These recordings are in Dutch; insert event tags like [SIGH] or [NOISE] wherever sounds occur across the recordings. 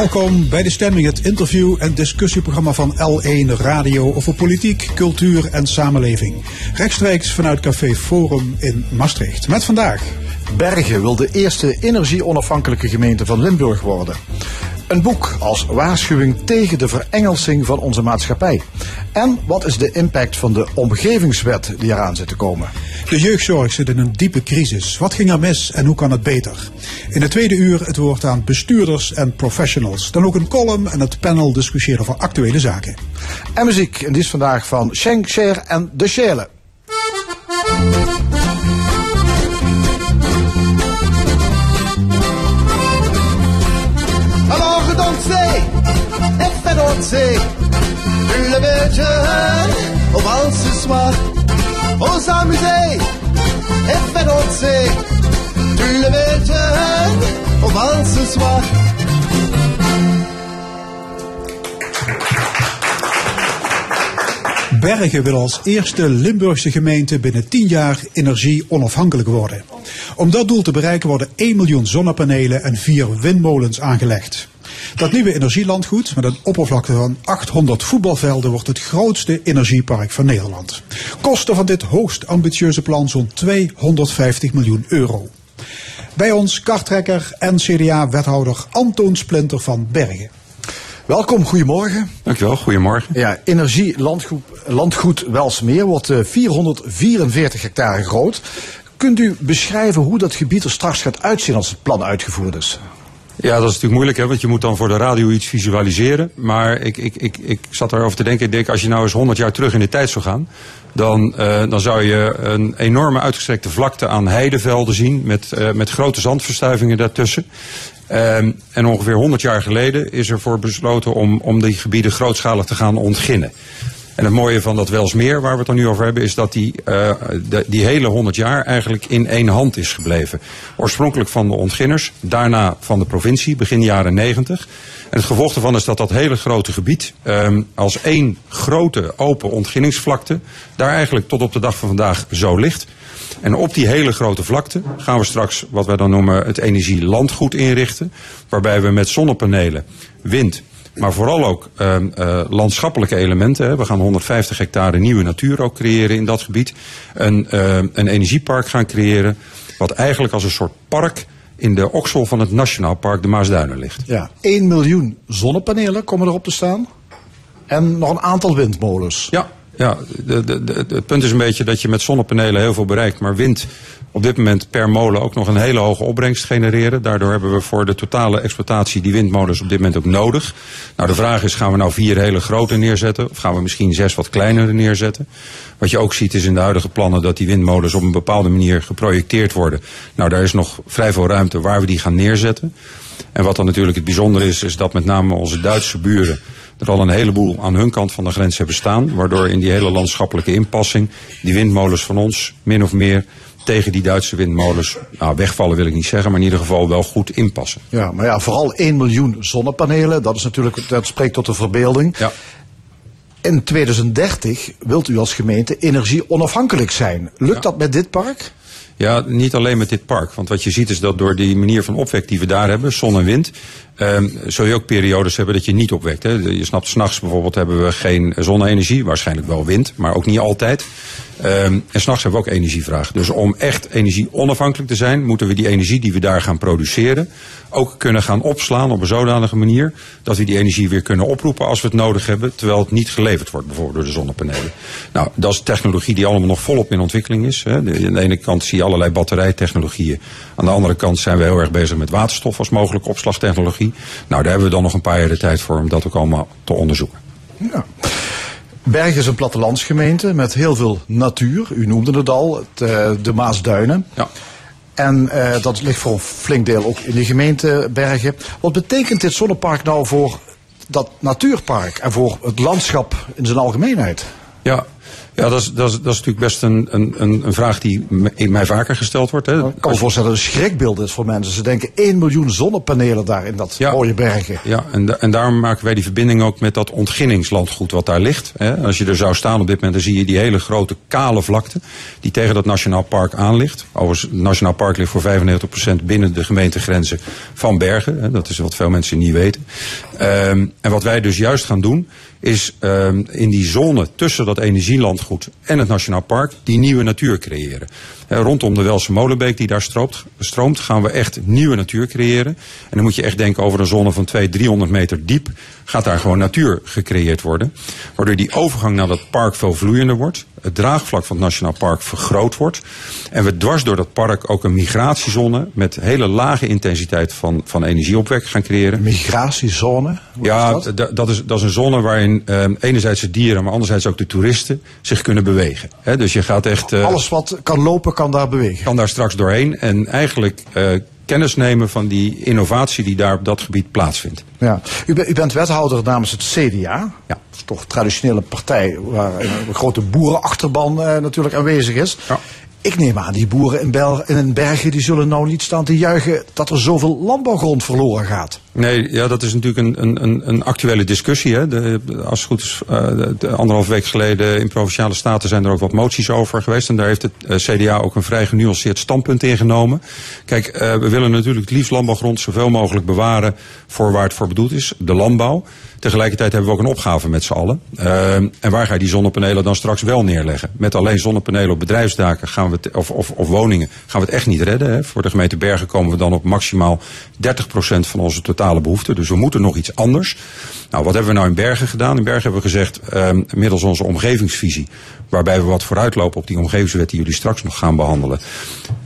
Welkom bij De Stemming, het interview- en discussieprogramma van L1 Radio over politiek, cultuur en samenleving. Rechtstreeks vanuit Café Forum in Maastricht. Met vandaag. Bergen wil de eerste energie-onafhankelijke gemeente van Limburg worden. Een boek als waarschuwing tegen de verengelsing van onze maatschappij. En wat is de impact van de omgevingswet die eraan zit te komen? De jeugdzorg zit in een diepe crisis. Wat ging er mis en hoe kan het beter? In het tweede uur het woord aan bestuurders en professionals. Dan ook een column en het panel discussiëren over actuele zaken. En muziek, en die is vandaag van Schenk, Cher en De Schele. Danser le jeune, on va ce soir, on s'amuser et fait danser le ce soir. Bergen wil als eerste Limburgse gemeente binnen 10 jaar energie onafhankelijk worden. Om dat doel te bereiken worden 1 miljoen zonnepanelen en 4 windmolens aangelegd. Dat nieuwe energielandgoed met een oppervlakte van 800 voetbalvelden wordt het grootste energiepark van Nederland. Kosten van dit hoogst ambitieuze plan zo'n 250 miljoen euro. Bij ons kartrekker en CDA-wethouder Antoon Splinter van Bergen. Welkom, goedemorgen. Dankjewel, goedemorgen. Ja, energielandgoed landgoed Welsmeer wordt eh, 444 hectare groot. Kunt u beschrijven hoe dat gebied er straks gaat uitzien als het plan uitgevoerd is? Ja, dat is natuurlijk moeilijk, hè, want je moet dan voor de radio iets visualiseren. Maar ik, ik, ik, ik zat erover te denken, ik denk als je nou eens 100 jaar terug in de tijd zou gaan, dan, uh, dan zou je een enorme uitgestrekte vlakte aan heidevelden zien met, uh, met grote zandverstuivingen daartussen. Um, en ongeveer 100 jaar geleden is ervoor besloten om, om die gebieden grootschalig te gaan ontginnen. En het mooie van dat Welsmeer, waar we het dan nu over hebben, is dat die, de, die hele 100 jaar eigenlijk in één hand is gebleven. Oorspronkelijk van de ontginners, daarna van de provincie, begin jaren 90. En het gevolg daarvan is dat dat hele grote gebied um, als één grote open ontginningsvlakte daar eigenlijk tot op de dag van vandaag zo ligt. En op die hele grote vlakte gaan we straks wat wij dan noemen het energielandgoed inrichten. Waarbij we met zonnepanelen, wind, maar vooral ook uh, uh, landschappelijke elementen. Hè. We gaan 150 hectare nieuwe natuur ook creëren in dat gebied. Een, uh, een energiepark gaan creëren. Wat eigenlijk als een soort park in de oksel van het Nationaal Park de Maasduinen ligt. Ja, 1 miljoen zonnepanelen komen erop te staan. En nog een aantal windmolens. Ja, ja het punt is een beetje dat je met zonnepanelen heel veel bereikt. Maar wind op dit moment per molen ook nog een hele hoge opbrengst genereren. Daardoor hebben we voor de totale exploitatie die windmolens op dit moment ook nodig. Nou, de vraag is, gaan we nou vier hele grote neerzetten? Of gaan we misschien zes wat kleinere neerzetten? Wat je ook ziet is in de huidige plannen dat die windmolens op een bepaalde manier geprojecteerd worden. Nou, daar is nog vrij veel ruimte waar we die gaan neerzetten. En wat dan natuurlijk het bijzondere is, is dat met name onze Duitse buren er al een heleboel aan hun kant van de grens hebben staan. Waardoor in die hele landschappelijke inpassing die windmolens van ons min of meer tegen die Duitse windmolens, nou wegvallen wil ik niet zeggen, maar in ieder geval wel goed inpassen. Ja, maar ja, vooral 1 miljoen zonnepanelen, dat is natuurlijk, dat spreekt tot de verbeelding. Ja. In 2030 wilt u als gemeente energie onafhankelijk zijn. Lukt Ja. dat met dit park? Ja, niet alleen met dit park. Want wat je ziet is dat door die manier van opwek die we daar hebben, zon en wind, ehm zul je ook periodes hebben dat je niet opwekt. Hè. Je snapt, s'nachts bijvoorbeeld hebben we geen zonne-energie, waarschijnlijk wel wind, maar ook niet altijd. Ehm en s'nachts hebben we ook energievraag. Dus om echt energie onafhankelijk te zijn, moeten we die energie die we daar gaan produceren ook kunnen gaan opslaan op een zodanige manier dat we die energie weer kunnen oproepen als we het nodig hebben, terwijl het niet geleverd wordt, bijvoorbeeld door de zonnepanelen. Nou, dat is technologie die allemaal nog volop in ontwikkeling is. Hè. Aan de ene kant zie je allerlei batterijtechnologieën. Aan de andere kant zijn we heel erg bezig met waterstof als mogelijke opslagtechnologie. Nou, daar hebben we dan nog een paar jaar de tijd voor om dat ook allemaal te onderzoeken. Ja. Bergen is een plattelandsgemeente met heel veel natuur. U noemde het al, het, eh, de Maasduinen. Ja. En eh, dat ligt voor een flink deel ook in de gemeente Bergen. Wat betekent dit zonnepark nou voor dat natuurpark en voor het landschap in zijn algemeenheid? Ja, Ja, dat is, dat is, dat is natuurlijk best een, een, een vraag die in mij vaker gesteld wordt. Hè. Ik kan me voorstellen dat een schrikbeeld is voor mensen. Ze denken 1 miljoen zonnepanelen daar in dat mooie bergen. Ja, en, en daarom maken wij die verbinding ook met dat ontginningslandgoed wat daar ligt. Hè. Als je er zou staan op dit moment, dan zie je die hele grote kale vlakte die tegen dat Nationaal Park aan ligt. Overigens, het Nationaal Park ligt voor 95% binnen de gemeentegrenzen van Bergen. Hè. Dat is wat veel mensen niet weten. Um, en wat wij dus juist gaan doen, is um, in die zone tussen dat energielandgoed en het Nationaal Park die nieuwe natuur creëren. Rondom de Welse Molenbeek die daar stroomt, stroomt, gaan we echt nieuwe natuur creëren. En dan moet je echt denken over een zone van 200, 300 meter diep. Gaat daar gewoon natuur gecreëerd worden. Waardoor die overgang naar dat park veel vloeiender wordt. Het draagvlak van het Nationaal Park vergroot wordt. En we dwars door dat park ook een migratiezone met hele lage intensiteit van, van energieopwek gaan creëren. Migratiezone? ja, dat? dat? is, dat is een zone waarin uh, enerzijds de dieren, maar anderzijds ook de toeristen zich kunnen bewegen. He, dus je gaat echt. Uh, Alles wat kan lopen, kan daar bewegen. Kan daar straks doorheen. En eigenlijk uh, kennis nemen van die innovatie die daar op dat gebied plaatsvindt. Ja. U, u bent wethouder namens het CDA. Ja. Toch een traditionele partij waar een grote boerenachterban uh, natuurlijk aanwezig is. Ja. Ik neem aan, die boeren in, Bel in bergen die zullen nou niet staan te juichen dat er zoveel landbouwgrond verloren gaat. Nee, ja, dat is natuurlijk een, een, een actuele discussie. Hè. De, als goed is, uh, de, anderhalf week geleden in Provinciale Staten zijn er ook wat moties over geweest. En daar heeft het uh, CDA ook een vrij genuanceerd standpunt in genomen. Kijk, uh, we willen natuurlijk het liefst landbouwgrond zoveel mogelijk bewaren voor waar het voor bedoeld is, de landbouw. Tegelijkertijd hebben we ook een opgave met z'n allen. Uh, en waar ga je die zonnepanelen dan straks wel neerleggen? Met alleen zonnepanelen op bedrijfsdaken gaan we of, of, of woningen gaan we het echt niet redden. Hè. Voor de gemeente Bergen komen we dan op maximaal 30% van onze totale behoefte. Dus we moeten nog iets anders. Nou, wat hebben we nou in Bergen gedaan? In Bergen hebben we gezegd, uh, middels onze omgevingsvisie, waarbij we wat vooruitlopen op die omgevingswet die jullie straks nog gaan behandelen,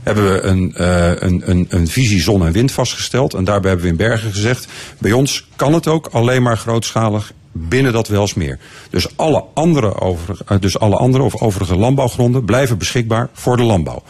hebben we een, uh, een, een, een visie zon en wind vastgesteld. En daarbij hebben we in Bergen gezegd, bij ons kan het ook alleen maar grootschalig binnen dat Welsmeer. Dus alle andere, over, dus alle andere of overige landbouwgronden blijven beschikbaar voor de landbouw.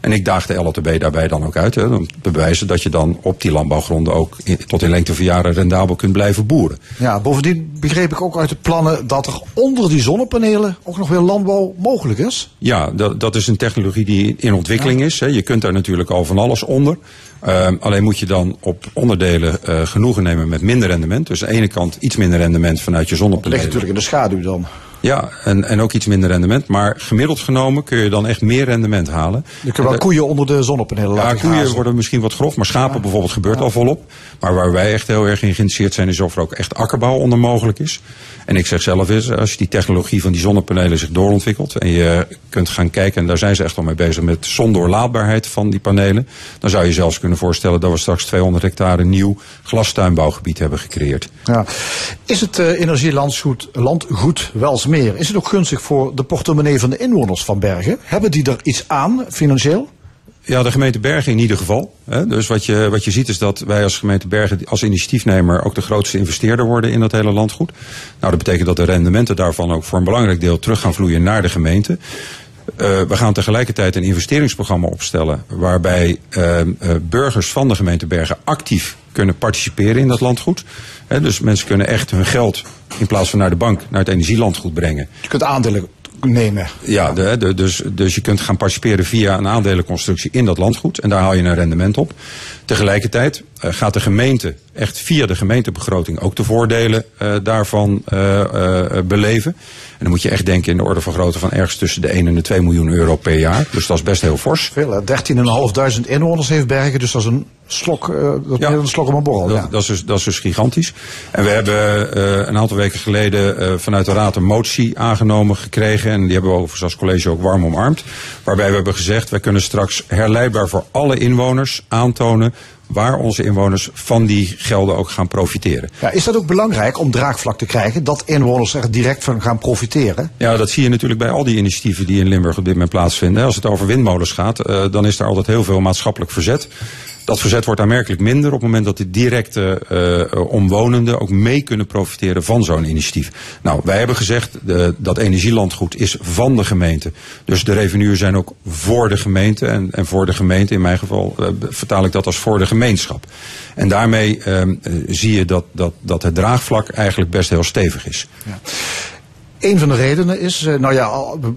En ik daag de LOTB daarbij dan ook uit. Hè, om te bewijzen dat je dan op die landbouwgronden ook in, tot in lengte van jaren rendabel kunt blijven boeren. Ja, bovendien begreep ik ook uit de plannen dat er onder die zonnepanelen ook nog weer landbouw mogelijk is. Ja, dat, dat is een technologie die in ontwikkeling is. Hè. Je kunt daar natuurlijk al van alles onder. Uh, alleen moet je dan op onderdelen uh, genoegen nemen met minder rendement. Dus aan de ene kant iets minder rendement vanuit je zonnepanelen. Dat ligt natuurlijk in de schaduw dan. Ja, en, en ook iets minder rendement. Maar gemiddeld genomen kun je dan echt meer rendement halen. Je kunt wel koeien onder de zonnepanelen laten Ja, koeien worden misschien wat grof, maar schapen ja. bijvoorbeeld gebeurt ja. al volop. Maar waar wij echt heel erg in geïnteresseerd zijn, is of er ook echt akkerbouw onder mogelijk is. En ik zeg zelf eens, als je die technologie van die zonnepanelen zich doorontwikkelt en je kunt gaan kijken, en daar zijn ze echt al mee bezig met zondoorlaatbaarheid van die panelen, dan zou je zelfs kunnen voorstellen dat we straks 200 hectare nieuw glastuinbouwgebied hebben gecreëerd. Ja. Is het uh, energielandgoed landgoed Welsmeer, is het ook gunstig voor de portemonnee van de inwoners van Bergen? Hebben die er iets aan financieel? Ja, de gemeente Bergen in ieder geval. Dus wat je, wat je ziet is dat wij als gemeente Bergen als initiatiefnemer ook de grootste investeerder worden in dat hele landgoed. Nou, dat betekent dat de rendementen daarvan ook voor een belangrijk deel terug gaan vloeien naar de gemeente. Uh, we gaan tegelijkertijd een investeringsprogramma opstellen waarbij uh, uh, burgers van de gemeente Bergen actief kunnen participeren in dat landgoed. He, dus mensen kunnen echt hun geld in plaats van naar de bank naar het energielandgoed brengen. Je kunt aandelen nemen. Ja, de, de, dus, dus je kunt gaan participeren via een aandelenconstructie in dat landgoed. En daar haal je een rendement op. Tegelijkertijd uh, gaat de gemeente echt via de gemeentebegroting ook de voordelen uh, daarvan uh, beleven. En dan moet je echt denken in de orde van grootte van ergens tussen de 1 en de 2 miljoen euro per jaar. Dus dat is best heel fors. Veel, 13.500 inwoners heeft Bergen, dus dat is een slok, dat ja, een slok op een borrel. Dat, ja. dat, is dus, dat is dus gigantisch. En we hebben een aantal weken geleden vanuit de Raad een motie aangenomen gekregen. En die hebben we overigens als college ook warm omarmd. Waarbij we hebben gezegd, wij kunnen straks herleidbaar voor alle inwoners aantonen waar onze inwoners van die gelden ook gaan profiteren. Ja, is dat ook belangrijk om draagvlak te krijgen, dat inwoners er direct van gaan profiteren? Ja, dat zie je natuurlijk bij al die initiatieven die in Limburg op dit moment plaatsvinden. Als het over windmolens gaat, uh, dan is er altijd heel veel maatschappelijk verzet. Dat verzet wordt aanmerkelijk minder op het moment dat de directe uh, omwonenden ook mee kunnen profiteren van zo'n initiatief. Nou, wij hebben gezegd de, dat energielandgoed is van de gemeente. Dus de revenuen zijn ook voor de gemeente. En, en voor de gemeente, in mijn geval uh, vertaal ik dat als voor de gemeenschap. En daarmee uh, zie je dat, dat, dat het draagvlak eigenlijk best heel stevig is. Ja. Een van de redenen is, eh, nou ja,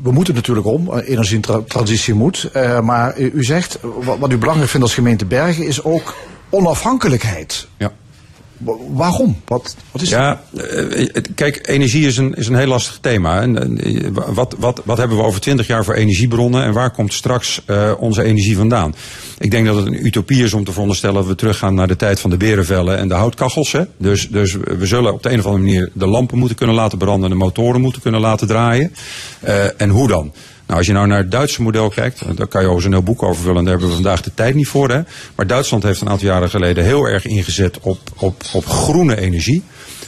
we moeten natuurlijk om, eh, energietransitie moet. Uh, maar u zegt, wat, u belangrijk vindt als gemeente Bergen is ook onafhankelijkheid. Ja. Waarom? Wat, wat is ja, kijk, energie is een, is een heel lastig thema. En, wat, wat, wat hebben we over twintig jaar voor energiebronnen en waar komt straks uh, onze energie vandaan? Ik denk dat het een utopie is om te veronderstellen dat we teruggaan naar de tijd van de berenvellen en de houtkachels. Hè? Dus, dus we zullen op de een of andere manier de lampen moeten kunnen laten branden, de motoren moeten kunnen laten draaien. En hoe dan? Nou, als je nou naar het Duitse model kijkt, daar kan je over een heel boek over vullen, daar hebben we vandaag de tijd niet voor. Hè? Maar Duitsland heeft een aantal jaren geleden heel erg ingezet op, op, op groene energie.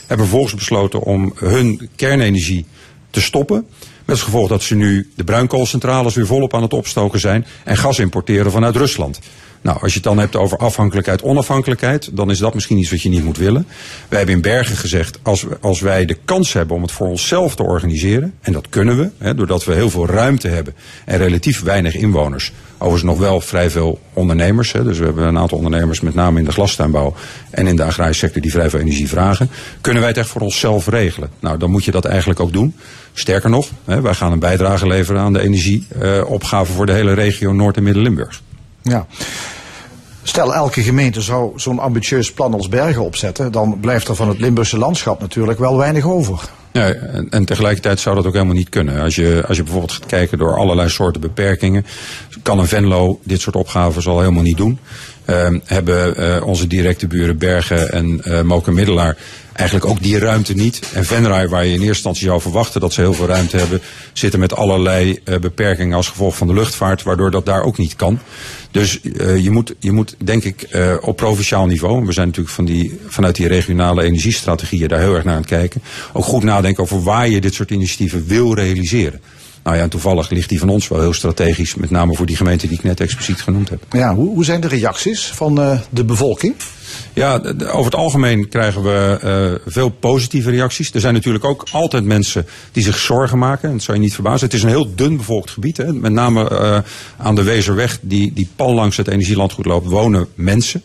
Hebben vervolgens besloten om hun kernenergie te stoppen. Met als gevolg dat ze nu de bruinkoolcentrales weer volop aan het opstoken zijn en gas importeren vanuit Rusland. Nou, als je het dan hebt over afhankelijkheid, onafhankelijkheid, dan is dat misschien iets wat je niet moet willen. Wij hebben in Bergen gezegd, als, als wij de kans hebben om het voor onszelf te organiseren, en dat kunnen we, hè, doordat we heel veel ruimte hebben en relatief weinig inwoners. Overigens nog wel vrij veel ondernemers. Hè, dus we hebben een aantal ondernemers, met name in de glastuinbouw en in de agrarische sector, die vrij veel energie vragen. Kunnen wij het echt voor onszelf regelen? Nou, dan moet je dat eigenlijk ook doen. Sterker nog, hè, wij gaan een bijdrage leveren aan de energieopgave voor de hele regio Noord- en Midden-Limburg. Ja. Stel, elke gemeente zou zo'n ambitieus plan als Bergen opzetten, dan blijft er van het Limburgse landschap natuurlijk wel weinig over. Ja, en, en, tegelijkertijd zou dat ook helemaal niet kunnen. Als je, als je bijvoorbeeld gaat kijken door allerlei soorten beperkingen, kan een Venlo dit soort opgaven al helemaal niet doen. Uh, hebben uh, onze directe buren Bergen en uh, Moken Middelaar eigenlijk ook die ruimte niet. En Venray, waar je in eerste instantie zou verwachten dat ze heel veel ruimte hebben, zitten met allerlei uh, beperkingen als gevolg van de luchtvaart, waardoor dat daar ook niet kan. Dus uh, je, moet, je moet, denk ik, uh, op provinciaal niveau, we zijn natuurlijk van die, vanuit die regionale energiestrategieën daar heel erg naar aan het kijken, ook goed nadenken over waar je dit soort initiatieven wil realiseren. Nou ja, en toevallig ligt die van ons wel heel strategisch, met name voor die gemeente die ik net expliciet genoemd heb. Ja, hoe, hoe zijn de reacties van uh, de bevolking? Ja, over het algemeen krijgen we uh, veel positieve reacties. Er zijn natuurlijk ook altijd mensen die zich zorgen maken. En dat zou je niet verbazen. Het is een heel dun bevolkt gebied. Hè. Met name uh, aan de Wezerweg, die, die pal langs het energielandgoed loopt, wonen mensen.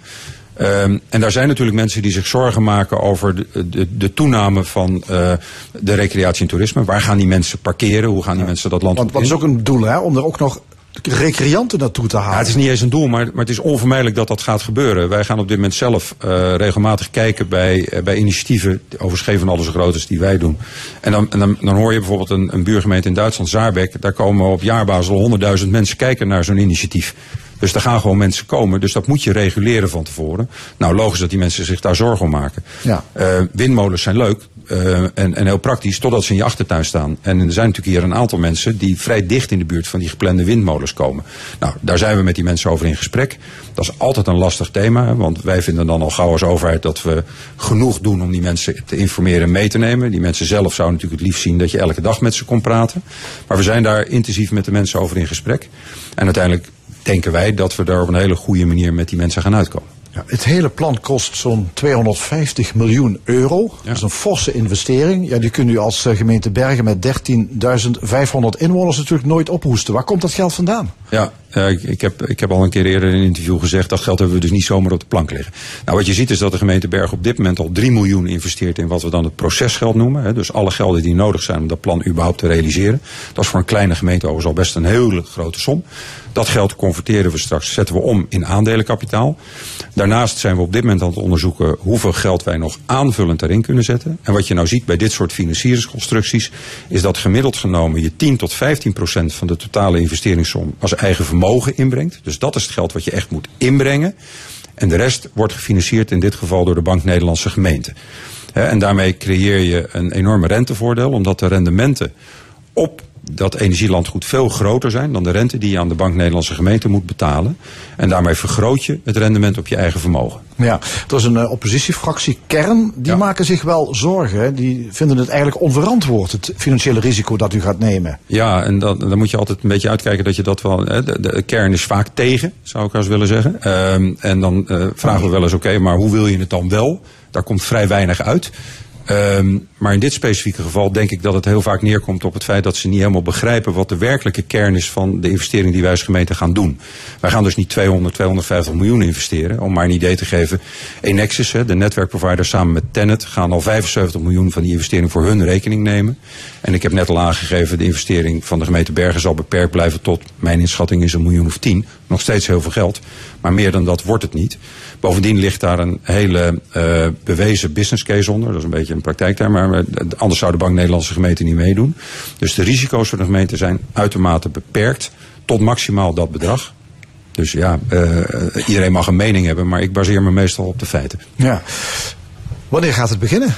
Um, en daar zijn natuurlijk mensen die zich zorgen maken over de, de, de toename van uh, de recreatie en toerisme. Waar gaan die mensen parkeren? Hoe gaan die mensen dat land Want wat is ook een doel, hè? Om er ook nog recreanten naartoe te halen. Ja, het is niet eens een doel, maar, maar het is onvermijdelijk dat dat gaat gebeuren. Wij gaan op dit moment zelf uh, regelmatig kijken bij, uh, bij initiatieven, overigens van alles zo groot als die wij doen. En dan, en dan, dan hoor je bijvoorbeeld een, een buurgemeente in Duitsland, Zaarbeek, daar komen op jaarbasis al honderdduizend mensen kijken naar zo'n initiatief. Dus daar gaan gewoon mensen komen. Dus dat moet je reguleren van tevoren. Nou, logisch dat die mensen zich daar zorgen om maken. Ja. Uh, windmolens zijn leuk. Uh, en, en heel praktisch, totdat ze in je achtertuin staan. En er zijn natuurlijk hier een aantal mensen die vrij dicht in de buurt van die geplande windmolens komen. Nou, daar zijn we met die mensen over in gesprek. Dat is altijd een lastig thema, want wij vinden dan al gauw als overheid dat we genoeg doen om die mensen te informeren en mee te nemen. Die mensen zelf zouden natuurlijk het liefst zien dat je elke dag met ze kon praten. Maar we zijn daar intensief met de mensen over in gesprek. En uiteindelijk denken wij dat we daar op een hele goede manier met die mensen gaan uitkomen. Ja, het hele plan kost zo'n 250 miljoen euro. Ja. Dat is een forse investering. Ja, die kunt u als gemeente Bergen met 13.500 inwoners natuurlijk nooit ophoesten. Waar komt dat geld vandaan? Ja, uh, ik, ik, heb, ik heb al een keer eerder in een interview gezegd dat geld hebben we dus niet zomaar op de plank liggen. Nou, wat je ziet is dat de gemeente Bergen op dit moment al 3 miljoen investeert in wat we dan het procesgeld noemen. Hè, dus alle gelden die nodig zijn om dat plan überhaupt te realiseren. Dat is voor een kleine gemeente overigens al best een hele grote som. Dat geld converteren we straks, zetten we om in aandelenkapitaal. Daarnaast zijn we op dit moment aan het onderzoeken hoeveel geld wij nog aanvullend erin kunnen zetten. En wat je nou ziet bij dit soort financieringsconstructies, is dat gemiddeld genomen je 10 tot 15 procent van de totale investeringssom als eigen vermogen inbrengt. Dus dat is het geld wat je echt moet inbrengen. En de rest wordt gefinancierd in dit geval door de Bank Nederlandse Gemeente. En daarmee creëer je een enorme rentevoordeel, omdat de rendementen op dat energielandgoed veel groter zijn dan de rente die je aan de Bank Nederlandse Gemeente moet betalen. En daarmee vergroot je het rendement op je eigen vermogen. Ja, er is een uh, oppositiefractie Kern, die ja. maken zich wel zorgen. Die vinden het eigenlijk onverantwoord, het financiële risico dat u gaat nemen. Ja, en dat, dan moet je altijd een beetje uitkijken dat je dat wel... Hè, de, de, kern is vaak tegen, zou ik eens willen zeggen. Um, en dan uh, vragen we wel eens, oké, okay, maar hoe wil je het dan wel? Daar komt vrij weinig uit. Ehm, maar in dit specifieke geval denk ik dat het heel vaak neerkomt op het feit dat ze niet helemaal begrijpen wat de werkelijke kern is van de investering die wij als gemeente gaan doen. Wij gaan dus niet 200, 250 miljoen investeren. Om maar een idee te geven. Enexis, de netwerkprovider samen met Tenet, gaan al 75 miljoen van die investering voor hun rekening nemen. En ik heb net al aangegeven, de investering van de gemeente Bergen zal beperkt blijven tot, mijn inschatting is een miljoen of tien. Nog steeds heel veel geld. Maar meer dan dat wordt het niet. Bovendien ligt daar een hele uh, bewezen business case onder. Dat is een beetje een praktijkterm, maar eh, anders zou de Bank Nederlandse gemeente niet meedoen. Dus de risico's voor de gemeente zijn uitermate beperkt tot maximaal dat bedrag. Dus ja, uh, iedereen mag een mening hebben, maar ik baseer me meestal op de feiten. Ja. Wanneer gaat het beginnen?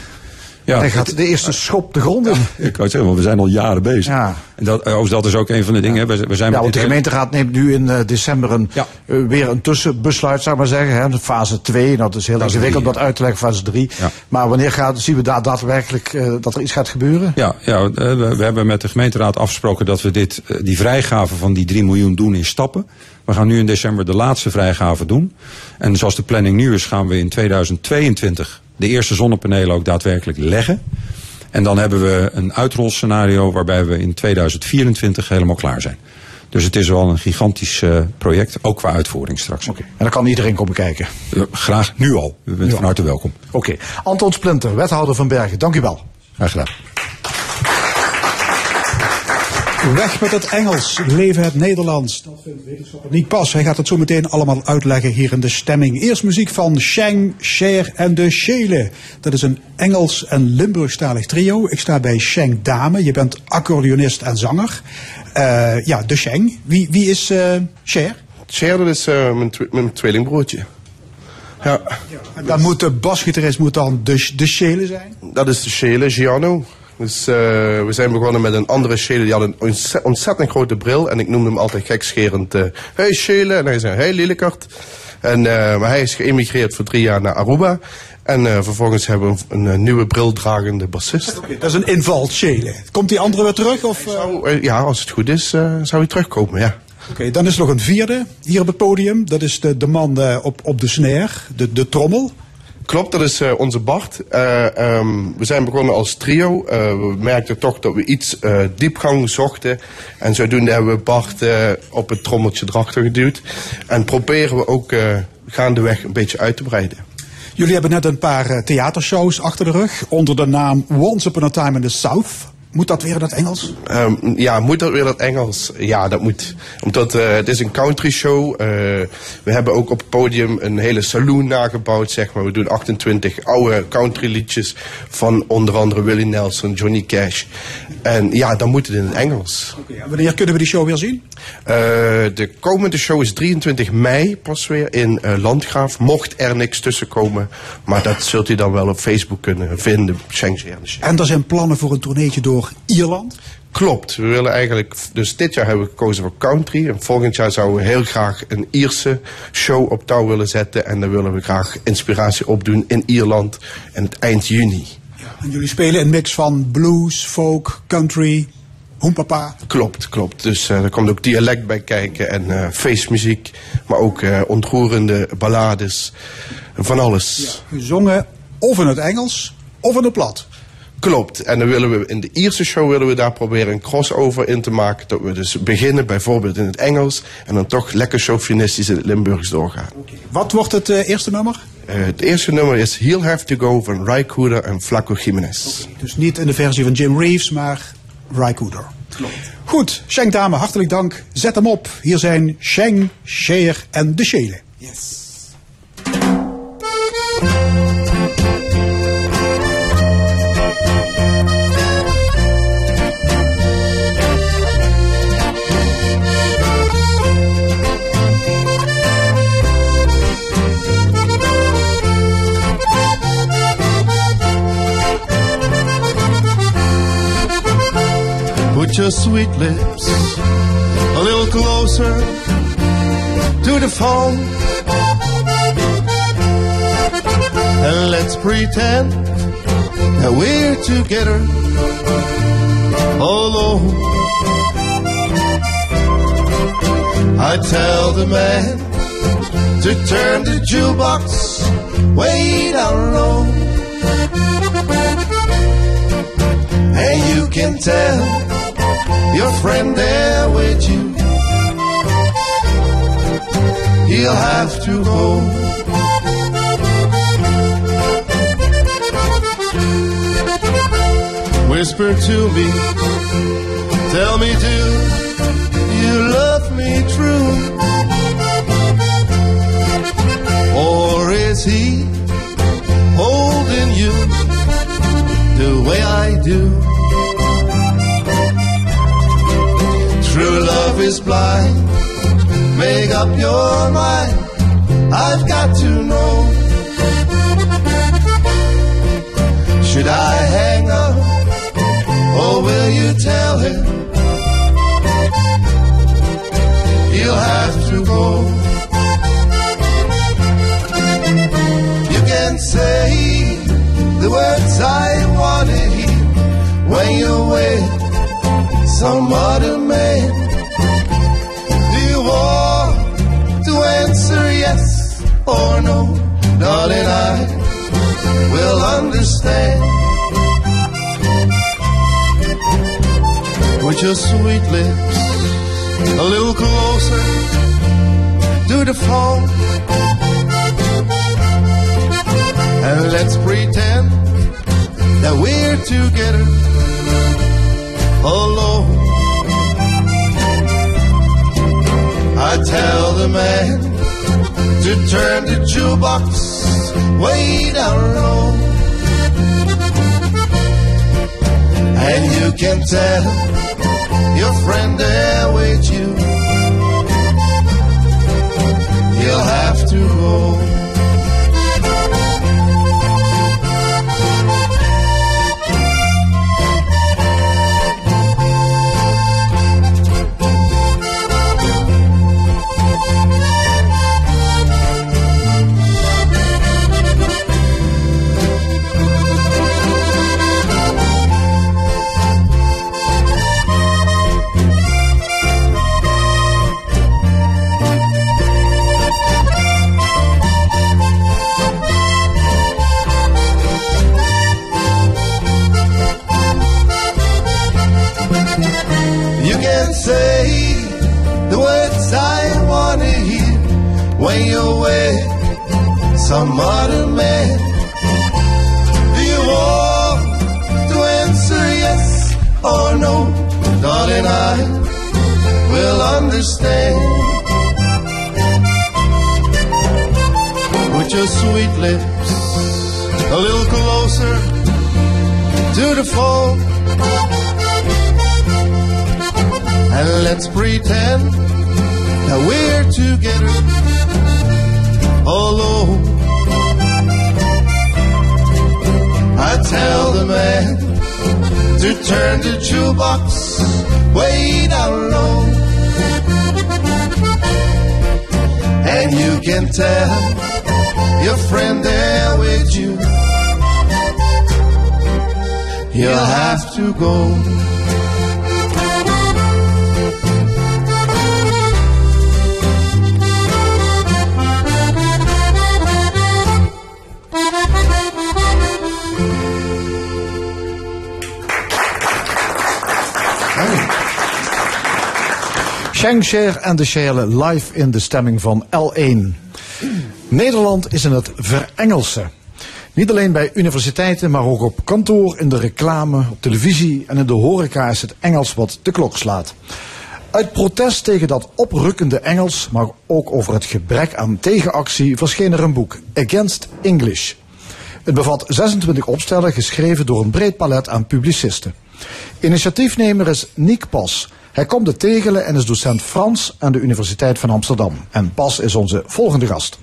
Ja, Hij gaat de eerste schop de grond in. Ja, ik kan het zeggen, want we zijn al jaren bezig. Ja. En dat, oh, dat is ook een van de dingen. We, we zijn ja, want de gemeenteraad neemt nu in uh, december een, ja. uh, weer een tussenbesluit, zou ik maar zeggen. Hè, fase 2, dat is heel dat ingewikkeld om dat uit te leggen, fase 3. Ja. Maar wanneer gaat, zien we daar daadwerkelijk uh, dat er iets gaat gebeuren? Ja, ja we, we, hebben met de gemeenteraad afgesproken dat we dit, die vrijgave van die 3 miljoen doen in stappen. We gaan nu in december de laatste vrijgave doen. En zoals de planning nu is, gaan we in 2022 de eerste zonnepanelen ook daadwerkelijk leggen. En dan hebben we een uitrolscenario waarbij we in 2024 helemaal klaar zijn. Dus het is wel een gigantisch uh, project, ook qua uitvoering straks. Oké, En dan kan iedereen komen kijken? Uh, graag, nu al. U bent van harte welkom. Oké. Anton Splinter, wethouder van Bergen, dank u wel. Graag gedaan. Weg met het Engels, leven het Nederlands. Dat vindt wetenschapper niet pas. Hij gaat het zo meteen allemaal uitleggen hier in de stemming. Eerst muziek van Shang, Cher en de Shele. Dat is een Engels- en Limburgstalig trio. Ik sta bij Shang Dame. Je bent accordeonist en zanger. Uh, ja, de Shang. Wie, wie is uh, Cher? Cher, dat is uh, mijn, tw mijn tweelingbroertje. Ja. ja dan moet de basgitarist moet dan de, de Shele zijn? Dat is de Shele, Giano. Dus uh, we zijn begonnen met een andere Shele. Die had een ontzettend grote bril. En ik noemde hem altijd gekscherend. Uh, hey Shele. En hij zei, hey Lillekart. En, uh, maar hij is geëmigreerd voor drie jaar naar Aruba. En vervolgens hebben we een, een nieuwe brildragende bassist. Okay, dat is een inval, Shele. Komt die andere weer terug? Of, zou, ja, als het goed is, zou hij terugkomen, ja. Oké, okay, dan is er nog een vierde hier op het podium. Dat is de, de man op, op de snare, de, de trommel. Klopt, dat is uh, onze Bart. Uh, um, we zijn begonnen als trio. Uh, we merkten toch dat we iets diepgang zochten. En zodoende hebben we Bart op het trommeltje erachter geduwd. En proberen we ook gaandeweg een beetje uit te breiden. Jullie hebben net een paar theatershows achter de rug. Onder de naam Once Upon a Time in the South. Moet dat weer in het Engels? Um, ja, moet dat weer in het Engels? Ja, dat moet. Omdat uh, het is een country show. Uh, we hebben ook op het podium een hele saloon nagebouwd, zeg maar. We doen 28 oude country liedjes van onder andere Willie Nelson, Johnny Cash. En ja, dan moet het in het Engels. Okay. Wanneer kunnen we die show weer zien? Uh, de komende show is 23 mei pas weer in Landgraaf. Mocht er niks tussen komen. Maar dat zult u dan wel op Facebook kunnen vinden. En er zijn plannen voor een tourneetje door Ierland? Klopt. We willen eigenlijk, dus dit jaar hebben we gekozen voor country. En volgend jaar zouden we heel graag een Ierse show op touw willen zetten. En dan willen we graag inspiratie opdoen in Ierland en het eind juni. En jullie spelen een mix van blues, folk, country, hoempapa? Klopt, klopt. Dus uh, er komt ook dialect bij kijken en uh, feestmuziek. Maar ook uh, ontroerende ballades. Van alles. Ja, zongen of in het Engels of in het plat. Klopt. En dan willen we in de Ierse show willen we daar proberen een crossover in te maken. Dat we dus beginnen bijvoorbeeld in het Engels en dan toch lekker chauvinistisch in het Limburgs doorgaan. Okay. Wat wordt het eerste nummer? Uh, het eerste nummer is He'll Have To Go van Ry Cooder en Flaco Jiménez. Okay. Dus niet in de versie van Jim Reeves, maar Ry Cooder. Klopt. Goed, Sheng Dame, hartelijk dank. Zet hem op. Hier zijn Sheng, Sheer en De Shele. Yes. Your sweet lips a little closer to the phone. And let's pretend that we're together alone. I tell the man to turn the jukebox way down low. And you can tell your friend there with you. He'll have to go. Whisper to me, tell me do you love me true? Or is he holding you the way I do? Is blind. Make up your mind. I've got to know. Should I hang up or will you tell him? He'll have to go. You can say the words I want to hear when you're with some other man. Your sweet lips a little closer to the phone. And let's pretend that we're together alone. I tell the man to turn the jukebox way down low. And you can tell your friend there with you. You'll have to go. With some other man. Do you want to answer yes or no? Darling, I will understand. With your sweet lips a little closer to the phone. And let's pretend that we're together alone. I tell the man to turn the jukebox way down low. And you can tell your friend there with you. You'll have to go. Shangshare en de Shale live in de stemming van L1. Nederland is in het verengelsen. Niet alleen bij universiteiten, maar ook op kantoor, in de reclame, op televisie en in de horeca is het Engels wat de klok slaat. Uit protest tegen dat oprukkende Engels, maar ook over het gebrek aan tegenactie, verscheen er een boek, Against English. Het bevat 26 opstellen geschreven door een breed palet aan publicisten. Initiatiefnemer is Niek Pas. Hij komt de Tegelen en is docent Frans aan de Universiteit van Amsterdam. En Pas is onze volgende gast.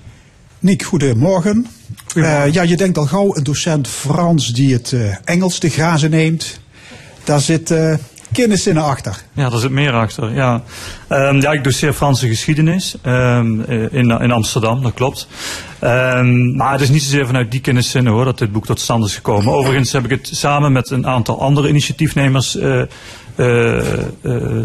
Niek, goedemorgen. Eh, ja, je denkt al gauw een docent Frans die het eh, Engels te grazen neemt. Daar zit eh kenniszinnen achter. Ja, daar zit meer achter. Ja, Ehm, ja ik doseer Franse geschiedenis ehm, eh, in, in Amsterdam, dat klopt. Ehm, maar het is niet zozeer vanuit die kenniszinnen hoor dat dit boek tot stand is gekomen. Overigens heb ik het samen met een aantal andere initiatiefnemers eh,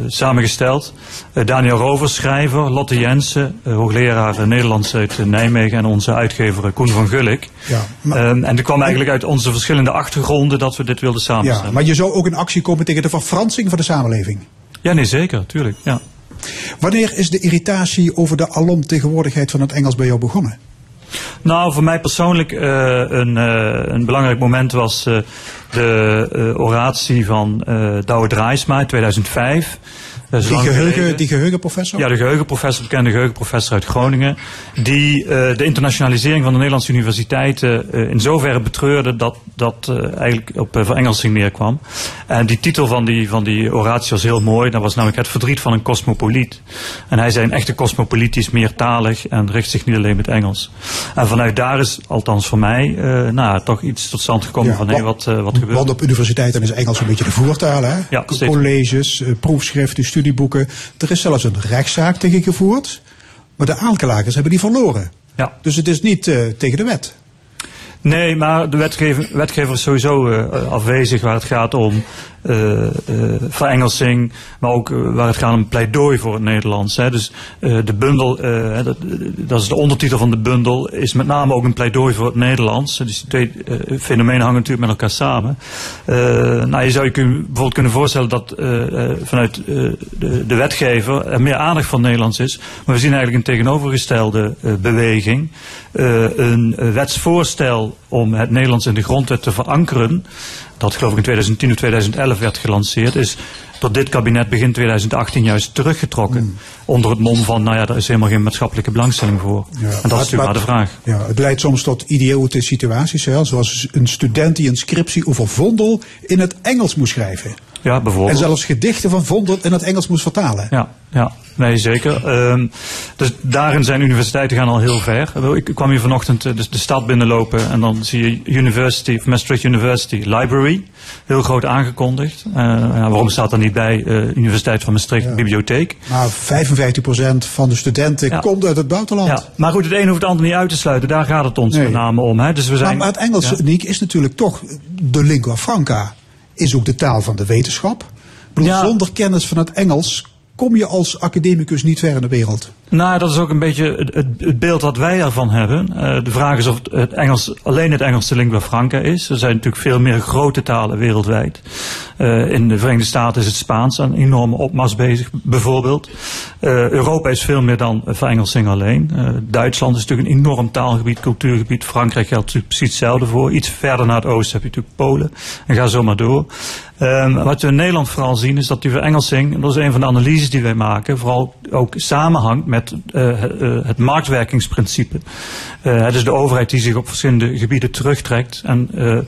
samengesteld. Eh, Daniel Rovers, schrijver, Lotte Jensen, hoogleraar Nederlands uit Nijmegen en onze uitgever Koen van Gulik. Ja, maar- Ehm, en het kwam eigenlijk uit onze verschillende achtergronden dat we dit wilden Ja, samenstellen. maar je zou ook in actie komen tegen de verfransing van de samenleving. Ja, nee, zeker, tuurlijk. Ja. Wanneer is de irritatie over de alomtegenwoordigheid van het Engels bij jou begonnen? Nou, voor mij persoonlijk eh, een, eh, een belangrijk moment was eh, de oratie van Douwe Draaisma in 2005. Die, geheugen, die geheugenprofessor? Ja, de geheugenprofessor, bekende geheugenprofessor uit Groningen. Die eh, de internationalisering van de Nederlandse universiteiten eh, in zoverre betreurde dat dat eh, eigenlijk op verengelsing neerkwam. En die titel van die, van die oratie was heel mooi. Dat was namelijk het verdriet van een cosmopoliet. En hij zei een echte cosmopoliet is meertalig en richt zich niet alleen met Engels. En vanuit daar is, althans voor mij, nou, toch iets tot stand gekomen Ja, van hé, wat, wat gebeurt Want op universiteiten is Engels een beetje de voertaal, hè? Ja. Colleges, proefschriften, studieboeken. Er is zelfs een rechtszaak tegen gevoerd. Maar de aanklagers hebben die verloren. Ja. Dus het is niet eh, tegen de wet. Nee, maar de wetgever, wetgever is sowieso eh, afwezig waar het gaat om verengelsing, maar ook eh, waar het gaat om pleidooi voor het Nederlands. Hè. Dus eh, de bundel, eh, dat, dat is de ondertitel van de bundel, is met name ook een pleidooi voor het Nederlands. Dus die twee eh, fenomenen hangen natuurlijk met elkaar samen. Eh, nou, je zou je kun- bijvoorbeeld kunnen voorstellen dat eh, eh, vanuit eh, de, de wetgever er meer aandacht voor het Nederlands is. Maar we zien eigenlijk een tegenovergestelde eh, beweging. Eh, een eh, wetsvoorstel om het Nederlands in de grondwet te verankeren. Dat geloof ik in 2010 of 2011 werd gelanceerd. Is door dit kabinet begin 2018 juist teruggetrokken. Onder het mom van, nou ja, daar is helemaal geen maatschappelijke belangstelling voor. en dat is natuurlijk maar de vraag. Ja, het leidt soms tot idiote situaties, hè, zoals een student die een scriptie over Vondel in het Engels moest schrijven. Ja, En bijvoorbeeld. zelfs gedichten van Vondel in het Engels moest vertalen. Ja, ja, nee zeker. Ehm, dus daarin zijn universiteiten gaan al heel ver. Ik kwam hier vanochtend eh, de, de stad binnenlopen en dan zie je University of Maastricht University Library, heel groot aangekondigd. Eh, waarom staat er niet bij eh, Universiteit van Maastricht Bibliotheek? Maar 55% van de studenten Ja. komt uit het buitenland. Ja, maar goed, het een hoeft het ander niet uit te sluiten. Daar gaat het ons Nee. met name om. Hè. Dus we zijn, Maar, maar het Engels. Niek, is natuurlijk toch de lingua franca. Is ook de taal van de wetenschap. Bedoel, Ja. Zonder kennis van het Engels kom je als academicus niet ver in de wereld. Nou, dat is ook een beetje het, het, beeld wat wij ervan hebben. Eh, de vraag is of het, Engels, alleen het Engels de lingua franca is. Er zijn natuurlijk veel meer grote talen wereldwijd. Eh, in de Verenigde Staten is het Spaans een enorme opmars bezig, bijvoorbeeld. Eh, Europa is veel meer dan verengelsing alleen. Duitsland is natuurlijk een enorm taalgebied, cultuurgebied. Frankrijk geldt natuurlijk precies hetzelfde voor. Iets verder naar het oosten heb je natuurlijk Polen. En ga zo maar door. Ehm, wat we in Nederland vooral zien is dat die verengelsing, en dat is een van de analyses die wij maken, vooral ook samenhangt met eh, het- eh, het marktwerkingsprincipe. Eh, het is de overheid die zich op verschillende gebieden terugtrekt en eh,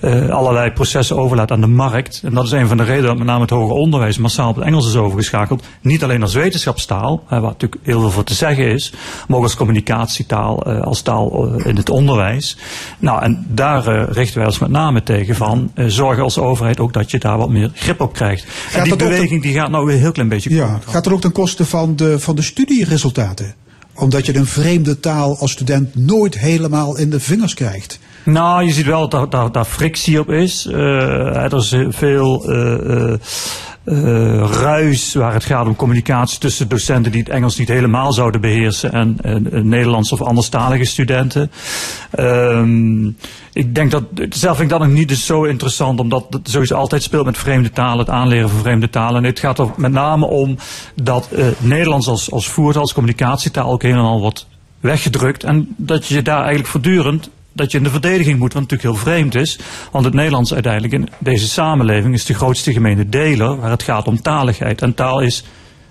eh, allerlei processen overlaat aan de markt. En dat is een van de redenen dat met name het hoger onderwijs massaal op het Engels is overgeschakeld. Niet alleen als wetenschapstaal, eh, waar natuurlijk heel veel voor te zeggen is, maar ook als communicatietaal, eh, als taal eh, in het onderwijs. Nou, en daar eh, richten wij ons met name tegen van, eh, zorg als overheid ook dat je daar wat meer grip op krijgt. en die beweging die gaat nou weer een heel klein beetje Ja, gaat dat ook ten koste van de, van de studieresultaten? Omdat je een vreemde taal als student nooit helemaal in de vingers krijgt. Nou, je ziet wel dat daar, frictie op is. Eh, er is veel eh, eh, ruis waar het gaat om communicatie tussen docenten die het Engels niet helemaal zouden beheersen en, en Nederlands of anderstalige studenten. Ehm, ik denk dat, zelf vind ik dat nog niet dus zo interessant, omdat het sowieso altijd speelt met vreemde talen, het aanleren van vreemde talen. En het gaat er met name om dat eh, Nederlands als, als voertaal, als communicatietaal ook heel en al wordt weggedrukt. En dat je daar eigenlijk voortdurend dat je in de verdediging moet, wat natuurlijk heel vreemd is. Want het Nederlands uiteindelijk in deze samenleving is de grootste gemene deler waar het gaat om taligheid. En taal is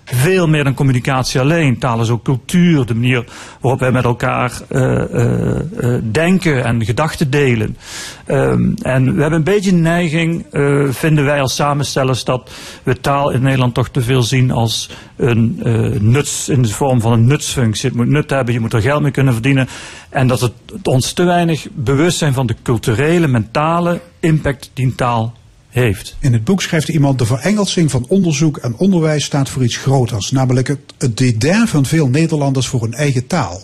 veel meer dan communicatie alleen. Taal is ook cultuur, de manier waarop wij met elkaar eh, eh, eh, denken en gedachten delen. Ehm, en we hebben een beetje een neiging, vinden wij als samenstellers, dat we taal in Nederland toch te veel zien als een nuts, in de vorm van een nutsfunctie. Het moet nut hebben, je moet er geld mee kunnen verdienen. En dat het ons te weinig bewust zijn van de culturele, mentale impact die taal heeft. In het boek schrijft iemand: de verengelsing van onderzoek en onderwijs staat voor iets groters, namelijk het, het dédain van veel Nederlanders voor hun eigen taal.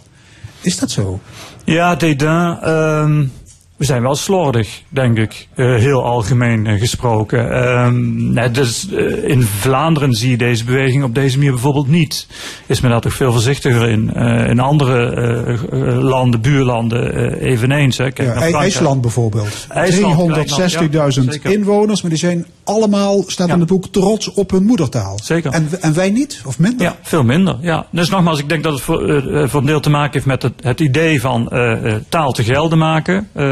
Is dat zo? Ja, dédain. ehm we zijn wel slordig, denk ik, uh, heel algemeen uh, gesproken. Um, nee, dus, uh, in Vlaanderen zie je deze beweging op deze manier bijvoorbeeld niet. Is men daar toch veel voorzichtiger in. in andere landen, buurlanden eveneens. Hè. Kijk, ja, IJsland bijvoorbeeld. 360.000 inwoners, maar die zijn allemaal, staat ja. in het boek, trots op hun moedertaal. Zeker. En, en wij niet, of minder? Ja, veel minder. Ja. Dus nogmaals, ik denk dat het voor, voor een deel te maken heeft met het, het idee van taal te gelden maken. Uh,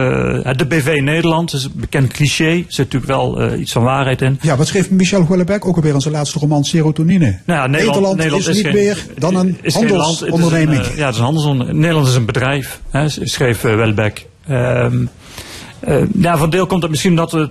de BV Nederland is een bekend cliché. Er zit natuurlijk wel iets van waarheid in. Ja, wat schreef Michel Houellebecq ook alweer in zijn laatste roman Serotonine? Nou ja, Nederland, Nederland, is, is, niet meer dan een handelsonderneming. Ja, het is een handelsonderneming. Nederland is een bedrijf, hè, schreef Houellebecq. Um, uh, ja, van deel komt het misschien dat we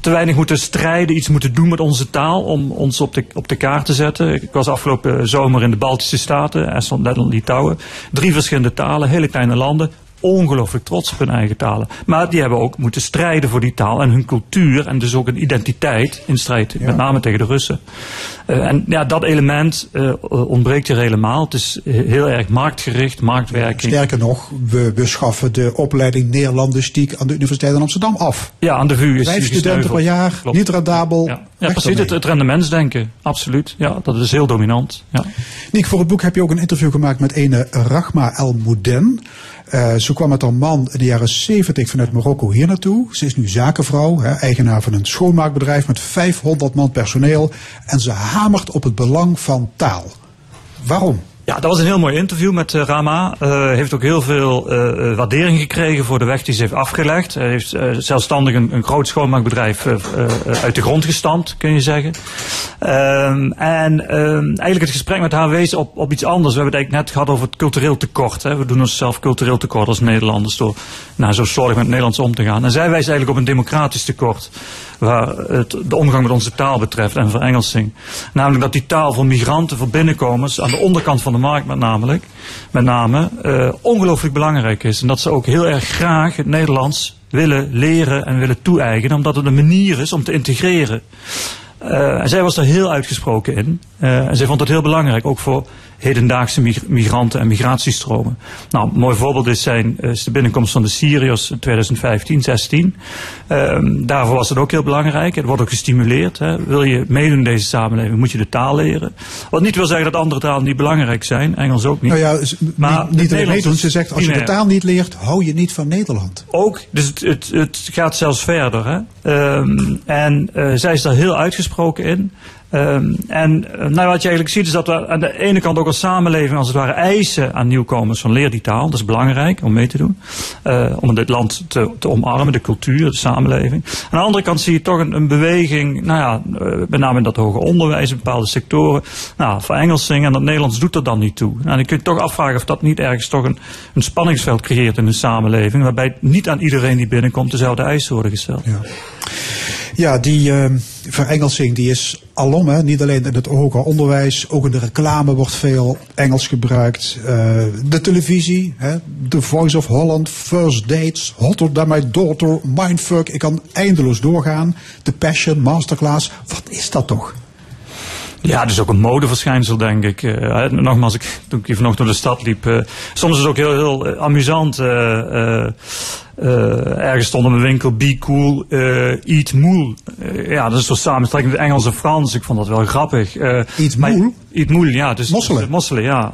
te weinig moeten strijden, iets moeten doen met onze taal om ons op de, op de kaart te zetten. Ik was afgelopen zomer in de Baltische Staten, Estland, Letland, Litouwen. Drie verschillende talen, hele kleine landen ongelooflijk trots op hun eigen talen. Maar die hebben ook moeten strijden voor die taal en hun cultuur en dus ook een identiteit in strijd, met name tegen de Russen. Uh, en ja, dat element uh, ontbreekt hier helemaal. Het is heel erg marktgericht, marktwerking. Sterker nog, we, we schaffen de opleiding Neerlandistiek aan de Universiteit in Amsterdam af. Ja, aan de VU is Vijf studenten per jaar, Klopt. niet rendabel. Ja, ja precies, het, het rendementsdenken, absoluut. Ja, dat is heel dominant. Ja. Nick, voor het boek heb je ook een interview gemaakt met ene Rachma El Mouden. Uh, zo kwam het haar man in de jaren 70 vanuit Marokko hier naartoe. Ze is nu zakenvrouw, hè, eigenaar van een schoonmaakbedrijf met 500 man personeel. En ze hamert op het belang van taal. Waarom? Ja, dat was een heel mooi interview met uh, Rama. Uh, heeft ook heel veel uh, waardering gekregen voor de weg die ze heeft afgelegd. Hij heeft zelfstandig een, een, groot schoonmaakbedrijf uit de grond gestampt, kun je zeggen. Ehm, en ehm, eigenlijk het gesprek met haar wees op, op iets anders. We hebben het eigenlijk net gehad over het cultureel tekort. Hè. We doen onszelf cultureel tekort als Nederlanders door nou, zo zorg met Nederlands om te gaan. En zij wijst eigenlijk op een democratisch tekort waar het de omgang met onze taal betreft en verengelsing. Namelijk dat die taal voor migranten, voor binnenkomers, aan de onderkant van de markt met, namelijk, met name, uh, ongelooflijk belangrijk is. En dat ze ook heel erg graag het Nederlands willen leren en willen toe-eigenen, omdat het een manier is om te integreren. Uh, en zij was er heel uitgesproken in. Uh, en zij vond het heel belangrijk, ook voor hedendaagse migranten en migratiestromen. Nou, een mooi voorbeeld is, zijn, is de binnenkomst van de Syriërs in 2015, 16. Um, daarvoor was het ook heel belangrijk. Het wordt ook gestimuleerd. Hè. Wil je meedoen in deze samenleving, moet je de taal leren. Wat niet wil zeggen dat andere talen niet belangrijk zijn. Engels ook niet. Nou ja, maar niet, niet alleen meedoen. Ze zegt, als je de taal niet leert, hou je niet van Nederland. Ook. Dus het, het, het gaat zelfs verder. Hè. Um, en uh, zij is daar heel uitgesproken in. Um, en nou, wat je eigenlijk ziet is dat we aan de ene kant ook als samenleving als het ware eisen aan nieuwkomers van leer die taal. Dat is belangrijk om mee te doen. Uh, om dit land te, te, omarmen, de cultuur, de samenleving. Aan de andere kant zie je toch een, een beweging, nou ja, uh, met name in dat hoger onderwijs, in bepaalde sectoren. Nou, voor Engelsing en dat Nederlands doet er dan niet toe. Nou, dan kun je toch afvragen of dat niet ergens toch een, een spanningsveld creëert in de samenleving. Waarbij niet aan iedereen die binnenkomt dezelfde eisen worden gesteld. Ja. Ja, die uh, verengelsing die is alom. Hè? Niet alleen in het hoger onderwijs, ook in de reclame wordt veel Engels gebruikt. Uh, de televisie, hè? The Voice of Holland, First Dates, Hotter Than My Daughter, Mindfuck. Ik kan eindeloos doorgaan. The Passion, Masterclass. Wat is dat toch? Ja, is ook een modeverschijnsel, denk ik. Uh, nogmaals, ik, toen ik hier vanochtend door de stad liep. Uh, soms is het ook heel, heel amusant. Ergens stond in mijn winkel, be cool, eat moel. ja, dat is zo samenstrekking met Engels en Frans. Ik vond dat wel grappig. eat moel? Eat moel, ja. Dus, mosselen? mosselen, ja.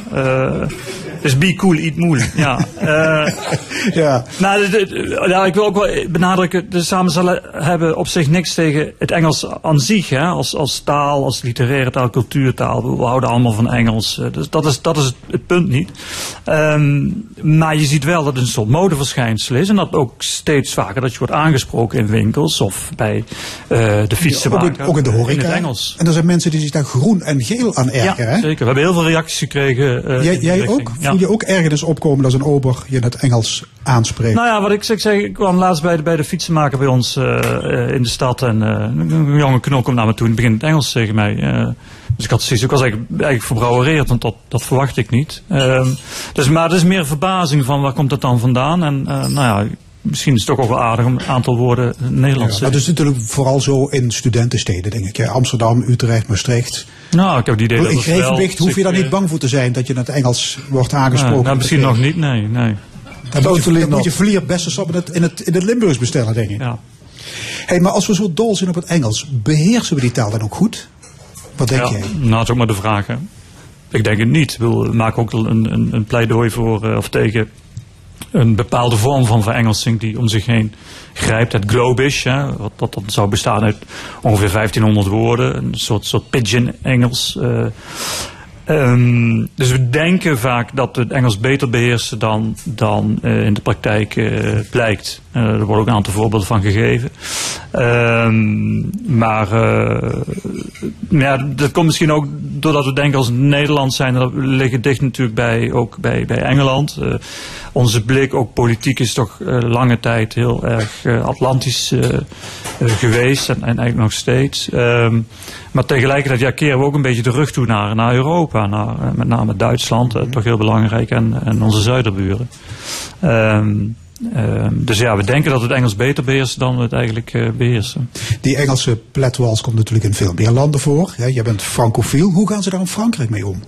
Dus be cool, eat moel. Ja. Uh, [LAUGHS] ja. Nou, ja, ik wil ook wel benadrukken, de samenstellen hebben op zich niks tegen het Engels aan zich, hè, als, als taal, als literaire taal, cultuurtaal. We houden allemaal van Engels. Dus dat is, dat is het punt niet. Um, maar je ziet wel dat het een soort modeverschijnsel is. En dat ook steeds vaker dat je wordt aangesproken in winkels of bij uh, de fietsenmaker. Ja, ook, ook, in de horeca. In Engels. En er zijn mensen die zich daar groen en geel aan ergeren. Ja, zeker. We hebben heel veel reacties gekregen. Uh, jij jij ook? Ja. Voel je ook ergens opkomen als een ober je in het Engels aanspreekt? Nou ja, wat ik zeg, ik kwam laatst bij de, bij de fietsenmaker bij ons uh, in de stad. En een jonge knol komt naar me toe en begint het Engels tegen mij. Dus ik had zoiets, ik was eigenlijk, eigenlijk verbrouwereerd, want dat, dat verwacht ik niet. Uh, dus, maar het is meer verbazing van waar komt het dan vandaan. En uh, nou ja, misschien is het toch ook wel aardig om een aantal woorden Nederlands te ja, Dat is natuurlijk vooral zo in studentensteden, denk ik. Ja, Amsterdam, Utrecht, Maastricht. Nou, ik heb die idee dat In hoef je daar niet bang voor te zijn dat je in het Engels wordt aangesproken. nou, misschien nog niet, nee. nee. Dan moet je, dan moet je vlier best eens op in het, in, het, in het Limburgs bestellen, denk ik. Ja. Hey, maar als we zo dol zijn op het Engels, beheersen we die taal dan ook goed? Wat denk ja, jij? Nou, dat is ook maar de vraag. Hè. Ik denk het niet. Ik wil, we maken ook een, een, een pleidooi voor eh, of tegen een bepaalde vorm van verengelsing die om zich heen grijpt. Het globish, hè, wat, wat dan zou bestaan uit ongeveer 1500 woorden. Een soort, soort pidgin-Engels. eh. Ehm, dus we denken vaak dat we het Engels beter beheersen dan, dan eh, in de praktijk blijkt. Eh, er worden ook een aantal voorbeelden van gegeven. Ehm, maar eh, ja, dat komt misschien ook doordat we denken als Nederland zijn. We liggen dicht natuurlijk bij, ook bij, bij Engeland. Eh, onze blik, ook politiek, is toch lange tijd heel erg Atlantisch geweest. En, en eigenlijk nog steeds. Ehm, maar tegelijkertijd ja, keren we ook een beetje de rug toe naar, naar Europa. Naar, met name Duitsland, toch heel belangrijk. En, en onze zuiderburen. Ehm, ehm, dus ja, we denken dat het Engels beter beheersen dan we het eigenlijk eh, beheersen. Die Engelse pletwals komt natuurlijk in veel meer landen voor. Ja, jij bent francofiel. Hoe gaan ze daar in Frankrijk mee om?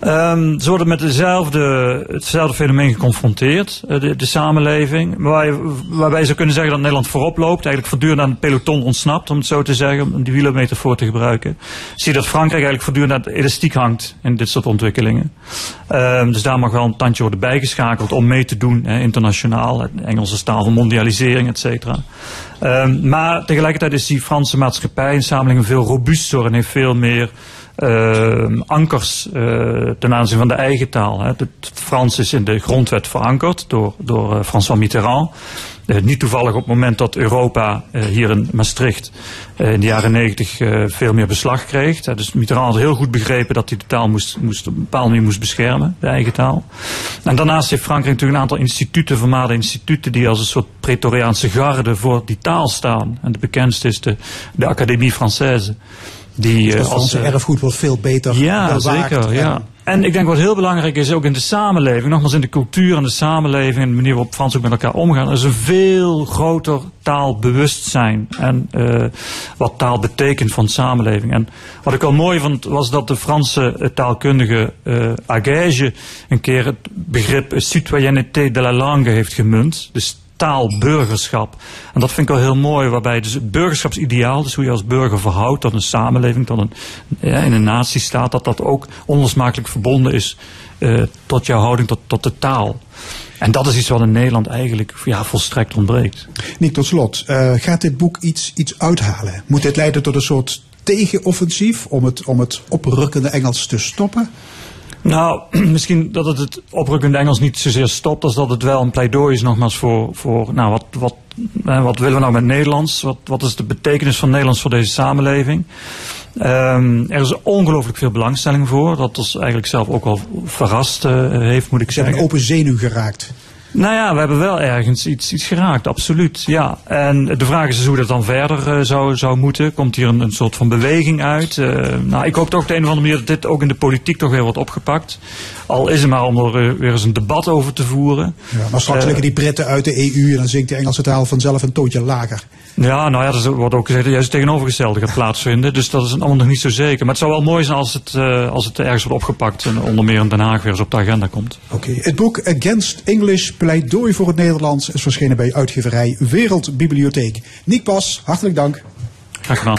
Ehm, ze worden met dezelfde, hetzelfde fenomeen geconfronteerd, eh, de, de samenleving. Waar waarbij je zou kunnen zeggen dat Nederland voorop loopt. Eigenlijk voortdurend aan het peloton ontsnapt, om het zo te zeggen. Om die wielermetafoor te gebruiken. Zie je dat Frankrijk eigenlijk voortdurend aan het elastiek hangt in dit soort ontwikkelingen. Ehm, dus daar mag wel een tandje worden bijgeschakeld om mee te doen, internationaal. Engelse taal van mondialisering, et cetera. Ehm, maar tegelijkertijd is die Franse maatschappij en samenleving veel robuuster en heeft veel meer ankers eh, ten aanzien van de eigen taal. Hè. Het, Frans is in de grondwet verankerd door, door eh, François Mitterrand. Eh, niet toevallig op het moment dat Europa hier in Maastricht in de jaren negentig veel meer beslag kreeg. Dus Mitterrand had heel goed begrepen dat hij de taal moest, moest, op een bepaalde moest beschermen, de eigen taal. En daarnaast heeft Frankrijk natuurlijk een aantal instituten, vermaarde instituten, die als een soort Pretoriaanse garde voor die taal staan. En de bekendste is de, de Académie Française. Die, als, Franse eh, erfgoed wordt veel beter ja, bewaakt. zeker. Ja. En- En ik denk wat heel belangrijk is, ook in de samenleving, nogmaals in de cultuur en de samenleving en de manier waarop Frans ook met elkaar omgaan, is een veel groter taalbewustzijn en eh, wat taal betekent voor een samenleving. En wat ik wel mooi vond, was dat de Franse taalkundige Agege een keer het begrip citoyenneté de la langue heeft gemunt. Dus taalburgerschap. En dat vind ik wel heel mooi, waarbij dus het burgerschapsideaal, dus hoe je als burger verhoudt tot een samenleving, tot een, ja, in een natiestaat, dat dat ook onlosmakelijk verbonden is eh, tot jouw houding, tot, tot de taal. En dat is iets wat in Nederland eigenlijk ja, volstrekt ontbreekt. Nick, tot slot. eh, gaat dit boek iets, iets uithalen? Moet dit leiden tot een soort tegenoffensief om het, om het oprukkende Engels te stoppen? Nou, [CLEARS THROAT] misschien dat het het oprukkende Engels niet zozeer stopt, als dat het wel een pleidooi is nogmaals voor, voor nou, wat, wat, eh, wat willen we nou met Nederlands? Wat, wat is de betekenis van Nederlands voor deze samenleving? Ehm, er is ongelooflijk veel belangstelling voor, dat ons eigenlijk zelf ook wel verrast eh, heeft, moet ik Ze hebben zeggen. een open zenuw geraakt. Nou ja, we hebben wel ergens iets, iets geraakt, absoluut. Ja. En de vraag is dus hoe dat dan verder eh, zou, zou moeten. Komt hier een, een soort van beweging uit? Eh, nou, ik hoop toch op de een of andere manier dat dit ook in de politiek toch weer wordt opgepakt. Al is het maar om er eh, weer eens een debat over te voeren. Ja, maar straks liggen die Britten uit de EU en dan zingt de Engelse taal vanzelf een toontje lager. Ja, nou ja, er wordt ook gezegd dat juist het tegenovergestelde gaat plaatsvinden. Dus dat is allemaal nog niet zo zeker. Maar het zou wel mooi zijn als het, als het ergens wordt opgepakt. En onder meer in Den Haag weer eens op de agenda komt. Oké, Het boek Against English, pleidooi voor het Nederlands, is verschenen bij uitgeverij Wereldbibliotheek. Nick Pas, hartelijk dank. Graag gedaan.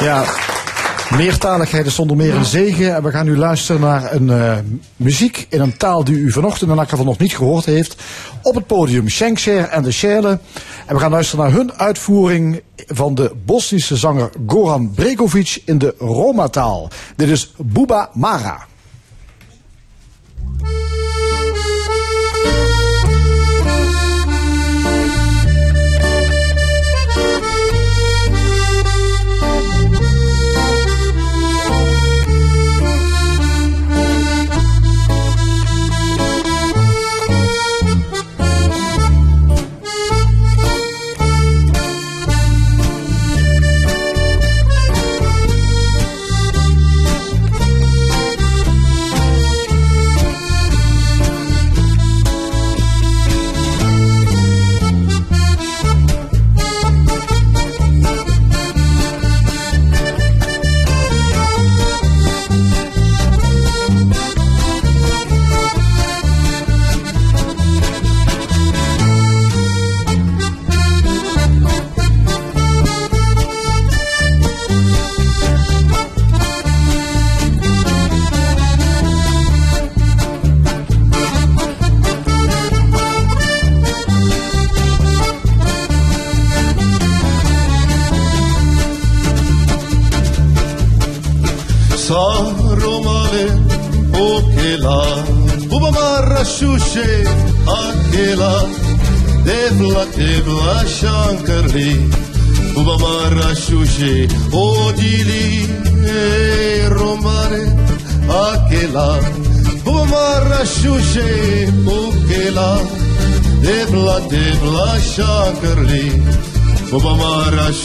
Ja, meertaligheid is zonder meer een zegen. En we gaan nu luisteren naar een eh, muziek in een taal die u vanochtend in elk geval nog niet gehoord heeft. Op het podium Schenkser en de Sjele. En we gaan luisteren naar hun uitvoering van de Bosnische zanger Goran Bregovic in de Roma-taal. Dit is Buba Mara.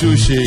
Xuxi.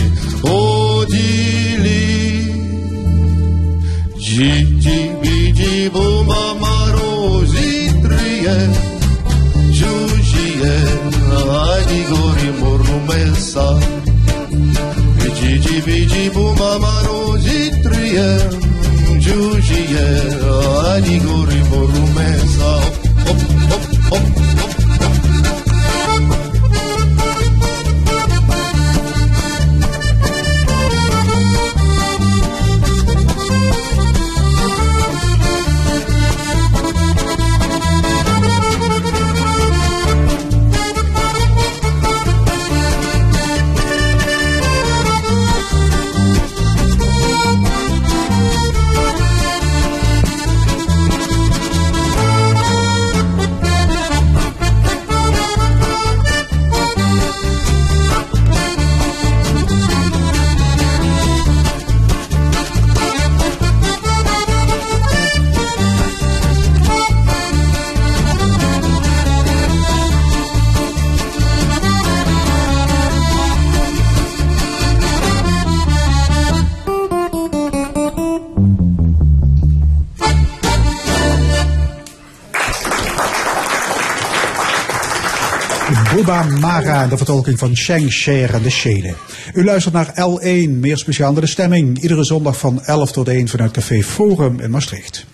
Mara, de vertolking van Sheng Sher en de Shele. U luistert naar L1, meer speciaal naar de stemming. Iedere zondag van 11 tot 1 vanuit Café Forum in Maastricht.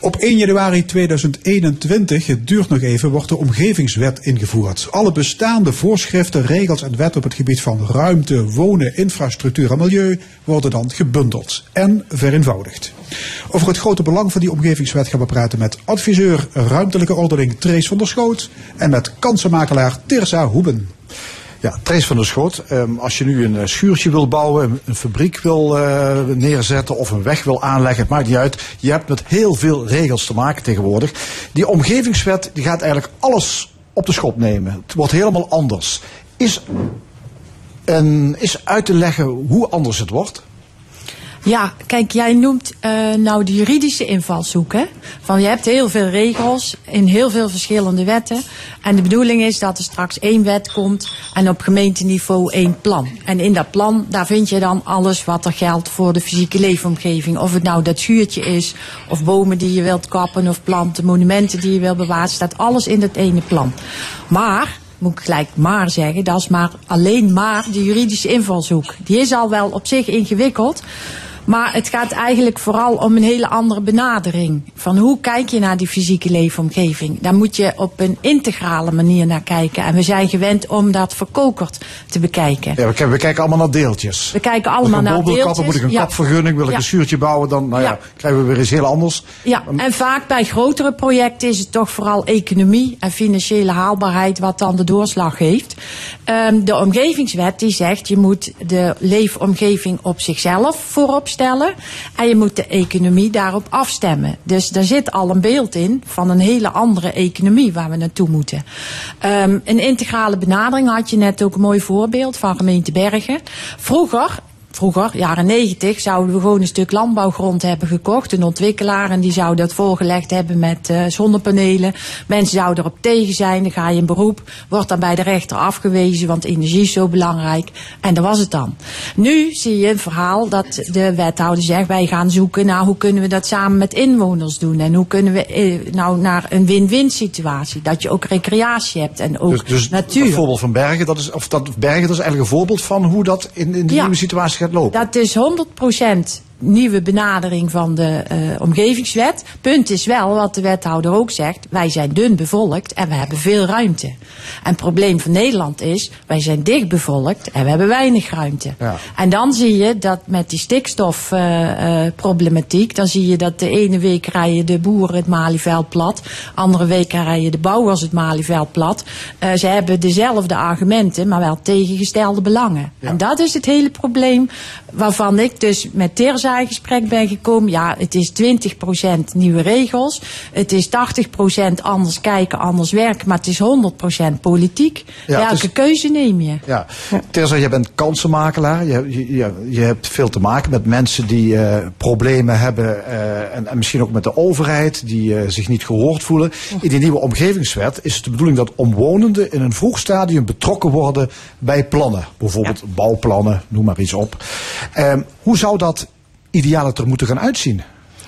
Op 1 januari 2021, het duurt nog even, wordt de omgevingswet ingevoerd. Alle bestaande voorschriften, regels en wetten op het gebied van ruimte, wonen, infrastructuur en milieu worden dan gebundeld en vereenvoudigd. Over het grote belang van die omgevingswet gaan we praten met adviseur ruimtelijke ordening Trace van der Schoot en met kansenmakelaar Tirza Hoeben. Ja, Trace van der Schoot, ehm, als je nu een eh, schuurtje wil bouwen, een, fabriek wil eh, neerzetten of een weg wil aanleggen, het maakt niet uit. Je hebt met heel veel regels te maken tegenwoordig. Die omgevingswet die gaat eigenlijk alles op de schop nemen. Het wordt helemaal anders. Is, en is uit te leggen hoe anders het wordt? Ja, kijk, jij noemt uh, nou de juridische invalshoek. Hè? Van je hebt heel veel regels in heel veel verschillende wetten. En de bedoeling is dat er straks één wet komt en op gemeenteniveau één plan. En in dat plan, daar vind je dan alles wat er geldt voor de fysieke leefomgeving. Of het nou dat schuurtje is, of bomen die je wilt kappen, of planten, monumenten die je wilt bewaren. staat alles in dat ene plan. Maar moet ik gelijk maar zeggen, dat is maar alleen maar de juridische invalshoek. Die is al wel op zich ingewikkeld. Maar het gaat eigenlijk vooral om een hele andere benadering. Van hoe kijk je naar die fysieke leefomgeving? Daar moet je op een integrale manier naar kijken. En we zijn gewend om dat verkokerd te bekijken. Ja, we, kijken, allemaal naar deeltjes. We kijken allemaal naar deeltjes. kappen, moet ik een Ja. kapvergunning, wil ik Ja. een schuurtje bouwen, dan nou ja, krijgen we weer iets heel anders. Ja, en vaak bij grotere projecten is het toch vooral economie en financiële haalbaarheid wat dan de doorslag heeft. Ehm, de omgevingswet die zegt je moet de leefomgeving op zichzelf voorop en je moet de economie daarop afstemmen. Dus daar zit al een beeld in van een hele andere economie waar we naartoe moeten. Ehm, een integrale benadering had je net ook een mooi voorbeeld van gemeente Bergen. Vroeger Vroeger, jaren 90, zouden we gewoon een stuk landbouwgrond hebben gekocht. Een ontwikkelaar en die zou dat voorgelegd hebben met eh, zonnepanelen. Mensen zouden erop tegen zijn, dan ga je in beroep. Wordt dan bij de rechter afgewezen, want energie is zo belangrijk. En dat was het dan. Nu zie je een verhaal dat de wethouder zegt, wij gaan zoeken naar hoe kunnen we dat samen met inwoners doen. En hoe kunnen we eh, nou naar een win-win situatie. Dat je ook recreatie hebt en ook Dus, dus natuur. het voorbeeld van Bergen, dat is, of dat Bergen, dat is eigenlijk een voorbeeld van hoe dat in, in de Ja. nieuwe situatie gaat lopen. Dat is 100% nieuwe benadering van de eh, omgevingswet. Punt is wel, wat de wethouder ook zegt, wij zijn dun bevolkt en we hebben veel ruimte. En het probleem van Nederland is, wij zijn dicht bevolkt en we hebben weinig ruimte. Ja. En dan zie je dat met die stikstofproblematiek, dan zie je dat de ene week rijden de boeren het Malieveld plat, andere week rijden de bouwers het Malieveld plat. Eh, ze hebben dezelfde argumenten, maar wel tegengestelde belangen. En dat is het hele probleem waarvan ik dus met Terza sollicitatiegesprek ben gekomen. Ja, het is 20% nieuwe regels. Het is 80% anders kijken, anders werken. Maar het is 100% politiek. Ja, Welke keuze neem je? Ja, Teresa, je bent kansenmakelaar. Je, je, je, hebt veel te maken met mensen die eh, problemen hebben. eh, en, en misschien ook met de overheid, die eh, zich niet gehoord voelen. In die nieuwe omgevingswet is het de bedoeling dat omwonenden in een vroeg stadium betrokken worden bij plannen. Bijvoorbeeld bouwplannen, noem maar iets op. Ehm, hoe zou dat idealiter moeten gaan uitzien?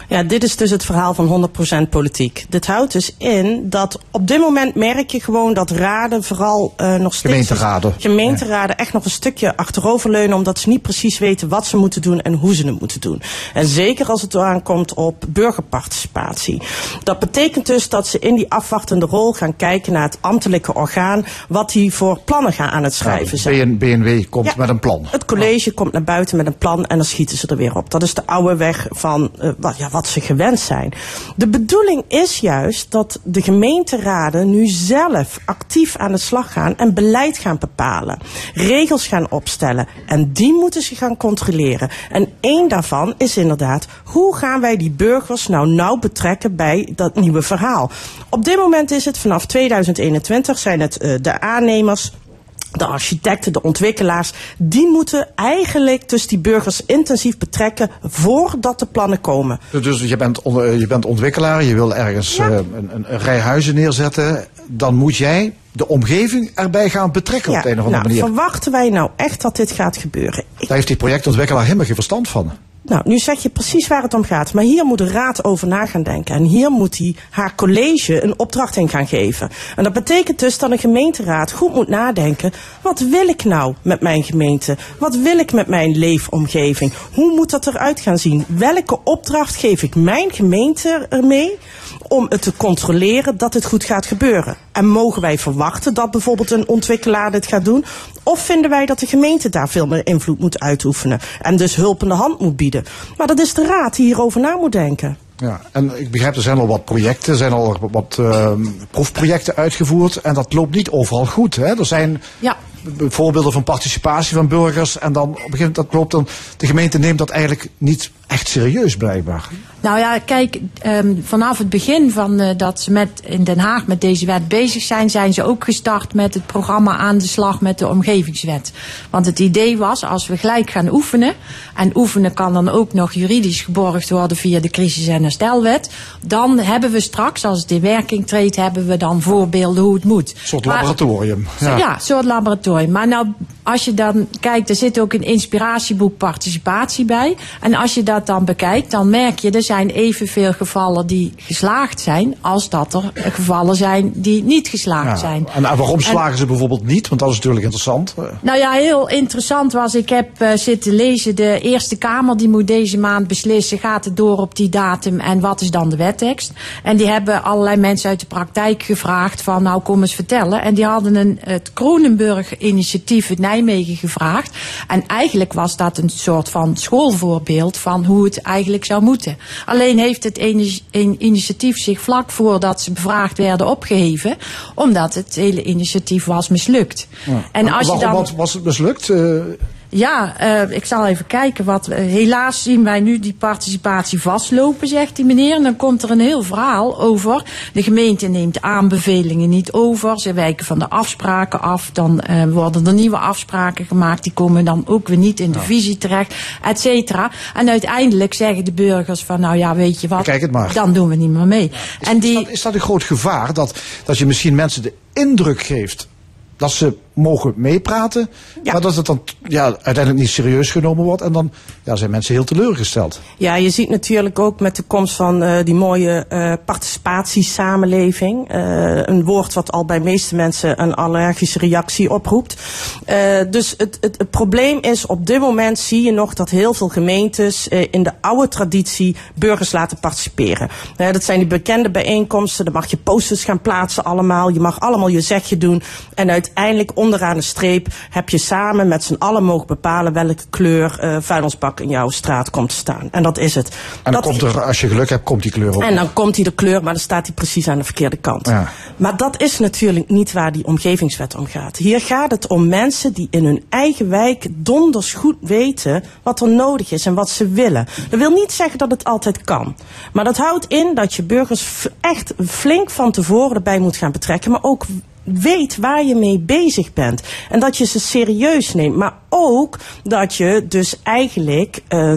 Ja, dit is dus het verhaal van 100% politiek. Dit houdt dus in dat op dit moment merk je gewoon dat raden vooral eh, nog steeds... Gemeenteraden. Gemeenteraden echt nog een stukje achteroverleunen omdat ze niet precies weten wat ze moeten doen en hoe ze het moeten doen. En zeker als het aankomt op burgerparticipatie. Dat betekent dus dat ze in die afwachtende rol gaan kijken naar het ambtelijke orgaan, wat die voor plannen gaan aan het schrijven zijn. BN, BNW komt Ja. met een plan. Het college komt naar buiten met een plan en dan schieten ze er weer op. Dat is de oude weg van eh, wat, ja, wat ze gewend zijn. De bedoeling is juist dat de gemeenteraden nu zelf actief aan de slag gaan en beleid gaan bepalen. Regels gaan opstellen en die moeten ze gaan controleren. En één daarvan is inderdaad, hoe gaan wij die burgers nou nauw betrekken bij dat nieuwe verhaal? Op dit moment is het vanaf 2021 zijn het eh, de aannemers de architecten, de ontwikkelaars, die moeten eigenlijk dus die burgers intensief betrekken voordat de plannen komen. Dus je bent, on- eh, je bent ontwikkelaar, je wil ergens Ja. eh, een, een, een rij huizen neerzetten. Dan moet jij de omgeving erbij gaan betrekken op de een of andere nou, manier. verwachten wij nou echt dat dit gaat gebeuren? Daar heeft die projectontwikkelaar helemaal geen verstand van. Nou, nu zeg je precies waar het om gaat. Maar hier moet de raad over na gaan denken. En hier moet hij haar college een opdracht in gaan geven. En dat betekent dus dat een gemeenteraad goed moet nadenken. Wat wil ik nou met mijn gemeente? Wat wil ik met mijn leefomgeving? Hoe moet dat eruit gaan zien? Welke opdracht geef ik mijn gemeente ermee? Om het te controleren dat het goed gaat gebeuren. En mogen wij verwachten dat bijvoorbeeld een ontwikkelaar dit gaat doen? Of vinden wij dat de gemeente daar veel meer invloed moet uitoefenen? En dus hulpende hand moet bieden? Maar dat is de raad die hierover na moet denken. Ja, en ik begrijp, er zijn al wat projecten, er zijn al wat ehm, proefprojecten uitgevoerd. En dat loopt niet overal goed. Hè? Er zijn Ja. voorbeelden van participatie van burgers. En dan op een gegeven moment dat loopt dan. De gemeente neemt dat eigenlijk niet echt serieus, blijkbaar. Nou ja, kijk, ehm, vanaf het begin van eh, dat ze met, in Den Haag met deze wet bezig zijn, zijn ze ook gestart met het programma aan de slag met de omgevingswet. Want het idee was, als we gelijk gaan oefenen, en oefenen kan dan ook nog juridisch geborgd worden via de crisis- en herstelwet, dan hebben we straks, als het in werking treedt, hebben we dan voorbeelden hoe het moet. Een soort Maar- laboratorium. ja. een soort laboratorium. Maar nou, als je dan kijkt, er zit ook een inspiratieboek participatie bij. En als je dat dan bekijkt, dan merk je, er zijn evenveel gevallen die geslaagd zijn, als dat er gevallen zijn die niet geslaagd Ja. zijn. En, waarom En- slagen ze bijvoorbeeld niet? Want dat is natuurlijk interessant. Nou ja, heel interessant was, ik heb eh, zitten lezen, de Eerste Kamer die moet deze maand beslissen, gaat het door op die datum en wat is dan de wettekst? En die hebben allerlei mensen uit de praktijk gevraagd van, nou kom eens vertellen. En die hadden een, het Kronenburg-initiatief uit Nijmegen gevraagd. En eigenlijk was dat een soort van schoolvoorbeeld van hoe het eigenlijk zou moeten. Alleen heeft het initiatief zich vlak voordat ze bevraagd werden opgeheven, omdat het hele initiatief was mislukt. En als je dan... wat was het mislukt? Eh, Ja, eh, ik zal even kijken. Wat, eh, helaas zien wij nu die participatie vastlopen, zegt die meneer. En dan komt er een heel verhaal over. De gemeente neemt aanbevelingen niet over. Ze wijken van de afspraken af. Dan eh, worden er nieuwe afspraken gemaakt. Die komen dan ook weer niet in de visie terecht, et cetera. En uiteindelijk zeggen de burgers van, nou ja, weet je wat. Kijk het maar. Dan doen we niet meer mee. en Is, die, dat, is dat een groot gevaar dat, dat je misschien mensen de indruk geeft dat ze mogen meepraten, Ja. maar dat het dan ja, uiteindelijk niet serieus genomen wordt en dan ja, zijn mensen heel teleurgesteld. Ja, je ziet natuurlijk ook met de komst van eh, die mooie eh participatiesamenleving. eh, een woord wat al bij meeste mensen een allergische reactie oproept. Dus het, het, het probleem is, op dit moment zie je nog dat heel veel gemeentes in de oude traditie burgers laten participeren. Dat zijn die bekende bijeenkomsten, dan mag je posters gaan plaatsen allemaal. Je mag allemaal je zegje doen. En uiteindelijk onderaan de streep heb je samen met z'n allen mogen bepalen welke kleur eh vuilnisbak in jouw straat komt te staan. En dat is het. En dan dat, komt er, als je geluk hebt, komt die kleur op. en dan komt hij de kleur, maar dan staat hij precies aan de verkeerde kant. Ja. Maar dat is natuurlijk niet waar die omgevingswet om gaat. Hier gaat het om mensen die in hun eigen wijk donders goed weten wat er nodig is en wat ze willen. Dat wil niet zeggen dat het altijd kan. Maar dat houdt in dat je burgers echt flink van tevoren erbij moet gaan betrekken, maar ook weet waar je mee bezig bent. En dat je ze serieus neemt. Maar ook dat je dus eigenlijk eh,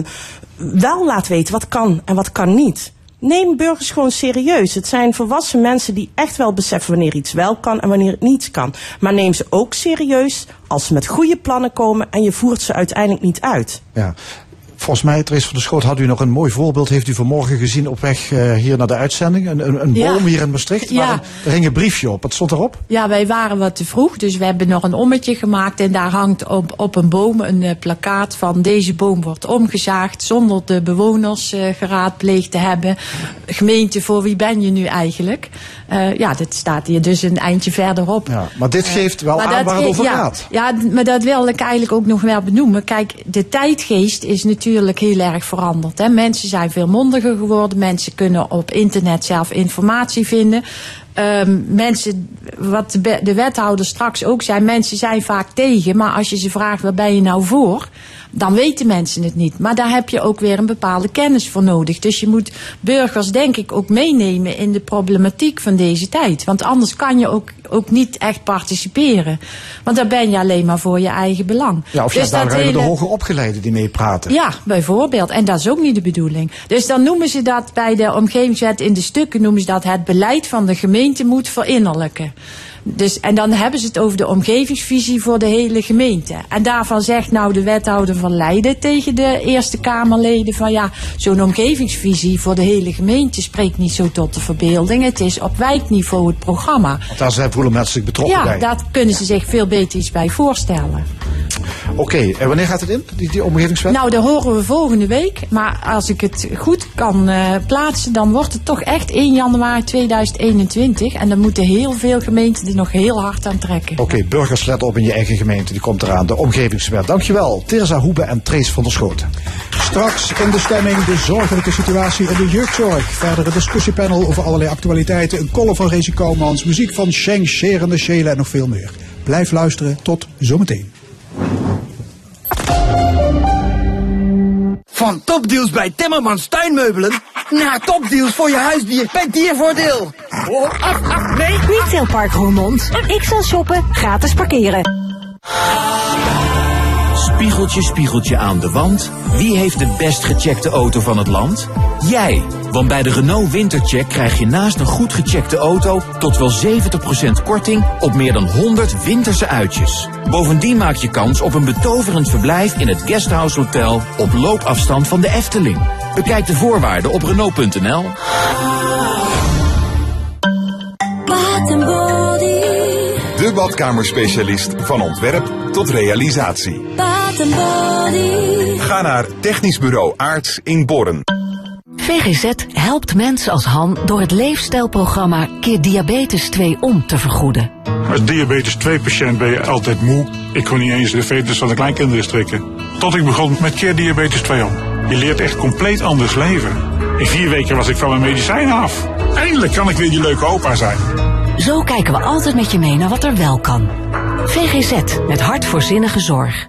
wel laat weten wat kan en wat kan niet. Neem burgers gewoon serieus. Het zijn volwassen mensen die echt wel beseffen wanneer iets wel kan en wanneer het niet kan. Maar neem ze ook serieus als ze met goede plannen komen en je voert ze uiteindelijk niet uit. Ja. Volgens mij, Therese van der Schoot, had u nog een mooi voorbeeld. Heeft u vanmorgen gezien op weg eh, hier naar de uitzending. Een, een, een Ja. boom hier in Maastricht. Ja. waar een- er hing een briefje op. Wat stond erop? Ja, wij waren wat te vroeg, dus we hebben nog een ommetje gemaakt. En daar hangt op, op een boom een eh, plakkaat van deze boom wordt omgezaagd zonder de bewoners eh, geraadpleegd te hebben. Gemeente, voor wie ben je nu eigenlijk? Ja, dat staat hier dus een eindje verderop. Ja. Maar dit geeft wel aan waar het over ja, gaat. Ja, maar dat wil ik eigenlijk ook nog wel benoemen. Kijk, de tijdgeest is natuurlijk heel erg veranderd. Hè. Mensen zijn veel mondiger geworden. Mensen kunnen op internet zelf informatie vinden. Ehm, mensen, wat de, de wethouder straks ook zei, mensen zijn vaak tegen. Maar als je ze vraagt, waar ben je nou voor? Dan weten mensen het niet. Maar daar heb je ook weer een bepaalde kennis voor nodig. Dus je moet burgers denk ik ook meenemen in de problematiek van deze tijd. Want anders kan je ook, ook niet echt participeren. Want dan ben je alleen maar voor je eigen belang. Ja, of je Dus daar dat alleen de hele- hoger opgeleiden die meepraten. ja, bijvoorbeeld. En dat is ook niet de bedoeling. Dus dan noemen ze dat bij de omgevingswet in de stukken noemen ze dat het beleid van de gemeente moet verinnerlijken. Dus, en dan hebben ze het over de omgevingsvisie voor de hele gemeente. En daarvan zegt nou de wethouder van Leiden tegen de Eerste Kamerleden van ja, zo'n omgevingsvisie voor de hele gemeente spreekt niet zo tot de verbeelding. Het is op wijkniveau het programma. Want daar zijn voelen mensen zich betrokken Ja, bij. daar kunnen ze zich veel beter iets bij voorstellen. Oké, en wanneer gaat het in, die, die omgevingswet? Nou, dat horen we volgende week. Maar als ik het goed kan eh, plaatsen, dan wordt het toch echt 1 januari 2021. En dan moeten heel veel gemeenten nog heel hard aan trekken. Oké, burgers let op in je eigen gemeente. Die komt eraan. De omgevingswet. Dankjewel, Teresa Hoebe en Trace van der Schoot. Straks in de stemming de zorgelijke situatie in de jeugdzorg. Verder een discussiepanel over allerlei actualiteiten. Een column van Rezi Kouwmans. Muziek van Sheng, Scherende Shela en nog veel meer. Blijf luisteren. Tot zometeen. Van topdeals bij Timmermans Tuinmeubelen naar topdeals voor je huisdier bij Diervoordeel. Oh, af, af, nee. Retailpark Roermond. XL shoppen, gratis parkeren. Spiegeltje, spiegeltje aan de wand. Wie heeft de best gecheckte auto van het land? Jij. Want bij de Renault Wintercheck krijg je naast een goed gecheckte auto tot wel 70% korting op meer dan 100 winterse uitjes. Bovendien maak je kans op een betoverend verblijf in het Guesthouse Hotel op loopafstand van de Efteling. Bekijk de voorwaarden op Renault.nl. De badkamerspecialist van ontwerp tot realisatie. Ga naar Technisch Bureau Aarts in Borren. VGZ helpt mensen als Han door het leefstijlprogramma Keer Diabetes 2 om te vergoeden. Als diabetes 2-patiënt ben je altijd moe. Ik kon niet eens de veters van de kleinkinderen strikken. Tot ik begon met Keer Diabetes 2 om. Je leert echt compleet anders leven. In vier weken was ik van mijn medicijnen af. Eindelijk kan ik weer die leuke opa zijn. Zo kijken we altijd met je mee naar wat er wel kan. VGZ met hart voor zinnige zorg.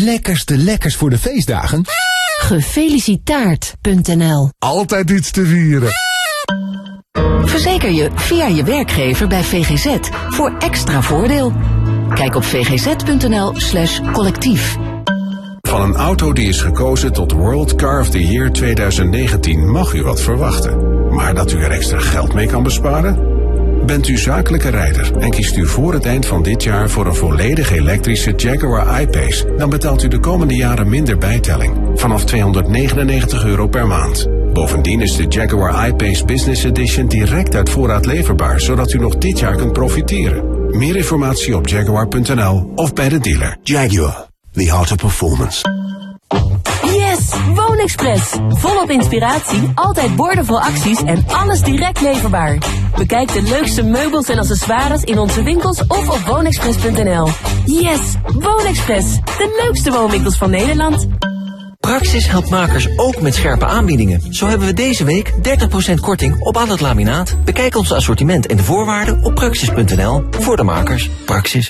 Lekkerste lekkers voor de feestdagen? Gefelicitaard.nl Altijd iets te vieren. Verzeker je via je werkgever bij VGZ voor extra voordeel. Kijk op vgz.nl slash collectief. Van een auto die is gekozen tot World Car of the Year 2019 mag u wat verwachten. Maar dat u er extra geld mee kan besparen? Bent u zakelijke rijder en kiest u voor het eind van dit jaar voor een volledig elektrische Jaguar I-Pace, dan betaalt u de komende jaren minder bijtelling, vanaf 299 euro per maand. Bovendien is de Jaguar I-Pace Business Edition direct uit voorraad leverbaar, zodat u nog dit jaar kunt profiteren. Meer informatie op jaguar.nl of bij de dealer. Jaguar, the art of performance. Yes, Woonexpress. Volop inspiratie, altijd boordevol acties en alles direct leverbaar. Bekijk de leukste meubels en accessoires in onze winkels of op woonexpress.nl. Yes, Woonexpress. De leukste woonwinkels van Nederland. Praxis helpt makers ook met scherpe aanbiedingen. Zo hebben we deze week 30% korting op al het laminaat. Bekijk ons assortiment en de voorwaarden op praxis.nl. Voor de makers. Praxis.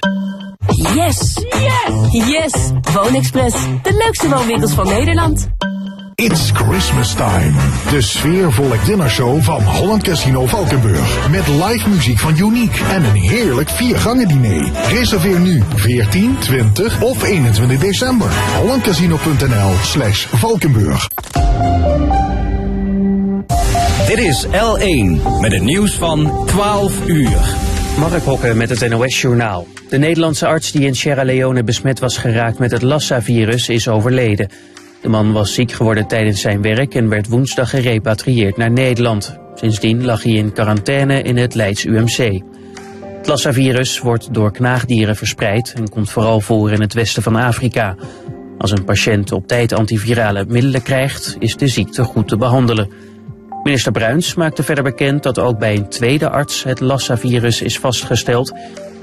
Yes, yes, yes. Woonexpress. De leukste woonwinkels van Nederland. It's Christmas time. De sfeervolle dinnershow van Holland Casino Valkenburg. Met live muziek van Unique en een heerlijk viergangen diner. Reserveer nu 14, 20 of 21 december. hollandcasino.nl slash Valkenburg. Dit is L1 met het nieuws van 12 uur. Mark Hokke met het NOS-journaal. De Nederlandse arts die in Sierra Leone besmet was geraakt met het Lassa-virus is overleden. De man was ziek geworden tijdens zijn werk en werd woensdag gerepatrieerd naar Nederland. Sindsdien lag hij in quarantaine in het Leids UMC. Het Lassa-virus wordt door knaagdieren verspreid en komt vooral voor in het westen van Afrika. Als een patiënt op tijd antivirale middelen krijgt, is de ziekte goed te behandelen. Minister Bruins maakte verder bekend dat ook bij een tweede arts het Lassa-virus is vastgesteld.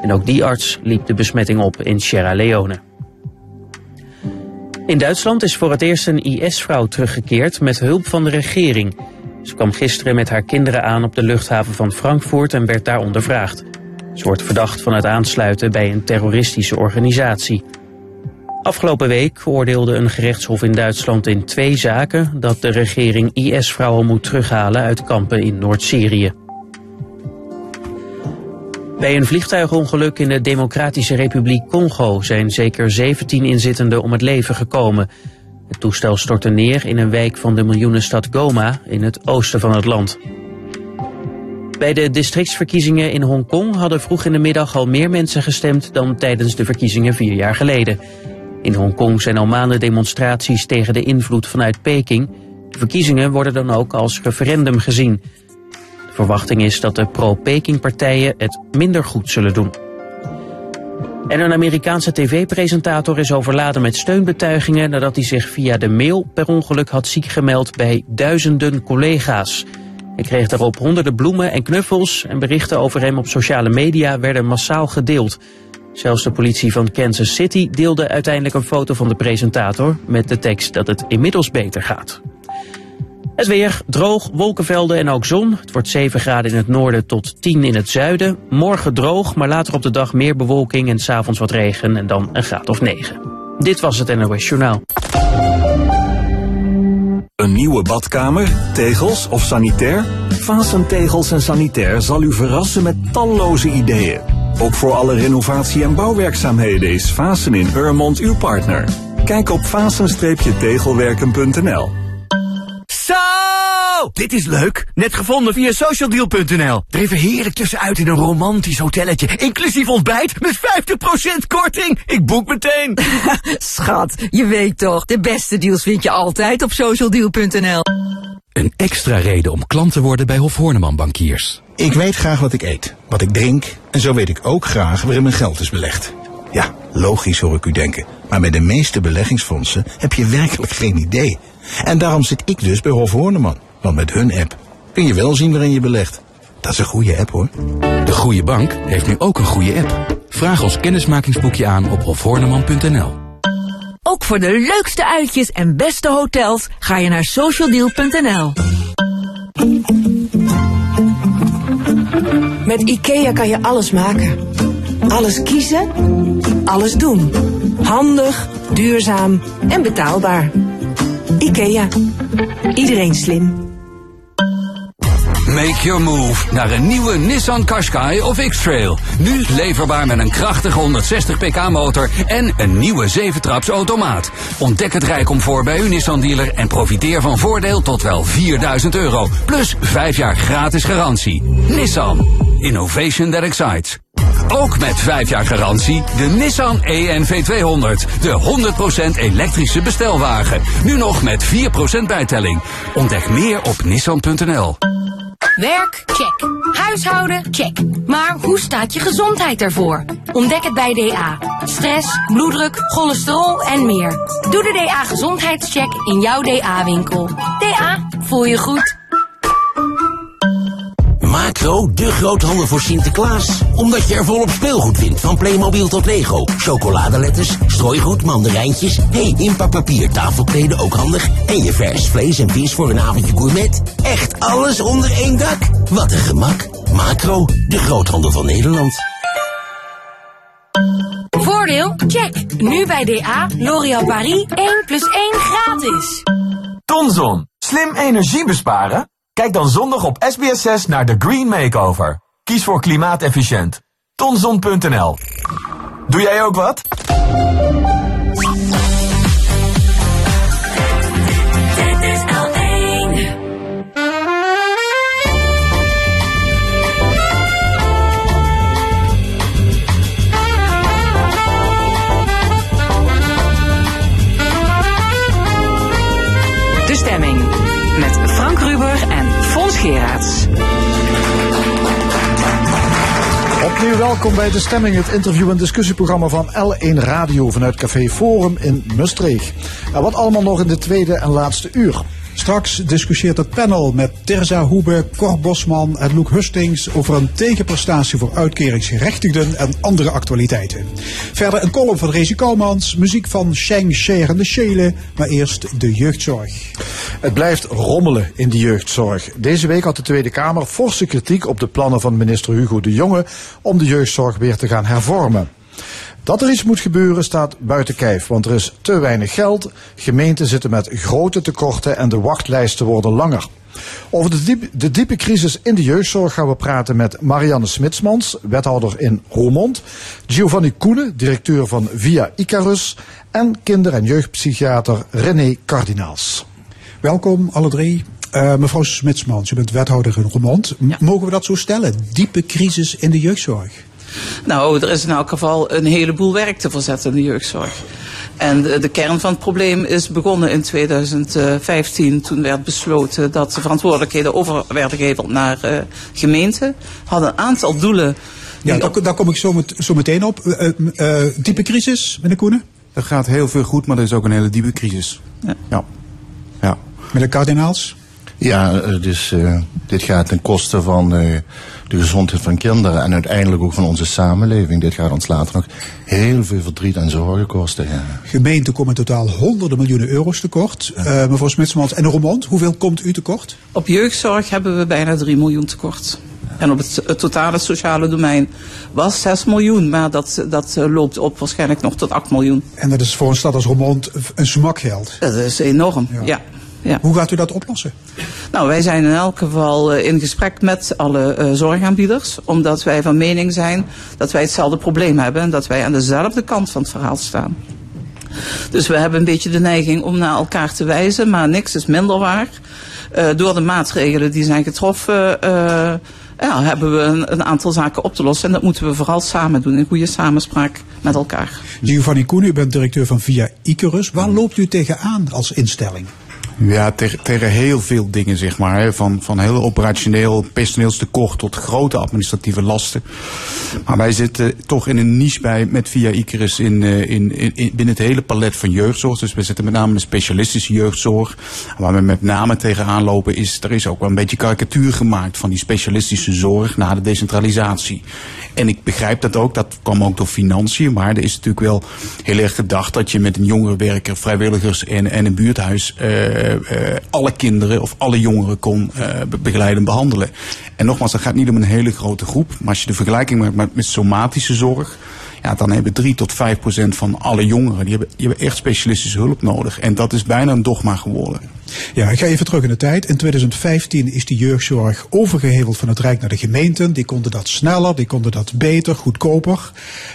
En ook die arts liep de besmetting op in Sierra Leone. In Duitsland is voor het eerst een IS-vrouw teruggekeerd met hulp van de regering. Ze kwam gisteren met haar kinderen aan op de luchthaven van Frankfurt en werd daar ondervraagd. Ze wordt verdacht van het aansluiten bij een terroristische organisatie. Afgelopen week oordeelde een gerechtshof in Duitsland in twee zaken dat de regering IS-vrouwen moet terughalen uit kampen in Noord-Syrië. Bij een vliegtuigongeluk in de Democratische Republiek Congo zijn zeker 17 inzittenden om het leven gekomen. Het toestel stortte neer in een wijk van de miljoenenstad Goma in het oosten van het land. Bij de districtsverkiezingen in Hongkong hadden vroeg in de middag al meer mensen gestemd dan tijdens de verkiezingen vier jaar geleden. In Hongkong zijn al maanden demonstraties tegen de invloed vanuit Peking. De verkiezingen worden dan ook als referendum gezien. Verwachting is dat de pro-Peking-partijen het minder goed zullen doen. En een Amerikaanse tv-presentator is overladen met steunbetuigingen nadat hij zich via de mail per ongeluk had ziek gemeld bij duizenden collega's. Hij kreeg daarop honderden bloemen en knuffels en berichten over hem op sociale media werden massaal gedeeld. Zelfs de politie van Kansas City deelde uiteindelijk een foto van de presentator met de tekst dat het inmiddels beter gaat. Het weer, droog, wolkenvelden en ook zon. Het wordt 7 graden in het noorden tot 10 in het zuiden. Morgen droog, maar later op de dag meer bewolking en s'avonds wat regen en dan een graad of 9. Dit was het NOS Journaal. Een nieuwe badkamer, tegels of sanitair? Vasen Tegels en Sanitair zal u verrassen met talloze ideeën. Ook voor alle renovatie- en bouwwerkzaamheden is Vasen in Urmond uw partner. Kijk op vasen-tegelwerken.nl Zo! Dit is leuk. Net gevonden via socialdeal.nl. Er even heerlijk tussenuit in een romantisch hotelletje. Inclusief ontbijt met 50% korting. Ik boek meteen. [LAUGHS] Schat, je weet toch, de beste deals vind je altijd op socialdeal.nl. Een extra reden om klant te worden bij Hof Horneman Bankiers. Ik weet graag wat ik eet, wat ik drink en zo weet ik ook graag waarin mijn geld is belegd. Ja, logisch hoor ik u denken, maar bij de meeste beleggingsfondsen heb je werkelijk geen idee. En daarom zit ik dus bij Hof Horneman, want met hun app kun je wel zien waarin je belegt. Dat is een goede app hoor. De goede bank heeft nu ook een goede app. Vraag ons kennismakingsboekje aan op hofhorneman.nl. Ook voor de leukste uitjes en beste hotels ga je naar socialdeal.nl. Met IKEA kan je alles maken. Alles kiezen, alles doen. Handig, duurzaam en betaalbaar. IKEA. Iedereen slim. Make your move naar een nieuwe Nissan Qashqai of X-Trail. Nu leverbaar met een krachtige 160 pk motor en een nieuwe 7-traps automaat. Ontdek het rijcomfort bij uw Nissan dealer en profiteer van voordeel tot wel 4000 euro. Plus 5 jaar gratis garantie. Nissan. Innovation that excites. Ook met 5 jaar garantie de Nissan ENV200. De 100% elektrische bestelwagen. Nu nog met 4% bijtelling. Ontdek meer op nissan.nl. Werk? Check. Huishouden? Check. Maar hoe staat je gezondheid ervoor? Ontdek het bij DA. Stress, bloeddruk, cholesterol en meer. Doe de DA gezondheidscheck in jouw DA-winkel. DA, voel je goed? Macro, de groothandel voor Sinterklaas. Omdat je er volop speelgoed vindt, van Playmobil tot Lego. Chocoladeletters, strooigoed, mandarijntjes. hey, inpakpapier, tafelkleden ook handig. En je vers vlees en vis voor een avondje gourmet. Echt alles onder één dak. Wat een gemak. Macro, de groothandel van Nederland. Voordeel? Check. Nu bij DA, L'Oréal Paris 1 plus 1 gratis. Tonzon. Slim energie besparen? Kijk dan zondag op SBS6 naar de Green Makeover. Kies voor klimaatefficiënt. Tonzon.nl Doe jij ook wat? Opnieuw welkom bij De Stemming, het interview- en discussieprogramma van L1 Radio vanuit Café Forum in Mustreeg. En wat allemaal nog in de tweede en laatste uur. Straks discussieert het panel met Terza Hoebe, Cor Bosman en Loek Hustings over een tegenprestatie voor uitkeringsgerechtigden en andere actualiteiten. Verder een column van Rezi Kouwmans, muziek van Sheng Sher en de Shele, maar eerst de jeugdzorg. Het blijft rommelen in de jeugdzorg. Deze week had de Tweede Kamer forse kritiek op de plannen van minister Hugo de Jonge om de jeugdzorg weer te gaan hervormen. Dat er iets moet gebeuren staat buiten kijf, want er is te weinig geld, gemeenten zitten met grote tekorten en de wachtlijsten worden langer. Over de, diep- de diepe crisis in de jeugdzorg gaan we praten met Marianne Smitsmans, wethouder in Roermond, Giovanni Koenen, directeur van Via Icarus en kinder- en jeugdpsychiater René Kardinaals. Welkom alle drie. Eh, mevrouw Smitsmans, u bent wethouder in Roermond. M- Mogen we dat zo stellen? Diepe crisis in de jeugdzorg. Nou, er is in elk geval een heleboel werk te verzetten in de jeugdzorg. En de, de kern van het probleem is begonnen in 2015. Toen werd besloten dat de verantwoordelijkheden over werden geheveld naar eh, gemeenten. Hadden een aantal doelen. Ja, daar, daar kom ik zo, met, zo meteen op. Eh, eh, diepe crisis, meneer Koenen? Er gaat heel veel goed, maar er is ook een hele diepe crisis. Ja. Ja. ja. Meneer Kardinaals? Ja, eh, dus eh, dit gaat ten koste van eh, de gezondheid van kinderen en uiteindelijk ook van onze samenleving. Dit gaat ons later nog heel veel verdriet en zorgen kosten. Ja. Gemeenten komen in totaal honderden miljoenen euro's tekort. Eh, mevrouw Smitsmans en Roermond, hoeveel komt u tekort? Op jeugdzorg hebben we bijna 3 miljoen tekort. En op het, het totale sociale domein was 6 miljoen, maar dat, dat loopt op waarschijnlijk nog tot 8 miljoen. En dat is voor een stad als Roermond een smakgeld. Dat is enorm, ja. ja. Hoe gaat u dat oplossen? Nou, wij zijn in elk geval eh, in gesprek met alle eh, zorgaanbieders, omdat wij van mening zijn dat wij hetzelfde probleem hebben en dat wij aan dezelfde kant van het verhaal staan. Dus we hebben een beetje de neiging om naar elkaar te wijzen, maar niks is minder waar. Eh, door de maatregelen die zijn getroffen, ja, hebben we een, een aantal zaken op te lossen. En dat moeten we vooral samen doen, in goede samenspraak met elkaar. Giovanni Koenen, u bent directeur van Via Icarus. Waar loopt u tegenaan als instelling? Ja, tegen, heel veel dingen, zeg maar. Van, van heel operationeel personeelstekort tot grote administratieve lasten. Maar wij zitten toch in een niche bij met Via Icarus in, eh, in, in, in- binnen het hele palet van jeugdzorg. Dus we zitten met name in de specialistische jeugdzorg. Waar we met name tegenaan lopen is, er is ook wel een beetje karikatuur gemaakt van die specialistische zorg na de decentralisatie. En ik begrijp dat ook, dat kwam ook door financiën. Maar er is natuurlijk wel heel erg gedacht dat je met een jongerenwerker, vrijwilligers en, en een buurthuis eh, alle kinderen of alle jongeren kon eh, be- begeleiden en behandelen. En nogmaals, dat gaat niet om een hele grote groep. Maar als je de vergelijking maakt met, met somatische zorg. Ja, dan hebben 3 tot 5 procent van alle jongeren die hebben, echt specialistische hulp nodig. En dat is bijna een dogma geworden. Ja, ik ga even terug in de tijd. In 2015 is de jeugdzorg overgeheveld van het Rijk naar de gemeenten. Die konden dat sneller, die konden dat beter, goedkoper.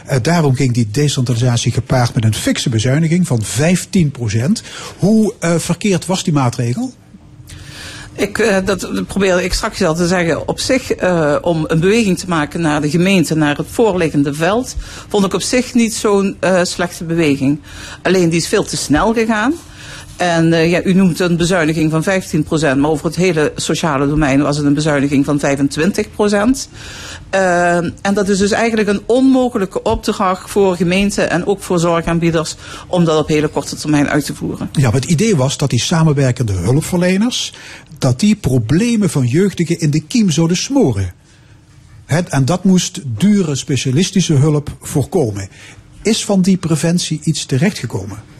Eh, daarom ging die decentralisatie gepaard met een fikse bezuiniging van 15% Hoe eh, verkeerd was die maatregel? Ik, eh, dat, probeerde ik straks al te zeggen. Op zich, eh, om een beweging te maken naar de gemeente, naar het voorliggende veld, vond ik op zich niet zo'n eh, slechte beweging. Alleen die is veel te snel gegaan. En eh, ja, u noemt een bezuiniging van 15%, maar over het hele sociale domein was het een bezuiniging van 25%. Eh, en dat is dus eigenlijk een onmogelijke opdracht voor gemeenten en ook voor zorgaanbieders om dat op hele korte termijn uit te voeren. Ja, maar het idee was dat die samenwerkende hulpverleners, dat die problemen van jeugdigen in de kiem zouden smoren. Het, en dat moest dure specialistische hulp voorkomen. Is van die preventie iets terechtgekomen?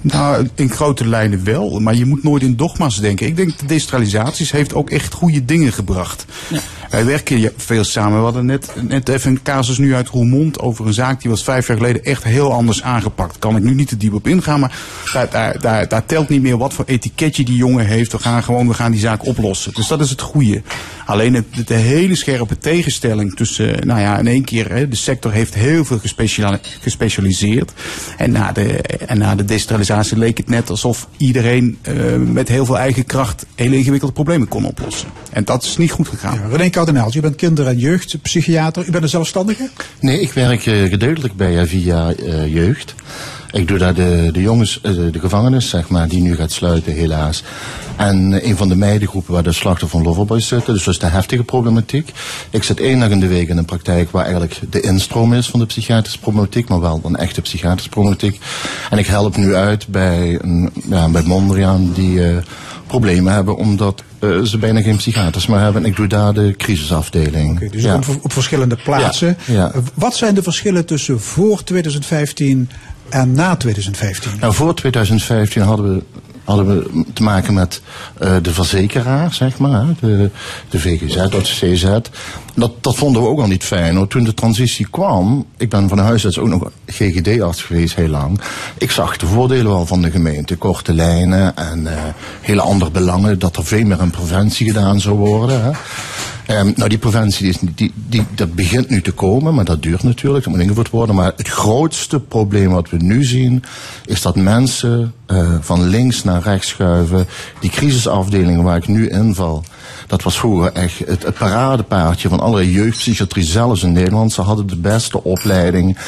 Nou, in grote lijnen wel, maar je moet nooit in dogma's denken. Ik denk de decentralisaties heeft ook echt goede dingen gebracht. Wij werken ja- veel samen. We hadden net, net even een casus nu uit Roermond over een zaak die was vijf jaar geleden echt heel anders aangepakt. Kan ik nu niet te diep op ingaan, maar daar, daar, daar, telt niet meer wat voor etiketje die jongen heeft. We gaan gewoon, we gaan die zaak oplossen. Dus dat is het goede. Alleen de hele scherpe tegenstelling tussen, nou ja, in één keer, hè, de sector heeft heel veel gespeciali- gespecialiseerd. En na de, en na de decentralisatie leek het net alsof iedereen eh, met heel veel eigen kracht hele ingewikkelde problemen kon oplossen. En dat is niet goed gegaan. René Je bent kinder- en jeugdpsychiater. U bent een zelfstandige? Nee, ik werk eh, gedeeltelijk bij eh, via eh, jeugd. Ik doe daar de, de jongens, eh, de gevangenis, zeg maar, die nu gaat sluiten, helaas. En een van de meidengroepen waar de slachtoffer van Loverboys zitten, dus dat is de heftige problematiek. Ik zit één dag in de week in een praktijk waar eigenlijk de instroom is van de psychiatrische problematiek, maar wel een echte psychiatrische problematiek. En ik help nu uit bij, een, ja, bij Mondriaan die problemen hebben omdat eh, ze bijna geen psychiaters meer hebben. En ik doe daar de crisisafdeling. Dus Ja. op, op verschillende plaatsen. Ja, ja. Eh, Wat zijn de verschillen tussen voor 2015 en na 2015? Nou, voor 2015 hadden we, hadden we te maken met eh, de verzekeraar, zeg maar. De, de VGZ of de CZ. Dat, dat vonden we ook al niet fijn. hoor. Toen de transitie kwam, ik ben van huis uit ook nog GGD-arts geweest heel lang. Ik zag de voordelen wel van de gemeente. Korte lijnen en eh, hele andere belangen. Dat er veel meer aan preventie gedaan zou worden. Hè. Ehm, nou, die preventie is, die, die, dat begint nu te komen, maar dat duurt natuurlijk, dat moet ingevoerd worden. Maar het grootste probleem wat we nu zien, is dat mensen eh, van links naar rechts schuiven. Die crisisafdelingen waar ik nu inval, dat was vroeger echt het, het paradepaardje van alle jeugdpsychiatrie, zelfs in Nederland. Ze hadden de beste opleiding.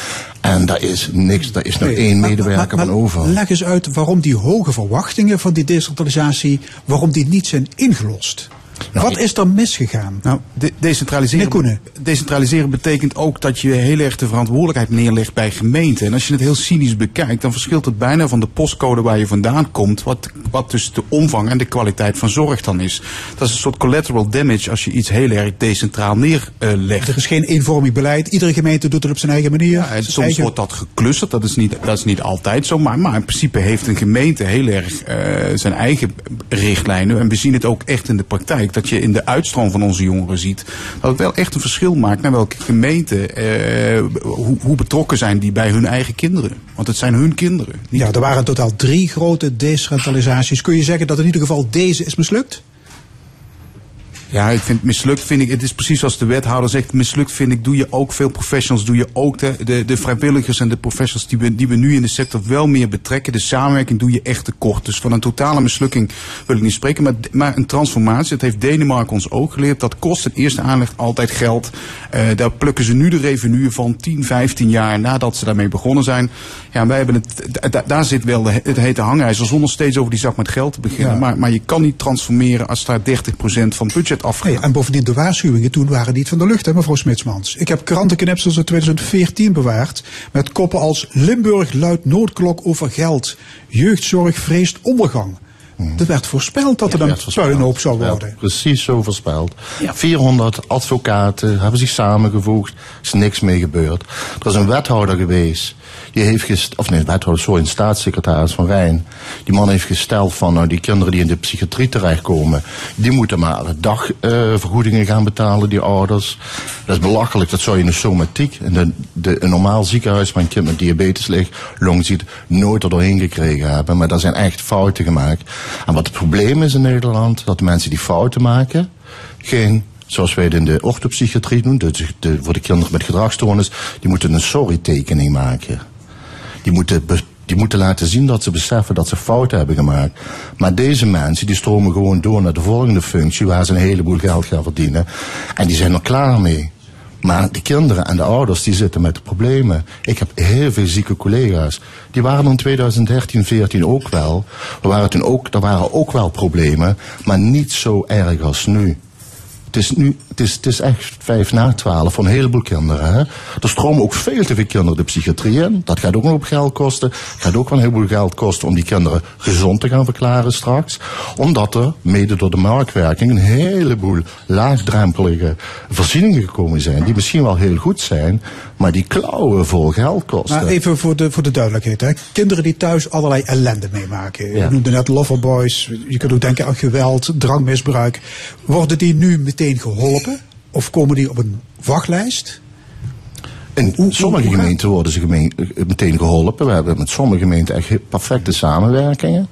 En daar is niks, daar is nog Nee, één medewerker maar- van over. Leg eens uit waarom die hoge verwachtingen van die decentralisatie, waarom die niet zijn ingelost. Wat is er misgegaan? Nou, de- decentraliseren, decentraliseren betekent ook dat je heel erg de verantwoordelijkheid neerlegt bij gemeenten. En als je het heel cynisch bekijkt, dan verschilt het bijna van de postcode waar je vandaan komt, wat, wat dus de omvang en de kwaliteit van zorg dan is. Dat is een soort collateral damage als je iets heel erg decentraal neerlegt. Er is geen eenvormig beleid, iedere gemeente doet het op zijn eigen manier. Ja, en soms eigen- wordt dat geclusterd, dat is niet, dat is niet altijd zo. Maar, maar in principe heeft een gemeente heel erg eh, zijn eigen richtlijnen. En we zien het ook echt in de praktijk. Dat je in de uitstroom van onze jongeren ziet. Dat het wel echt een verschil maakt naar welke gemeente, eh, hoe, hoe betrokken zijn die bij hun eigen kinderen. Want het zijn hun kinderen. Ja, er waren in totaal drie grote decentralisaties. Kun je zeggen dat in ieder geval deze is mislukt? Ja, ik vind mislukt vind ik, het is precies zoals de wethouder zegt, mislukt vind ik, doe je ook veel professionals, doe je ook de, de, de vrijwilligers en de professionals die we, die we nu in de sector wel meer betrekken. De samenwerking doe je echt tekort. Dus van een totale mislukking wil ik niet spreken, maar, maar een transformatie, dat heeft Denemarken ons ook geleerd, dat kost een eerste aanleg altijd geld. Eh, daar plukken ze nu de revenue van 10, 15 jaar nadat ze daarmee begonnen zijn. Ja, wij hebben het, da- da- daar zit wel de, het hete hangijzer zonder steeds over die zak met geld te beginnen. Ja. Maar, maar je kan niet transformeren als daar 30% van het budget afgaat. Nee, en bovendien de waarschuwingen toen waren niet van de lucht, hè, mevrouw Smitsmans. Ik heb krantenknipsels uit 2014 bewaard met koppen als Limburg luidt noodklok over geld. Jeugdzorg vreest ondergang. Er werd voorspeld dat er een puinhoop zou worden. Precies zo voorspeld. 400 advocaten hebben zich samengevoegd. Er is niks mee gebeurd. Er is een wethouder geweest. Die heeft gest of nee, wethouder, sorry, een staatssecretaris van Rijn. Die man heeft gesteld van, nou, die kinderen die in de psychiatrie terechtkomen, die moeten maar dagvergoedingen gaan betalen, die ouders. Dat is belachelijk, dat zou je in de somatiek, in de, de, een normaal ziekenhuis waar een kind met diabetes ligt, longziet, nooit er doorheen gekregen hebben. Maar daar zijn echt fouten gemaakt. En wat het probleem is in Nederland, dat de mensen die fouten maken, geen, zoals wij het in de orthopsychiatrie doen, de, de, voor de kinderen met gedragsstoornis, die moeten een sorry-tekening maken. Die moeten, die moeten laten zien dat ze beseffen dat ze fouten hebben gemaakt. Maar deze mensen die stromen gewoon door naar de volgende functie waar ze een heleboel geld gaan verdienen. En die zijn er klaar mee. Maar de kinderen en de ouders die zitten met de problemen. Ik heb heel veel zieke collega's. Die waren in 2013, 14 ook wel. Er waren, toen ook, er waren ook wel problemen, maar niet zo erg als nu. Is nu, het is, het is echt vijf na twaalf voor een heleboel kinderen. Hè. Er stromen ook veel te veel kinderen de psychiatrie in. Dat gaat ook nog op geld kosten. gaat ook wel een heleboel geld kosten om die kinderen gezond te gaan verklaren straks. Omdat er, mede door de marktwerking, een heleboel laagdrempelige voorzieningen gekomen zijn. Die misschien wel heel goed zijn, maar die klauwen vol geld kosten. Maar even voor de, voor de duidelijkheid. Hè. Kinderen die thuis allerlei ellende meemaken. Je noemde net loverboys. Je kunt ook denken aan geweld, drankmisbruik. Worden die nu meteen geholpen? Of komen die op een wachtlijst? In sommige gemeenten worden ze gemeen, eh, meteen geholpen. We hebben met sommige gemeenten echt perfecte samenwerkingen.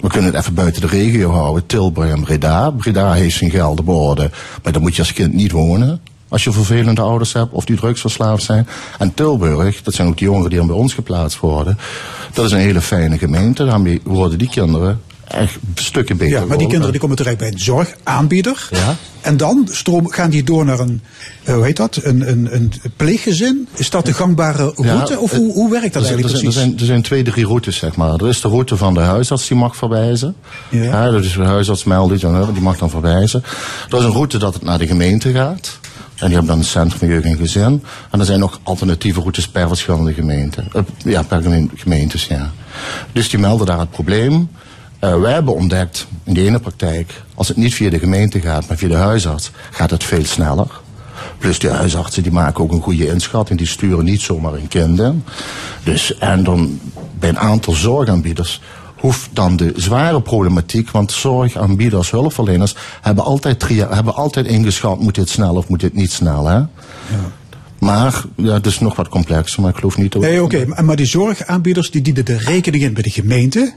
We kunnen het even buiten de regio houden. Tilburg en Breda. Breda heeft zijn geld op orde. Maar dan moet je als kind niet wonen. Als je vervelende ouders hebt of die drugsverslaafd zijn. En Tilburg, dat zijn ook die jongeren die dan bij ons geplaatst worden. Dat is een hele fijne gemeente. Daarmee worden die kinderen echt stukken beter. Ja, maar die kinderen die komen terecht bij een zorgaanbieder. Ja. En dan stroom, gaan die door naar een, uh, hoe heet dat, een, een, een pleeggezin. Is dat de gangbare route? of hoe, hoe werkt dat er eigenlijk zijn, er, zijn, er zijn twee, drie routes, zeg maar. Er is de route van de huisarts die mag verwijzen. Ja. ja dat is de huisarts meldt die mag dan verwijzen. Er is een route dat het naar de gemeente gaat. En die hebben dan een centrum jeugd en gezin. En er zijn nog alternatieve routes per verschillende gemeenten. Uh, ja, per gemeentes, ja. Dus die melden daar het probleem. Uh, wij hebben ontdekt in de ene praktijk, als het niet via de gemeente gaat, maar via de huisarts, gaat het veel sneller. Plus die huisartsen die maken ook een goede inschatting, die sturen niet zomaar een kind in. Dus, en dan bij een aantal zorgaanbieders hoeft dan de zware problematiek, want zorgaanbieders, hulpverleners, hebben altijd, hebben altijd ingeschat, moet dit snel of moet dit niet snel, hè? Ja. Maar ja, het is nog wat complexer, maar ik geloof niet dat... Nee, oké, okay, maar die zorgaanbieders die dienen de rekening in bij de gemeente.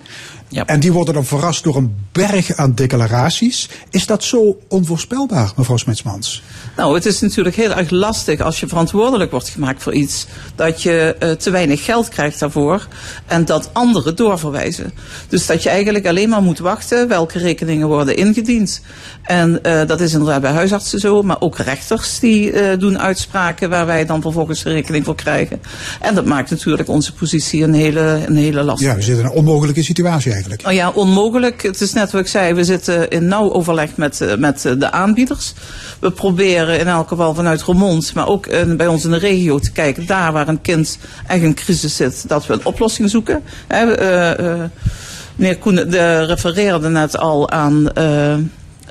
Ja. En die worden dan verrast door een berg aan declaraties. Is dat zo onvoorspelbaar, mevrouw Smitsmans? Nou, het is natuurlijk heel erg lastig als je verantwoordelijk wordt gemaakt voor iets. Dat je uh, te weinig geld krijgt daarvoor. En dat anderen doorverwijzen. Dus dat je eigenlijk alleen maar moet wachten welke rekeningen worden ingediend. En uh, dat is inderdaad bij huisartsen zo. Maar ook rechters die uh, doen uitspraken waar wij dan vervolgens rekening voor krijgen. En dat maakt natuurlijk onze positie een hele, een hele lastige. Ja, we zitten in een onmogelijke situatie eigenlijk. Oh ja, onmogelijk. Het is net wat ik zei, we zitten in nauw overleg met, eh, met eh, de aanbieders. We proberen in elk geval vanuit Remond, maar ook in, bij ons in de regio te kijken, daar waar een kind echt in crisis zit, dat we een oplossing zoeken. He, uh, uh, meneer Koen de refereerde net al aan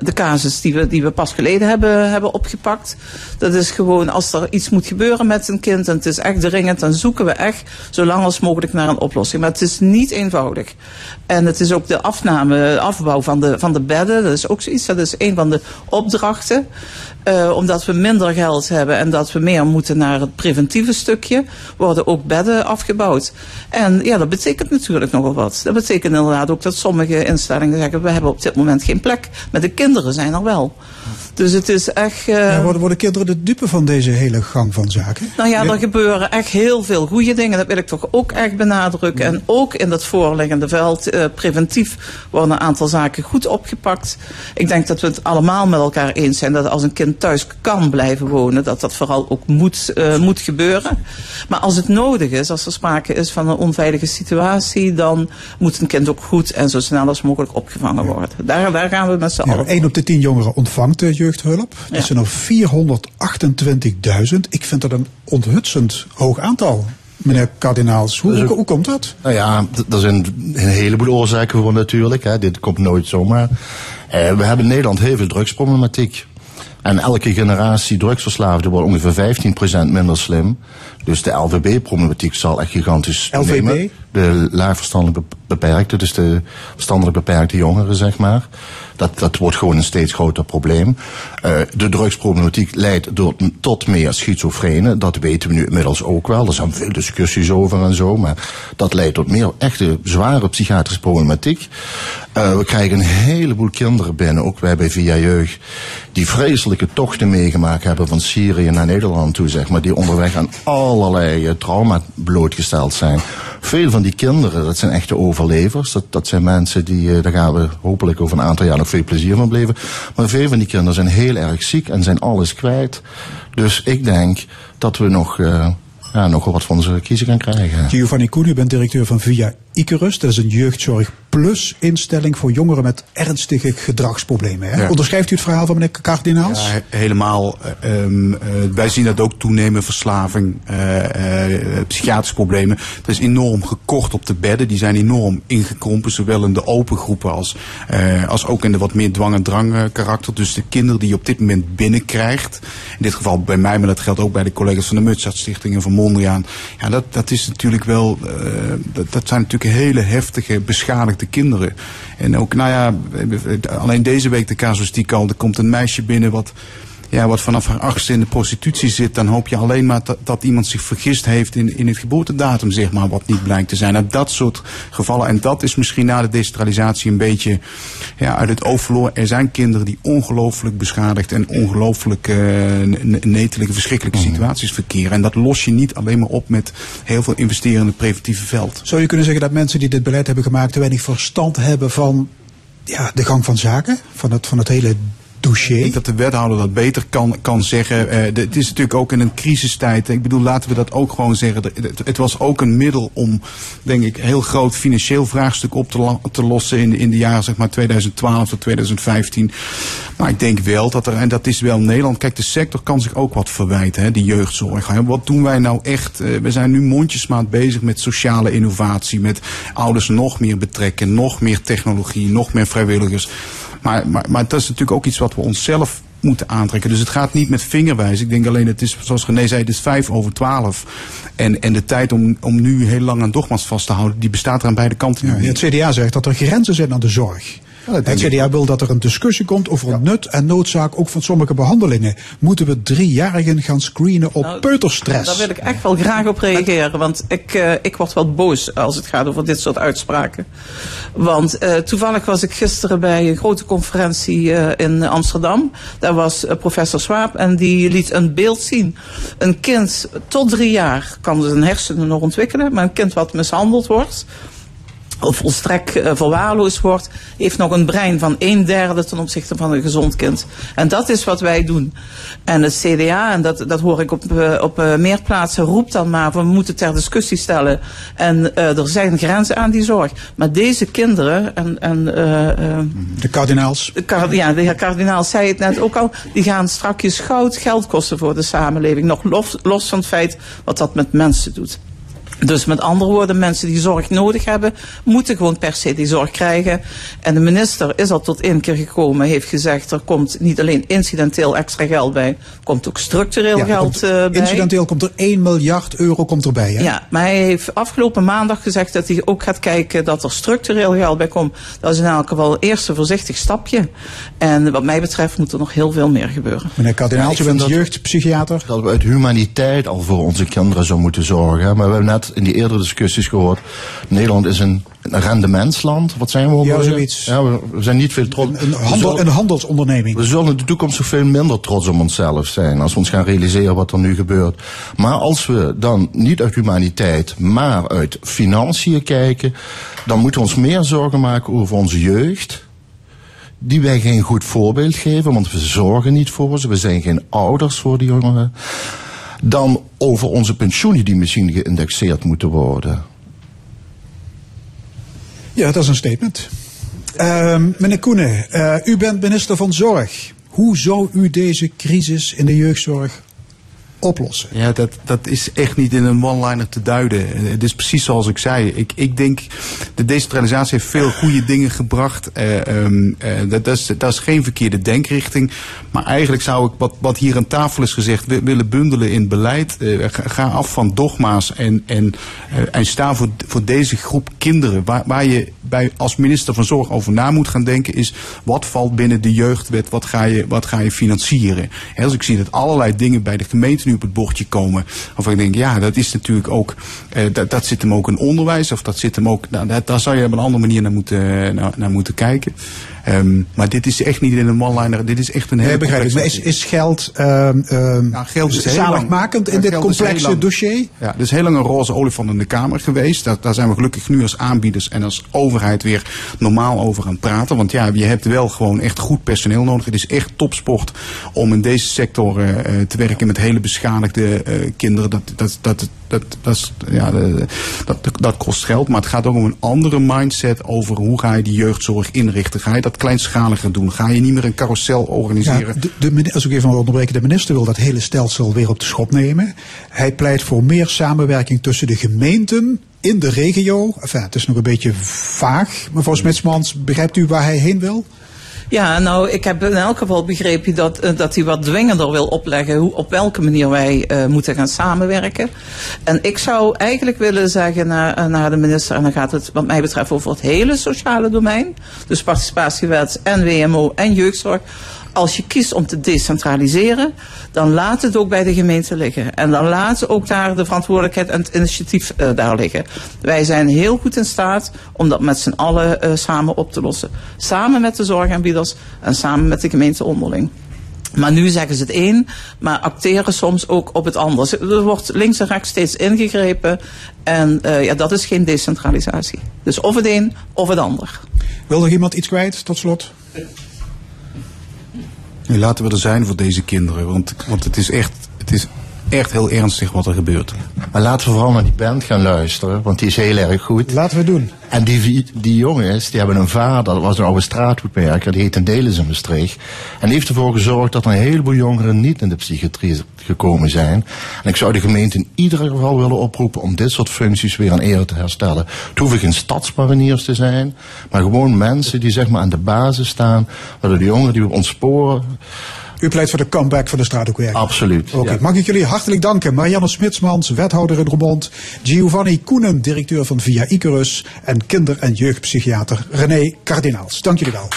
de casus die we, die we pas geleden hebben, hebben opgepakt. Dat is gewoon als er iets moet gebeuren met een kind en het is echt dringend, dan zoeken we echt zo lang als mogelijk naar een oplossing. Maar het is niet eenvoudig. En het is ook de afname, afbouw van de, van de bedden. Dat is ook zoiets. Dat is een van de opdrachten. Uh, omdat we minder geld hebben en dat we meer moeten naar het preventieve stukje, worden ook bedden afgebouwd. En ja, dat betekent natuurlijk nogal wat. Dat betekent inderdaad ook dat sommige instellingen zeggen, we hebben op dit moment geen plek. Maar de kinderen zijn er wel. Dus het is echt... Uh... Ja, worden, worden kinderen de dupe van deze hele gang van zaken? Nou ja, er gebeuren echt heel veel goede dingen. Dat wil ik toch ook echt benadrukken. En ook in dat voorliggende veld, uh, preventief, worden een aantal zaken goed opgepakt. Ik denk dat we het allemaal met elkaar eens zijn dat als een kind thuis kan blijven wonen, dat dat vooral ook moet, uh, moet gebeuren. Maar als het nodig is, als er sprake is van een onveilige situatie, dan moet een kind ook goed en zo snel als mogelijk opgevangen worden. Daar, daar gaan we met z'n ja, allen. Eén op de tien jongeren ontvangt de jeugdhulp. Dat ja. zijn er 428.000. Ik vind dat een onthutsend hoog aantal. Meneer Kardinaals, hoe, hoe, hoe, komt dat? Nou ja, er zijn een heleboel oorzaken voor natuurlijk. Hè. Dit komt nooit zomaar. Eh, we hebben in Nederland heel veel drugsproblematiek. En elke generatie drugsverslaafden wordt ongeveer 15% minder slim. Dus de LVB-problematiek zal echt gigantisch LVB? nemen. De laagverstandelijk beperkte, dus de verstandelijk beperkte jongeren, zeg maar. Dat, dat wordt gewoon een steeds groter probleem. Uh, de drugsproblematiek leidt tot meer schizofrenen. Dat weten we nu inmiddels ook wel. Er zijn veel discussies over en zo. Maar dat leidt tot meer echte zware psychiatrische problematiek. Uh, we krijgen een heleboel kinderen binnen, ook wij bij Via Jeugd, die vreselijke tochten meegemaakt hebben van Syrië naar Nederland toe, zeg maar. Die onderweg aan allerlei uh, trauma blootgesteld zijn. Veel van die kinderen, dat zijn echte overlevers. Dat, dat zijn mensen die, daar gaan we hopelijk over een aantal jaar veel plezier van beleven. Maar veel van die kinderen zijn heel erg ziek en zijn alles kwijt. Dus ik denk dat we nog, uh, ja, nog wat van onze kiezen gaan krijgen. Giovanni Koen, u bent directeur van Via Icarus. Dat is een jeugdzorg plus instelling voor jongeren met ernstige gedragsproblemen. Hè? Ja. Onderschrijft u het verhaal van meneer Kardinaals? Ja, he- helemaal. eh, ehm, eh, wij zien dat ook toenemen, verslaving, eh, psychiatrische problemen. Dat is enorm gekort op de bedden. Die zijn enorm ingekrompen, zowel in de open groepen als, als ook in de wat meer dwang- en drang karakter. Dus de kinderen die je op dit moment binnenkrijgt, in dit geval bij mij, maar dat geldt ook bij de collega's van de Mutsat Stichting en van Mondriaan. Ja, dat, dat is natuurlijk wel, dat, dat zijn natuurlijk hele heftige, beschadigde kinderen. En ook, nou ja, alleen deze week de casuïstiek al, er komt een meisje binnen wat ja, wat vanaf haar achtste in de prostitutie zit, dan hoop je alleen maar dat, dat iemand zich vergist heeft in, in het geboortedatum, zeg maar, wat niet blijkt te zijn. Nou, dat soort gevallen. En dat is misschien na de decentralisatie een beetje ja, uit het oog verloren. Er zijn kinderen die ongelooflijk beschadigd en ongelooflijk eh, ne- netelige, verschrikkelijke situaties verkeren. En dat los je niet alleen maar op met heel veel investeren in het preventieve veld. Zou je kunnen zeggen dat mensen die dit beleid hebben gemaakt te weinig verstand hebben van ja, de gang van zaken? Van het, van het hele dossier? Ik denk dat de wethouder dat beter kan, kan zeggen. Eh, het is natuurlijk ook in een crisistijd. Ik bedoel, laten we dat ook gewoon zeggen. Het, was ook een middel om, denk ik, heel groot financieel vraagstuk op te, te lossen in, in de jaren zeg maar 2012 tot 2015. Maar ik denk wel dat er, en dat is wel Nederland. Kijk, de sector kan zich ook wat verwijten, hè, de jeugdzorg. Wat doen wij nou echt? Eh, we zijn nu mondjesmaat bezig met sociale innovatie, met ouders nog meer betrekken, nog meer technologie, nog meer vrijwilligers. Maar, maar, maar dat is natuurlijk ook iets wat we onszelf moeten aantrekken. Dus het gaat niet met vingerwijzen. Ik denk alleen, het is, zoals René zei, het is vijf over twaalf. En, en de tijd om, om nu heel lang aan dogma's vast te houden, die bestaat er aan beide kanten. Ja, het CDA zegt dat er grenzen zijn aan de zorg. Dat het CDA wil dat er een discussie komt over het nut en noodzaak ook van sommige behandelingen. Moeten we driejarigen gaan screenen op peuterstress? Daar wil ik echt wel graag op reageren. Want ik, eh, ik word wel boos als het gaat over dit soort uitspraken. Want eh, toevallig was ik gisteren bij een grote conferentie eh, in Amsterdam. Daar was professor Swaap en die liet een beeld zien. Een kind tot drie jaar kan zijn hersenen nog ontwikkelen. Maar een kind wat mishandeld wordt of volstrekt eh, verwaarloosd wordt, heeft nog een brein van een derde ten opzichte van een gezond kind. En dat is wat wij doen. En het CDA, en dat, dat hoor ik op, eh, op eh, meer plaatsen, roept dan maar van we moeten ter discussie stellen. En er zijn grenzen aan die zorg. Maar deze kinderen, en, en De kardinaals. de ja, de heer kardinaal zei het net ook al, die gaan strakjes goud geld kosten voor de samenleving. Nog los, los van het feit wat dat met mensen doet. Dus met andere woorden, mensen die zorg nodig hebben, moeten gewoon per se die zorg krijgen. En de minister is al tot één keer gekomen, heeft gezegd, er komt niet alleen incidenteel extra geld bij, er komt ook structureel Ja, geld komt- eh, bij. Incidenteel komt er 1 miljard euro komt erbij. Hè? Ja, maar hij heeft afgelopen maandag gezegd dat hij ook gaat kijken dat er structureel geld bij komt. Dat is in elk geval een eerste voorzichtig stapje. En wat mij betreft moet er nog heel veel meer gebeuren. Meneer kardinaals, u bent jeugdpsychiater. Dat we uit humaniteit al voor onze kinderen zouden moeten zorgen. Maar we hebben net in die eerdere discussies gehoord. Nederland is een, een rendementsland. Wat zijn we ook Ja, zoiets. Ja, we, zijn niet veel trots. Een, handel, een handelsonderneming. We zullen in de toekomst nog veel minder trots op onszelf zijn als we ons gaan realiseren wat er nu gebeurt. Maar als we dan niet uit humaniteit, maar uit financiën kijken, dan moeten we ons meer zorgen maken over onze jeugd. Die wij geen goed voorbeeld geven, want we zorgen niet voor ze. We zijn geen ouders voor die jongeren. Dan over onze pensioenen die misschien geïndexeerd moeten worden. Ja, dat is een statement. Ehm, meneer Koenen, eh, u bent minister van Zorg. Hoe zou u deze crisis in de jeugdzorg oplossen? Ja, dat, dat is echt niet in een one-liner te duiden. Eh, Het is precies zoals ik zei. Ik, ik denk, de decentralisatie heeft veel goede dingen gebracht. Eh, ehm, eh, dat, dat, is, dat is geen verkeerde denkrichting. Maar eigenlijk zou ik, wat, wat hier aan tafel is gezegd, wi- willen bundelen in beleid. Ga, af van dogma's en, en, en sta voor, voor deze groep kinderen. Waar, waar je bij, als minister van Zorg over na moet gaan denken, is wat valt binnen de jeugdwet, wat ga je, wat ga je financieren. Als ik zie dat allerlei dingen bij de gemeente nu op het bordje komen, waarvan ik denk, ja, dat is natuurlijk ook, eh, dat, zit hem ook in onderwijs, of dat zit hem ook, nou, dat, daar zou je op een andere manier naar moeten, naar, naar moeten kijken. Ehm, maar dit is echt niet in een one-liner. Dit is echt een hele Nee, begrijp ik. Maar is, is geld, ehm ehm geld is heel zaligmakend lang- in dit geld complexe lang- dossier? Ja, er is heel lang een roze olifant in de Kamer geweest. Daar, daar zijn we gelukkig nu als aanbieders en als overheid weer normaal over aan het praten. Want ja, je hebt wel gewoon echt goed personeel nodig. Het is echt topsport om in deze sector eh, eh, te werken met hele beschadigde eh, kinderen. Dat, dat, dat, dat, dat, is- ja, de- dat, dat kost geld. Maar het gaat ook om een andere mindset over hoe ga je die jeugdzorg inrichten. Ga je dat kleinschaliger doen? Ga je niet meer een carousel organiseren? Ja, de, als ik even mag onderbreken, de minister wil dat hele stelsel weer op de schop nemen. Hij pleit voor meer samenwerking tussen de gemeenten in de regio. Enfin, het is nog een beetje vaag, mevrouw Smitsmans. Begrijpt u waar hij heen wil? Ja, nou, ik heb in elk geval begrepen dat, eh, dat hij wat dwingender wil opleggen hoe, op welke manier wij eh, moeten gaan samenwerken. En ik zou eigenlijk willen zeggen naar, eh, naar de minister, en dan gaat het wat mij betreft over het hele sociale domein, dus participatiewet en WMO en jeugdzorg. Als je kiest om te decentraliseren, dan laat het ook bij de gemeente liggen. En dan laat ook daar de verantwoordelijkheid en het initiatief eh, daar liggen. Wij zijn heel goed in staat om dat met z'n allen eh, samen op te lossen. Samen met de zorgaanbieders en samen met de gemeente onderling. Maar nu zeggen ze het een, maar acteren soms ook op het ander. Er wordt links en rechts steeds ingegrepen. En eh, ja, dat is geen decentralisatie. Dus of het een of het ander. Wil nog iemand iets kwijt, tot slot? Nu laten we er zijn voor deze kinderen. Want, want het is echt, het is echt heel ernstig wat er gebeurt. Maar laten we vooral naar die band gaan luisteren, want die is heel erg goed. Laten we doen. En die, die jongens, die hebben een vader, dat was een oude straathoekwerker, die heette Delis in Maastricht. En die heeft ervoor gezorgd dat een heleboel jongeren niet in de psychiatrie gekomen zijn. En ik zou de gemeente in ieder geval willen oproepen om dit soort functies weer aan ere te herstellen. Het hoeven geen stadsmariniers te zijn, maar gewoon mensen die zeg maar aan de basis staan, waardoor de jongeren die we ontsporen. U pleit voor de comeback van de straathoekwerker. Absoluut. Oké, ja. mag ik jullie hartelijk danken. Marianne Smitsmans, wethouder in Roermond. Giovanni Koenen, directeur van Via Icarus. En kinder- en jeugdpsychiater René Kardinaals. Dank jullie wel.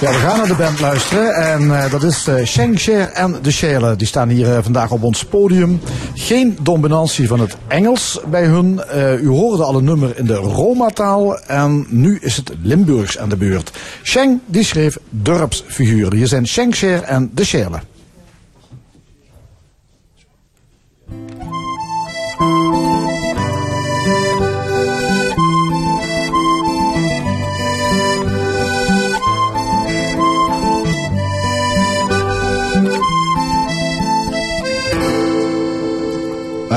Ja, we gaan naar de band luisteren. En eh, dat is eh Sheng Sher en de Shele. Die staan hier eh, vandaag op ons podium. Geen dominantie van het Engels bij hun. Eh, u hoorde al een nummer in de Roma-taal. En nu is het Limburgs aan de beurt. Sheng die schreef dorpsfiguren. Hier zijn Sheng Sher en de Shele.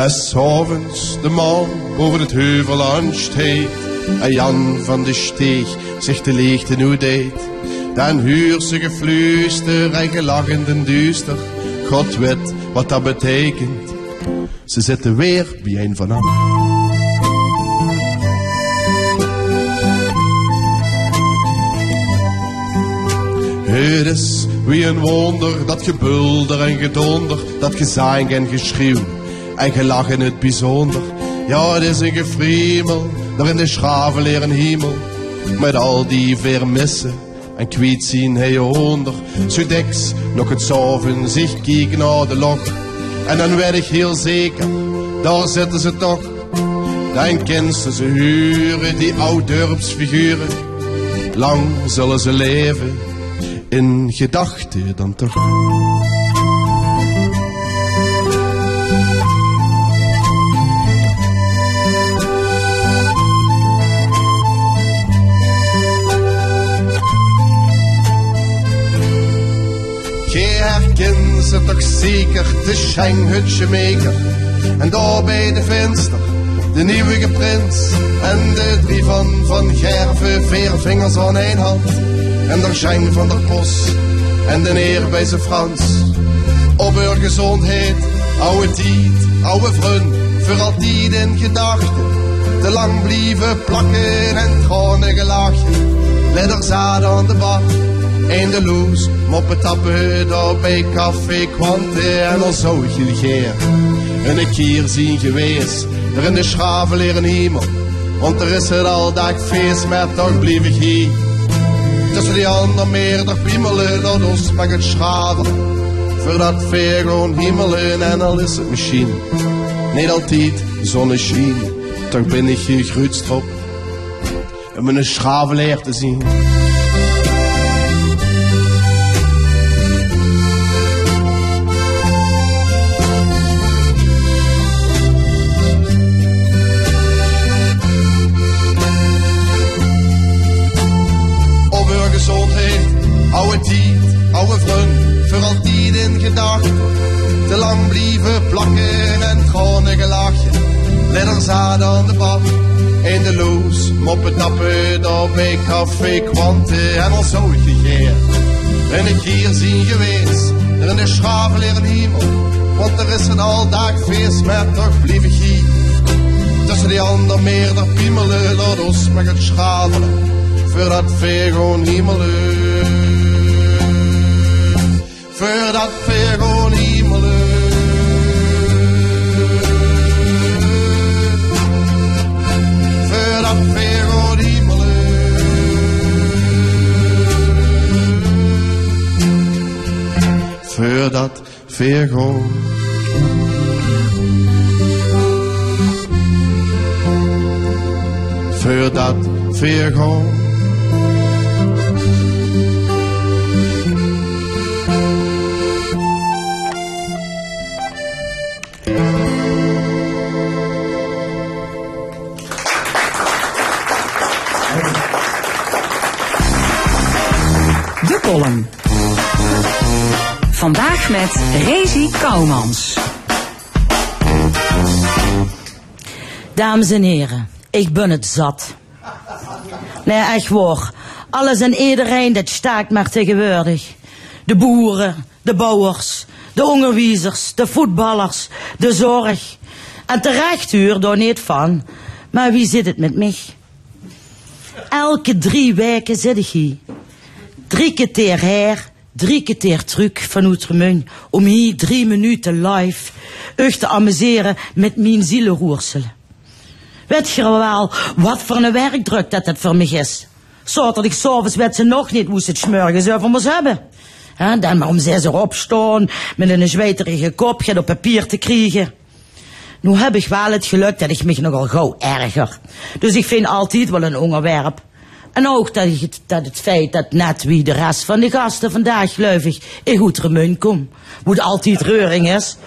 Als s'avonds de maan boven het heuvel aansteekt en Jan van de Steeg zich de leegte nu deed, dan huurt ze gefluister en gelach in duister. God weet wat dat betekent. Ze zitten weer bij een van hen. Het is wie een wonder, dat gebulder en gedonder, dat gezang en geschreeuw en gelach in het bijzonder. Ja, het is een gefriemel, daar in de schraven leren hemel, met al die vermissen en kwijt zien hij onder. Zo nog het zoven zich kijken naar de lok, en dan werd ik heel zeker, daar zitten ze toch. Dan kensten ze huren, die oud-dorpsfiguren. Lang zullen ze leven, in gedachten dan toch. Ze toch zeker, de Schenghutje maker. En daar bij de venster, de nieuwe prins. En de drie van Van Gerven, vier vingers aan één hand. En de Schenk van der Bos, en de neer bij zijn Frans. Op haar gezondheid, oude tijd, oude vriend, voor altijd in gedachten. Te lang blijven plakken en tranen gelachen. Ledderzaad aan de bar, eindeloos moppen tappen daar bij Café Quante en al zo Gilgeer. En een keer zien geweest, er in de schaven leren hemel. Want er is het al dag feest, maar toch blijf ik hier. Tussen die anderen meer, toch piemelen, dat ons mag het schaven. Voor dat veer gewoon hemelen en al is het misschien. Niet altijd zonneschijn, toch ben ik gegroetst op. en mijn schraveleer te zien. Letters aan de bal, in de loos, moppen tappen, daar bij café kwanten en al zo gegeer. En ik hier zien geweest, er in de schavel in hemel, want er is een aldag feest, maar toch blijf ik hier. Tussen die ander meer piemelen, laat ons met het schavelen, voor dat veer gewoon hemelen. Voor dat veer gewoon. Voor dat hemelen. Voor dat. Vandaag met Rezi Kouwmans. Dames en heren, ik ben het zat. Nee, echt waar. Alles en iedereen, dat staakt maar tegenwoordig. De boeren, de bouwers, de onderwijzers, de voetballers, de zorg. En terecht u er daar niet van. Maar wie zit het met mij? Elke drie weken zit ik hier. Drie keer her, drie keer terug van Outremun. Om hier drie minuten live u te amuseren met mijn zielenroersel. Weet je wel wat voor een werkdruk dat het voor mij is? Zaterdag s'avonds weet ze nog niet ze het smorgens over moest hebben. Hè, dan maar om zes uur opstaan, met een zweterige kop op papier te krijgen. Nu heb ik wel het geluk dat ik me nogal gauw erger. Dus ik vind altijd wel een onderwerp. En ook dat, het, dat het feit dat net wie de rest van de gasten vandaag geluivig in goed remun komt. Moet altijd reuring is.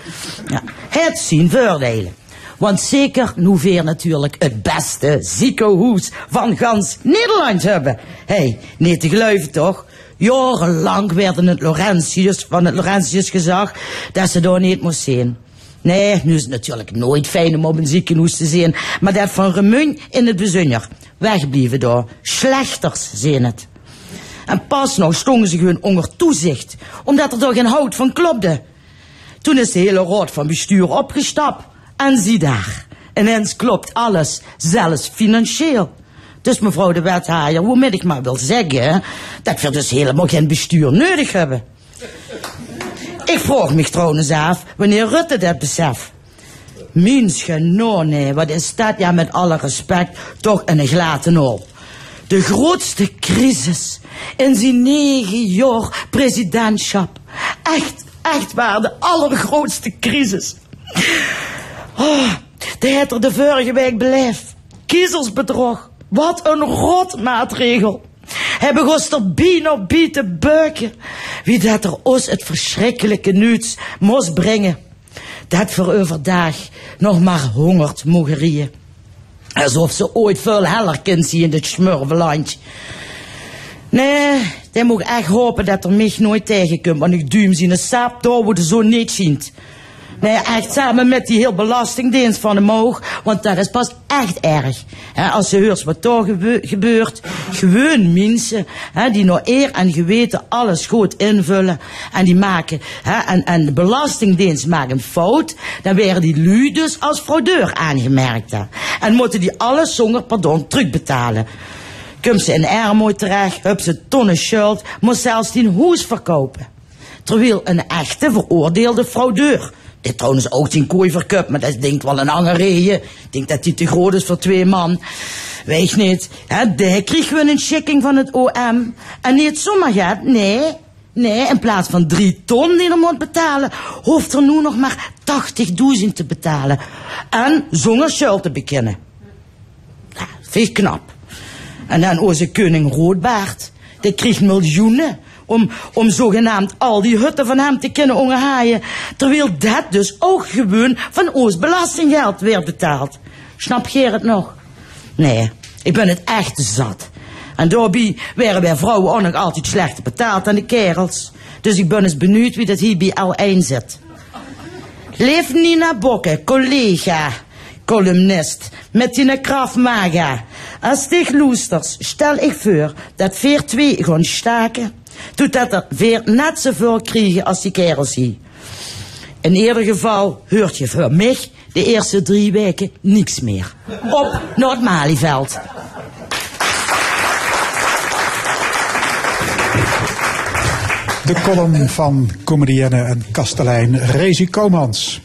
Ja, het zien voordelen. Want zeker nu weer natuurlijk het beste ziekenhuis van gans Nederland hebben. Hé, hey, niet te geloven toch? Jarenlang werden het Laurentius van het Laurentius gezag dat ze daar niet moest zien. Nee, nu is het natuurlijk nooit fijn om op een ziekenhuis te zien. Maar dat van Remun in het bijzonder. Wegblijven daar. Slechters zien het. En pas nog stonden ze gewoon onder toezicht. Omdat er toch geen hout van klopte. Toen is de hele raad van bestuur opgestapt. En zie daar. Ineens klopt alles. Zelfs financieel. Dus mevrouw de wethouder, hoe ik maar wil zeggen... dat we dus helemaal geen bestuur nodig hebben. Ik vroeg me trouwens af wanneer Rutte dat beseft. Mins genone, wat is dat ja met alle respect toch een glaten op. De grootste crisis in zijn negen jaar presidentschap. Echt, echt waar, de allergrootste crisis. Oh, de heeft er de vorige week beleefd. Kiezersbedrog. Wat een rotmaatregel. Hij begon er bien op bien te buiken. Wie dat er ons het verschrikkelijke nieuws moest brengen. Dat voor overdag nog maar hongert mogerieën. Alsof ze ooit veel heller kind zien in dit smurvelandje. Nee, dan moet echt hopen dat er mij nooit tegenkomt. Want ik duim zien een sap door hoe de zo niet ziet. Nee, echt samen met die heel belastingdienst van omhoog. Want dat is pas echt erg. Als je hoort wat daar gebe gebeurt. Gewoon mensen die nou eer en geweten alles goed invullen. En die maken, en, en de belastingdienst maakt een fout. Dan werden die lui dus als fraudeur aangemerkt. En moeten die alles zonder pardon terugbetalen. Komt ze in armoede terecht, heb ze tonnen schuld, moet zelfs die huis verkopen. Terwijl een echte veroordeelde fraudeur dit trouwens ook zijn kooi maar dat denkt wel een angerije. Ik denk dat die te groot is voor twee man. Weet niet. Hè, daar kregen we een checking van het OM. En niet zomaar gaat, nee. Nee, in plaats van drie ton die er moet betalen, hoeft er nu nog maar 80.000 te betalen. En zonder schuld te beginnen. Ja, vind ik knap. En dan onze koning Roodbaard. Die kreeg miljoenen om, om zogenaamd al die hutten van hem te kunnen onderhaaien. Terwijl dat dus ook gewoon van ons belastinggeld werd betaald. Snap het nog? Nee, ik ben het echt zat. En daarbij werden wij vrouwen ook nog altijd slechter betaald dan de kerels. Dus ik ben eens benieuwd wie dat hier bij L1 zit. Leef Nina Bokke, collega, columnist, met die Krav Maga. Als tegen loesters stel ik voor dat veer twee gaan staken, doet dat er weer net zoveel krijgen als die kerels hier. In ieder geval hoort je voor mij de eerste drie weken niks meer. Op Noord-Malieveld. De column van comedienne en kastelein Rezi Komans.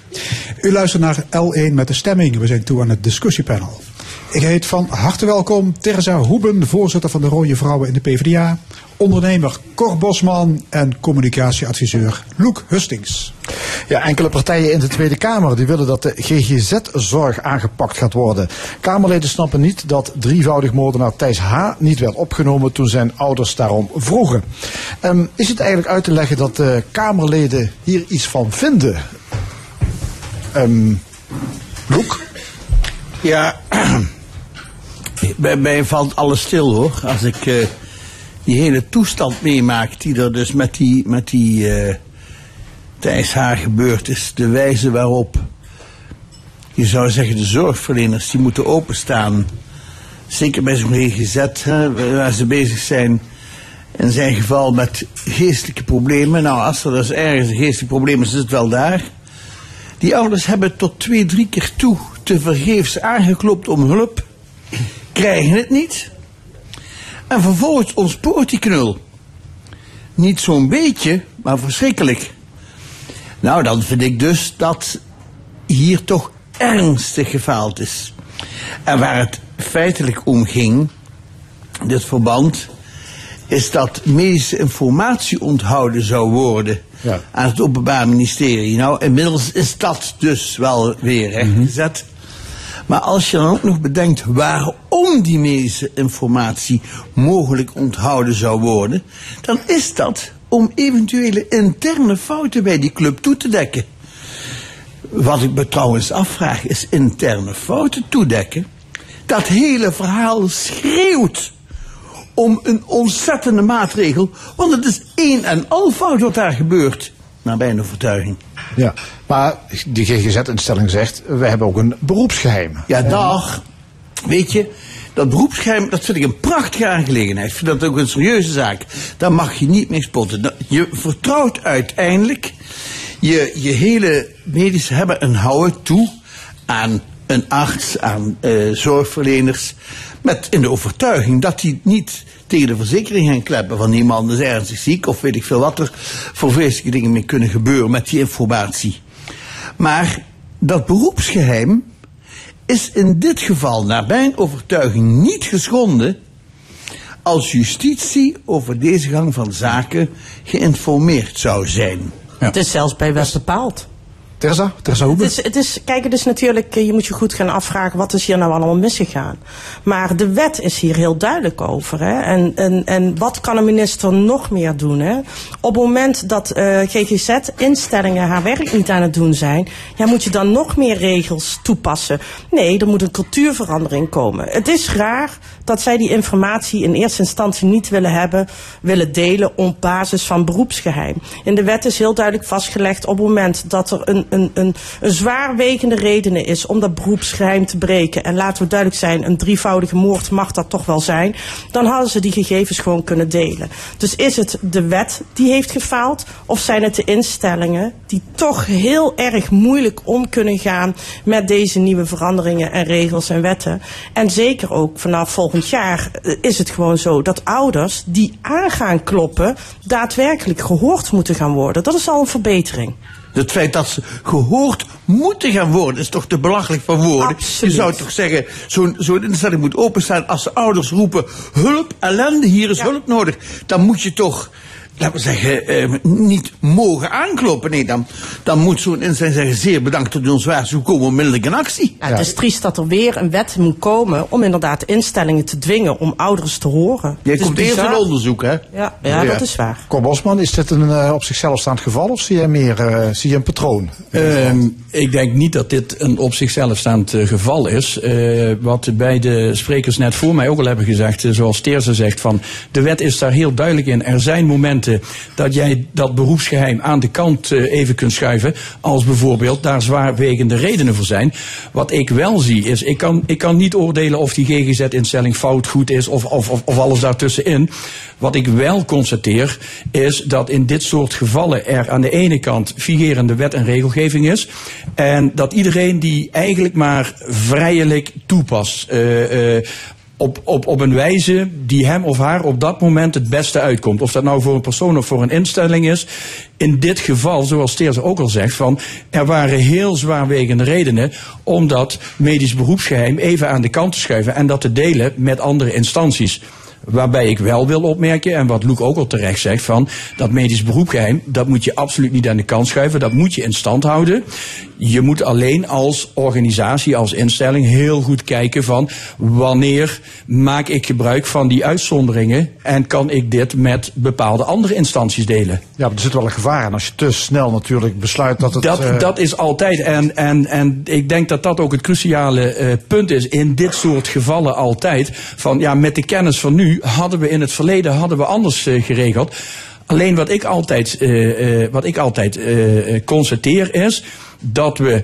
U luistert naar L1 met de stemming. We zijn toe aan het discussiepanel. Ik heet van harte welkom Terza Hoeben, voorzitter van de Rode Vrouwen in de PvdA, ondernemer Cor Bosman en communicatieadviseur Loek Hustings. Ja, enkele partijen in de Tweede Kamer die willen dat de GGZ-zorg aangepakt gaat worden. Kamerleden snappen niet dat drievoudig moordenaar Thijs H. niet werd opgenomen toen zijn ouders daarom vroegen. Ehm, is het eigenlijk uit te leggen dat de Kamerleden hier iets van vinden? Um, Loek? Ja, [CLEARS THROAT] bij mij valt alles stil hoor. Als ik uh, die hele toestand meemaak die er dus met die, met die uh, Thijs Haar gebeurd is. De wijze waarop, je zou zeggen de zorgverleners, die moeten openstaan. Zeker bij zo'n GGZ, hè, waar ze bezig zijn in zijn geval met geestelijke problemen. Nou, als er dus ergens een geestelijk probleem is, is het wel daar. Die ouders hebben tot twee, drie keer toe te vergeefs aangeklopt om hulp, krijgen het niet. En vervolgens ontspoort die knul. Niet zo'n beetje, maar verschrikkelijk. Nou, dan vind ik dus dat hier toch ernstig gefaald is. En waar het feitelijk om ging, dit verband, is dat medische informatie onthouden zou worden ja. aan het Openbaar Ministerie. Nou, inmiddels is dat dus wel weer rechtgezet. Maar als je dan ook nog bedenkt waarom die medische informatie mogelijk onthouden zou worden, dan is dat om eventuele interne fouten bij die club toe te dekken. Wat ik me trouwens afvraag is interne fouten toedekken. Dat hele verhaal schreeuwt om een ontzettende maatregel, want het is één en al fout wat daar gebeurt, naar mijn overtuiging. Ja, maar die GGZ-instelling zegt, we hebben ook een beroepsgeheim. Ja, dag. Weet je, dat beroepsgeheim, dat vind ik een prachtige aangelegenheid. Ik vind dat ook een serieuze zaak. Daar mag je niet mee spotten. Je vertrouwt uiteindelijk je, je hele medische hebben en houden toe aan een arts, aan uh, zorgverleners. Met in de overtuiging dat die niet tegen de verzekering gaan kleppen van iemand is ernstig ziek of weet ik veel wat er voor vreselijke dingen mee kunnen gebeuren met die informatie. Maar dat beroepsgeheim is in dit geval naar mijn overtuiging niet geschonden als justitie over deze gang van zaken geïnformeerd zou zijn. Het is zelfs bij wet bepaald. Terza, Terza Hoebe. Het is, het is, kijk, het is natuurlijk, eh, je moet je goed gaan afvragen wat is hier nou allemaal misgegaan. Maar de wet is hier heel duidelijk over. Hè? En, en, en wat kan een minister nog meer doen? Hè? Op het moment dat uh, GGZ-instellingen haar werk niet aan het doen zijn, ja, moet je dan nog meer regels toepassen. Nee, er moet een cultuurverandering komen. Het is raar dat zij die informatie in eerste instantie niet willen hebben, willen delen op basis van beroepsgeheim. In de wet is heel duidelijk vastgelegd op het moment dat er een, een, een, zwaarwegende reden is om dat beroepsgeheim te breken. En laten we duidelijk zijn, een drievoudige moord mag dat toch wel zijn. Dan hadden ze die gegevens gewoon kunnen delen. Dus is het de wet die heeft gefaald of zijn het de instellingen die toch heel erg moeilijk om kunnen gaan met deze nieuwe veranderingen en regels en wetten. En zeker ook vanaf volgend jaar eh, is het gewoon zo dat ouders die aan gaan kloppen daadwerkelijk gehoord moeten gaan worden. Dat is al een verbetering. Het feit dat ze gehoord moeten gaan worden, is toch te belachelijk van woorden. Je zou toch zeggen, zo'n zo'n instelling moet openstaan als de ouders roepen, hulp, ellende, hier is hulp nodig. Dan moet je toch laten we zeggen, eh, niet mogen aankloppen. Nee, dan, dan moet zo'n instelling zeggen, zeer bedankt dat u ons waarschuwt, we komen onmiddellijk in actie. Ja, het is triest dat er weer een wet moet komen om inderdaad instellingen te dwingen om ouders te horen. Jij komt eerst een onderzoek, hè? Ja, ja, dat is waar. Cor Bosman, is dit een eh, op zichzelf staand geval of zie je meer eh, zie je een patroon? Ehm, ik denk niet dat dit een op zichzelf staand eh, geval is. Eh, wat beide sprekers net voor mij ook al hebben gezegd, zoals Teerse zegt, van de wet is daar heel duidelijk in. Er zijn momenten dat jij dat beroepsgeheim aan de kant eh, even kunt schuiven, als bijvoorbeeld daar zwaarwegende redenen voor zijn. Wat ik wel zie is, ik kan, ik kan niet oordelen of die GGZ-instelling fout, goed is of, of, of, alles daartussenin. Wat ik wel constateer is dat in dit soort gevallen er aan de ene kant vigerende wet en regelgeving is. En dat iedereen die eigenlijk maar vrijelijk toepast. eh, eh, op, op, op een wijze die hem of haar op dat moment het beste uitkomt. Of dat nou voor een persoon of voor een instelling is. In dit geval, zoals Teers ook al zegt, van er waren heel zwaarwegende redenen om dat medisch beroepsgeheim even aan de kant te schuiven en dat te delen met andere instanties. Waarbij ik wel wil opmerken, en wat Loek ook al terecht zegt, van dat medisch beroepsgeheim, dat moet je absoluut niet aan de kant schuiven, dat moet je in stand houden. Je moet alleen als organisatie, als instelling heel goed kijken van wanneer maak ik gebruik van die uitzonderingen en kan ik dit met bepaalde andere instanties delen. Ja, maar er zit wel een gevaar aan als je te snel natuurlijk besluit dat het... Dat, eh, dat is altijd. En, en, en ik denk dat dat ook het cruciale eh, punt is in dit soort gevallen altijd. Van ja, met de kennis van nu hadden we in het verleden hadden we anders eh, geregeld. Alleen wat ik altijd, eh, eh, wat ik altijd constateer is dat we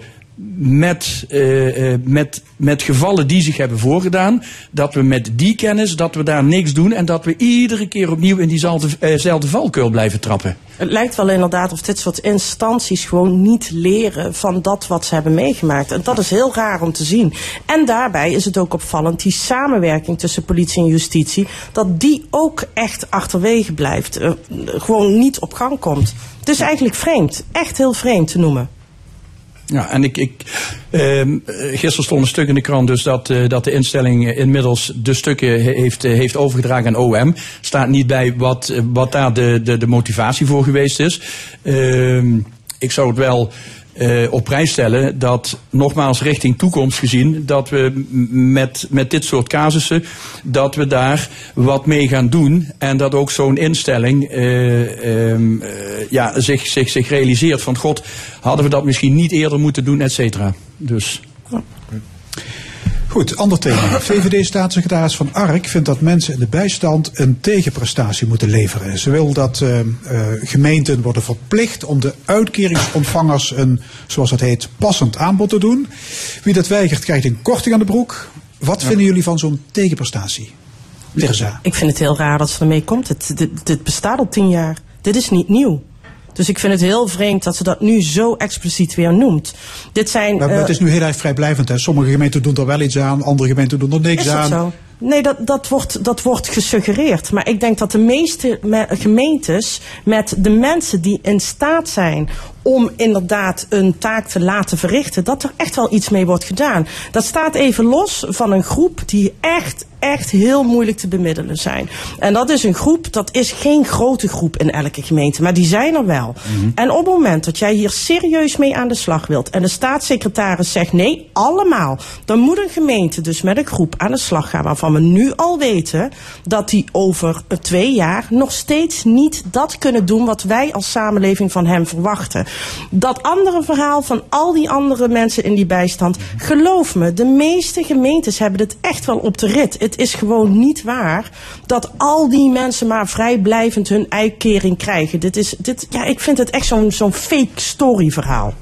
met, eh, eh, met, met gevallen die zich hebben voorgedaan, dat we met die kennis, dat we daar niks doen en dat we iedere keer opnieuw in diezelfde zelfde valkuil blijven trappen. Het lijkt wel inderdaad of dit soort instanties gewoon niet leren van dat wat ze hebben meegemaakt. En dat is heel raar om te zien. En daarbij is het ook opvallend, die samenwerking tussen politie en justitie, dat die ook echt achterwege blijft. Gewoon niet op gang komt. Het is eigenlijk vreemd. Echt heel vreemd te noemen. Ja, en ik, ik eh, gisteren stond een stuk in de krant dus dat, eh, dat de instelling eh, inmiddels de stukken he- heeft, eh, heeft overgedragen aan OM. Staat niet bij wat, eh, wat daar de, de, de motivatie voor geweest is. Ehm, ik zou het wel eh, op prijs stellen dat, nogmaals richting toekomst gezien, dat we met, met dit soort casussen, dat we daar wat mee gaan doen. En dat ook zo'n instelling eh, ehm, eh, ja, zich, zich, zich realiseert van god, hadden we dat misschien niet eerder moeten doen, et cetera. Dus. Goed, ander thema. VVD-staatssecretaris Van Ark vindt dat mensen in de bijstand een tegenprestatie moeten leveren. Ze wil dat eh, eh, gemeenten worden verplicht om de uitkeringsontvangers een, zoals dat heet, passend aanbod te doen. Wie dat weigert krijgt een korting aan de broek. Wat vinden jullie van zo'n tegenprestatie? Terza. Ik vind het heel raar dat ze ermee komt. Dit bestaat al tien jaar. Dit is niet nieuw. Dus ik vind het heel vreemd dat ze dat nu zo expliciet weer noemt. Dit zijn. Maar eh, het is nu heel erg vrijblijvend. Hè. Sommige gemeenten doen er wel iets aan, andere gemeenten doen er niks Is dat aan. zo? Nee, dat, dat, wordt, dat wordt gesuggereerd. Maar ik denk dat de meeste me- gemeentes met de mensen die in staat zijn om inderdaad een taak te laten verrichten, dat er echt wel iets mee wordt gedaan. Dat staat even los van een groep die echt, echt heel moeilijk te bemiddelen zijn. En dat is een groep, dat is geen grote groep in elke gemeente, maar die zijn er wel. En op het moment dat jij hier serieus mee aan de slag wilt en de staatssecretaris zegt nee, allemaal, dan moet een gemeente dus met een groep aan de slag gaan waarvan we nu al weten dat die over twee jaar nog steeds niet dat kunnen doen wat wij als samenleving van hem verwachten. Dat andere verhaal van al die andere mensen in die bijstand, geloof me, de meeste gemeentes hebben het echt wel op de rit. Het is gewoon niet waar dat al die mensen maar vrijblijvend hun uitkering krijgen. Dit is, dit, ja, ik vind het echt zo'n zo'n fake story verhaal.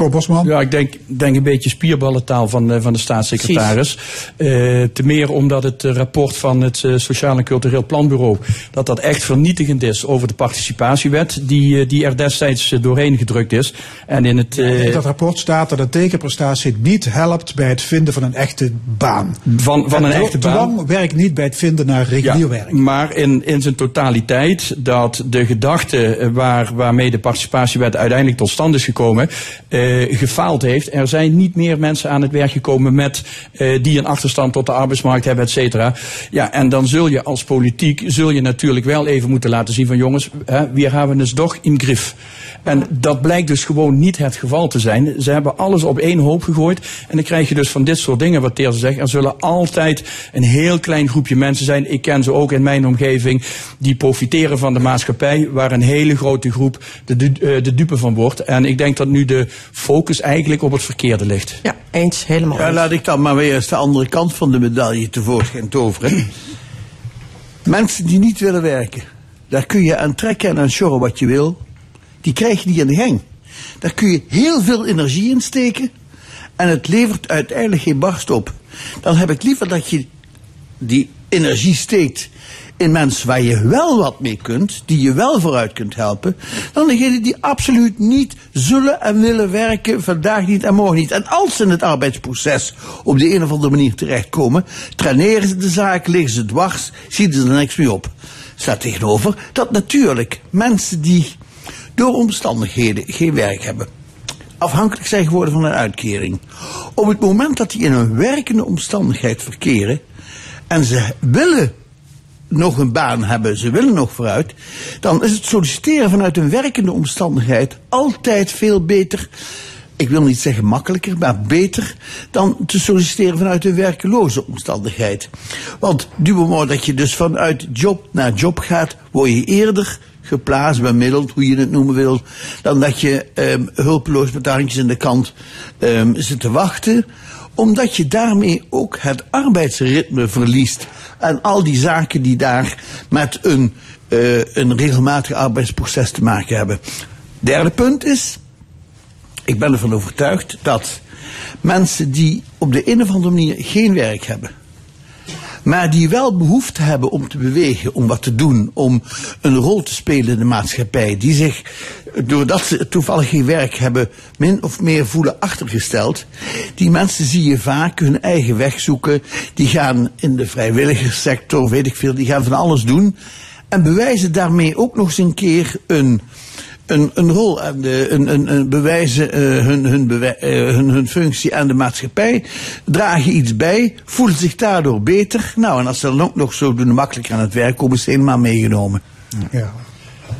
Cor Bosman? Ja, ik denk, denk een beetje spierballentaal van, eh, van de staatssecretaris. Eh te meer omdat het eh, rapport van het Sociaal en Cultureel Planbureau... dat dat echt vernietigend is over de participatiewet... die, die er destijds doorheen gedrukt is. En in het... In dat rapport staat dat een tegenprestatie niet helpt bij het vinden van een echte baan. Van, van een Het echte baan. dwang werkt niet bij het vinden naar regulier werk. Maar in, in zijn totaliteit dat de gedachte waar, waarmee de participatiewet uiteindelijk tot stand is gekomen, eh, gefaald heeft. Er zijn niet meer mensen aan het werk gekomen met, eh, die een achterstand tot de arbeidsmarkt hebben, et cetera. Ja, en dan zul je als politiek, zul je natuurlijk wel even moeten laten zien van jongens, hè, we hebben het toch in grif. En dat blijkt dus gewoon niet het geval te zijn. Ze hebben alles op één hoop gegooid. En dan krijg je dus van dit soort dingen, wat Teerse zegt. Er zullen altijd een heel klein groepje mensen zijn. Ik ken ze ook in mijn omgeving. Die profiteren van de maatschappij. Waar een hele grote groep de, du- eh, de dupe van wordt. En ik denk dat nu de focus eigenlijk op het verkeerde ligt. Ja, eens, helemaal Ja, eens. laat ik dan maar weer eens de andere kant van de medaille tevoorschijn toveren. [CLEARS THROAT] Mensen die niet willen werken, daar kun je aan trekken en aan sjorren wat je wil. Die krijg je niet aan de gang. Daar kun je heel veel energie in steken en het levert uiteindelijk geen barst op. Dan heb ik liever dat je die energie steekt in mensen waar je wel wat mee kunt, die je wel vooruit kunt helpen, dan degenen die absoluut niet zullen en willen werken, vandaag niet en morgen niet. En als ze in het arbeidsproces op de een of andere manier terechtkomen, traineren ze de zaak, liggen ze dwars, zien ze er niks mee op. Staat tegenover dat natuurlijk mensen die door omstandigheden geen werk hebben, afhankelijk zijn geworden van een uitkering. Op het moment dat die in een werkende omstandigheid verkeren en ze willen nog een baan hebben, ze willen nog vooruit, dan is het solliciteren vanuit een werkende omstandigheid altijd veel beter. Ik wil niet zeggen makkelijker, maar beter dan te solliciteren vanuit een werkeloze omstandigheid. Want moment dat je dus vanuit job naar job gaat, word je eerder geplaatst, bemiddeld, hoe je het noemen wil, dan dat je ehm, hulpeloos met de handjes in de kant ehm, zit te wachten omdat je daarmee ook het arbeidsritme verliest. En al die zaken die daar met een, eh, een regelmatig arbeidsproces te maken hebben. Derde punt is, ik ben ervan overtuigd dat mensen die op de een of andere manier geen werk hebben, maar die wel behoefte hebben om te bewegen, om wat te doen, om een rol te spelen in de maatschappij, die zich, doordat ze toevallig geen werk hebben, min of meer voelen achtergesteld, die mensen zie je vaak hun eigen weg zoeken, die gaan in de vrijwilligerssector, weet ik veel, die gaan van alles doen. En bewijzen daarmee ook nog eens een keer een, een, een rol aan de, een, een, een bewijzen eh, hun, hun, bewij- eh, hun, hun functie aan de maatschappij, dragen iets bij, voelen zich daardoor beter. Nou, en als ze dan ook nog zo doen makkelijker aan het werk komen, is het helemaal meegenomen. Ja.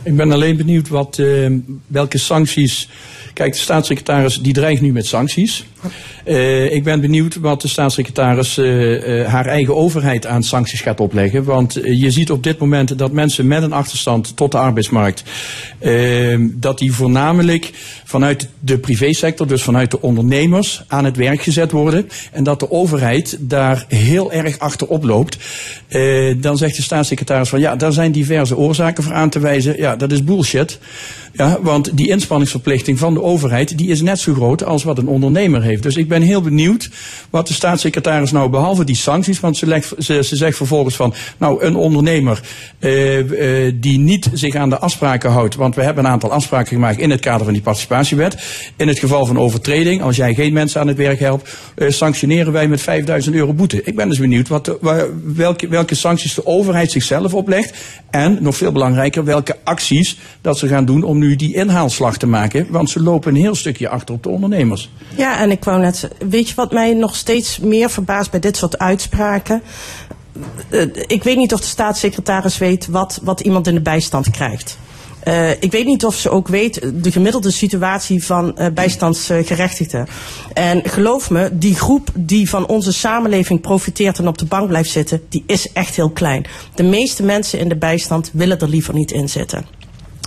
Ik ben alleen benieuwd wat, eh, welke sancties. Kijk, de staatssecretaris die dreigt nu met sancties. Eh, ik ben benieuwd wat de staatssecretaris eh, eh, haar eigen overheid aan sancties gaat opleggen. Want je ziet op dit moment dat mensen met een achterstand tot de arbeidsmarkt. eh, dat die voornamelijk vanuit de privésector, dus vanuit de ondernemers, aan het werk gezet worden. En dat de overheid daar heel erg achterop loopt. Dan zegt de staatssecretaris van ja, daar zijn diverse oorzaken voor aan te wijzen. Ja, dat is bullshit. Ja, want die inspanningsverplichting van de overheid die is net zo groot als wat een ondernemer heeft. Dus ik ben heel benieuwd wat de staatssecretaris nou behalve die sancties, want ze, legt, ze, ze zegt vervolgens van nou een ondernemer eh, eh, die niet zich aan de afspraken houdt, want we hebben een aantal afspraken gemaakt in het kader van die participatiewet. In het geval van overtreding, als jij geen mensen aan het werk helpt, eh, sanctioneren wij met 5000 euro boete. Ik ben dus benieuwd wat welke, welke sancties de overheid zichzelf oplegt en nog veel belangrijker welke acties dat ze gaan doen om nu die inhaalslag te maken, want ze lopen een heel stukje achter op de ondernemers. Ja, en ik wou net, weet je wat mij nog steeds meer verbaast bij dit soort uitspraken? Eh, ik weet niet of de staatssecretaris weet wat, wat iemand in de bijstand krijgt. Eh, ik weet niet of ze ook weet de gemiddelde situatie van eh, bijstandsgerechtigden. En geloof me, die groep die van onze samenleving profiteert en op de bank blijft zitten, die is echt heel klein. De meeste mensen in de bijstand willen er liever niet in zitten.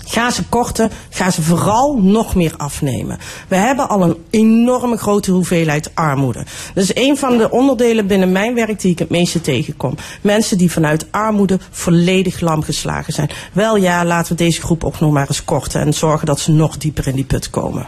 Ga ze korten, ga ze vooral nog meer afnemen. We hebben al een enorme grote hoeveelheid armoede. Dat is een van de onderdelen binnen mijn werk die ik het meeste tegenkom. Mensen die vanuit armoede volledig lam geslagen zijn. Wel ja, laten we deze groep ook nog maar eens korten en zorgen dat ze nog dieper in die put komen.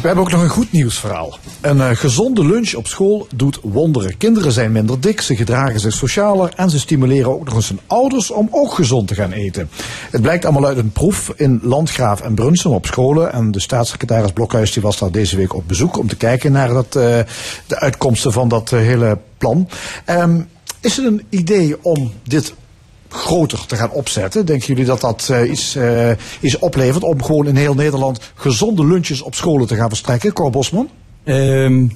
We hebben ook nog een goed nieuwsverhaal. Een eh, gezonde lunch op school doet wonderen. Kinderen zijn minder dik, ze gedragen zich socialer en ze stimuleren ook nog eens hun ouders om ook gezond te gaan eten. Het blijkt allemaal uit een proef in Landgraaf en Brunsum op scholen. En de staatssecretaris Blokhuis die was daar deze week op bezoek om te kijken naar dat, eh, de uitkomsten van dat eh, hele plan. Ehm, is het een idee om dit groter te gaan opzetten? Denken jullie dat dat eh, iets, eh, iets oplevert om gewoon in heel Nederland gezonde lunches op scholen te gaan verstrekken? Cor Bosman? Ehm,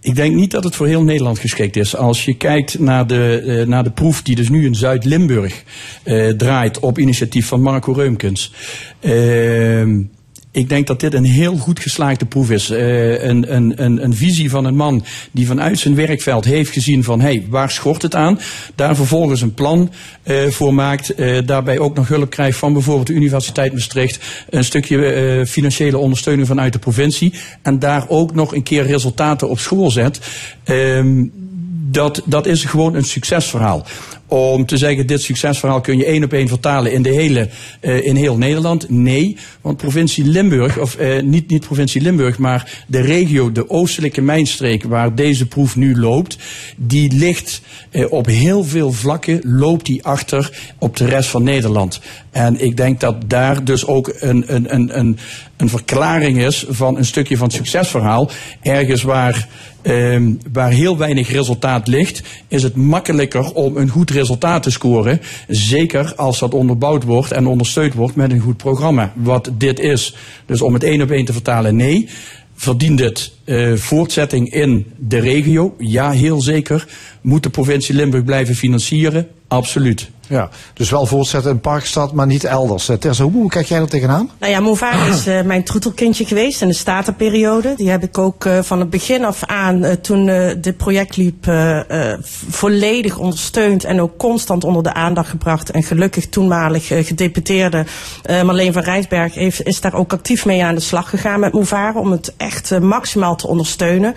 ik denk niet dat het voor heel Nederland geschikt is. Als je kijkt naar de, eh, naar de proef die dus nu in Zuid-Limburg draait op initiatief van Marco Reumkens. Ehm, ik denk dat dit een heel goed geslaagde proef is. Eh, een, een, een, een visie van een man die vanuit zijn werkveld heeft gezien van... hé, hey, waar schort het aan? Daar vervolgens een plan eh, voor maakt. eh, daarbij ook nog hulp krijgt van bijvoorbeeld de Universiteit Maastricht. Een stukje financiële ondersteuning vanuit de provincie. En daar ook nog een keer resultaten op school zet. Ehm, dat, dat is gewoon een succesverhaal. Om te zeggen, dit succesverhaal kun je één op één vertalen in, de hele, eh, in heel Nederland. Nee, want provincie Limburg, of eh, niet, niet provincie Limburg, maar de regio, de oostelijke mijnstreek waar deze proef nu loopt, die ligt eh, op heel veel vlakken, loopt die achter op de rest van Nederland. En ik denk dat daar dus ook een, een, een, een, een verklaring is van een stukje van het succesverhaal. Ergens waar, ehm, waar heel weinig resultaat ligt, is het makkelijker om een goed resultaat te scoren. Zeker als dat onderbouwd wordt en ondersteund wordt met een goed programma. Wat dit is. Dus om het één op één te vertalen, nee. Verdient het eh, voortzetting in de regio? Ja, heel zeker. Moet de provincie Limburg blijven financieren? Absoluut. Ja, dus wel voortzetten in Parkstad, maar niet elders. Eh, Terza, hoe kijk jij er tegenaan? Nou ja, Movara is eh, mijn troetelkindje geweest in de statenperiode. Die heb ik ook eh, van het begin af aan, toen dit project liep, volledig ondersteund en ook constant onder de aandacht gebracht. En gelukkig toenmalig gedeputeerde Marleen van Rijsberg heeft, is daar ook actief mee aan de slag gegaan met Movara om het echt maximaal te ondersteunen.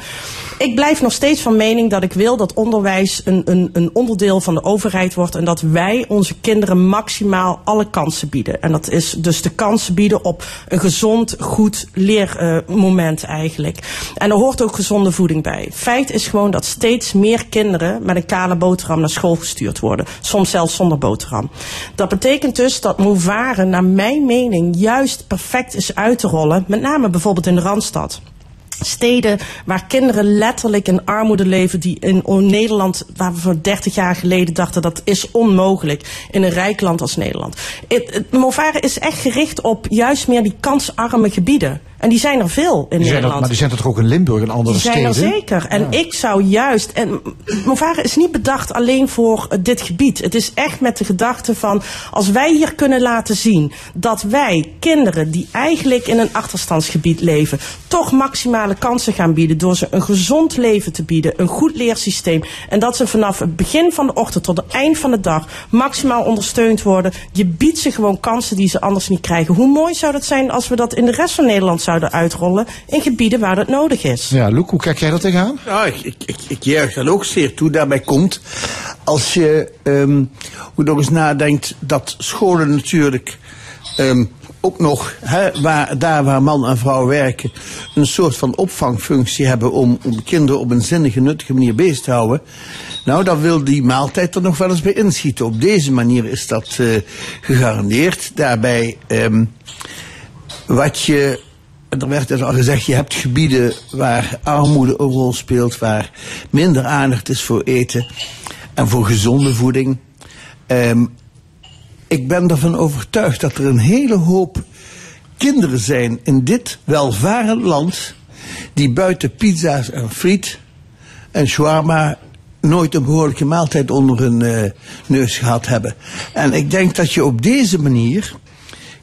Ik blijf nog steeds van mening dat ik wil dat onderwijs een, een, een onderdeel van de overheid wordt en dat wij onze kinderen maximaal alle kansen bieden. En dat is dus de kansen bieden op een gezond, goed leermoment eigenlijk. En er hoort ook gezonde voeding bij. Feit is gewoon dat steeds meer kinderen met een kale boterham naar school gestuurd worden. Soms zelfs zonder boterham. Dat betekent dus dat Movare naar mijn mening juist perfect is uit te rollen. Met name bijvoorbeeld in de Randstad steden waar kinderen letterlijk in armoede leven, die in Nederland, waar we voor 30 jaar geleden dachten dat is onmogelijk, in een rijk land als Nederland. Het, Movare is echt gericht op juist meer die kansarme gebieden. En die zijn er veel in Die er, Nederland. maar die zijn er toch ook in Limburg en andere Die zijn steden? er zeker. En ik zou juist. En Movare is niet bedacht alleen voor eh, dit gebied. Het is echt met de gedachte van. Als wij hier kunnen laten zien dat wij kinderen die eigenlijk in een achterstandsgebied leven. toch maximale kansen gaan bieden. door ze een gezond leven te bieden. een goed leersysteem. En dat ze vanaf het begin van de ochtend tot het eind van de dag. maximaal ondersteund worden. Je biedt ze gewoon kansen die ze anders niet krijgen. Hoe mooi zou dat zijn als we dat in de rest van Nederland zouden uitrollen. in gebieden waar dat nodig is. Ja, Loek, hoe kijk jij er tegenaan? Ja, ik, ik, ik, ik juich dat ook zeer toe. Daarbij komt, als je ehm ook nog eens nadenkt dat scholen natuurlijk ehm ook nog, hè, waar, daar waar man en vrouw werken, een soort van opvangfunctie hebben om, om kinderen op een zinnige, nuttige manier bezig te houden. Nou, dan wil die maaltijd er nog wel eens bij inschieten. Op deze manier is dat eh, gegarandeerd. Daarbij, ehm wat je er werd dus al gezegd, je hebt gebieden waar armoede een rol speelt, waar minder aandacht is voor eten en voor gezonde voeding. Ehm, ik ben ervan overtuigd dat er een hele hoop kinderen zijn in dit welvarend land die buiten pizza's en friet en shawarma nooit een behoorlijke maaltijd onder hun eh, neus gehad hebben. En ik denk dat je op deze manier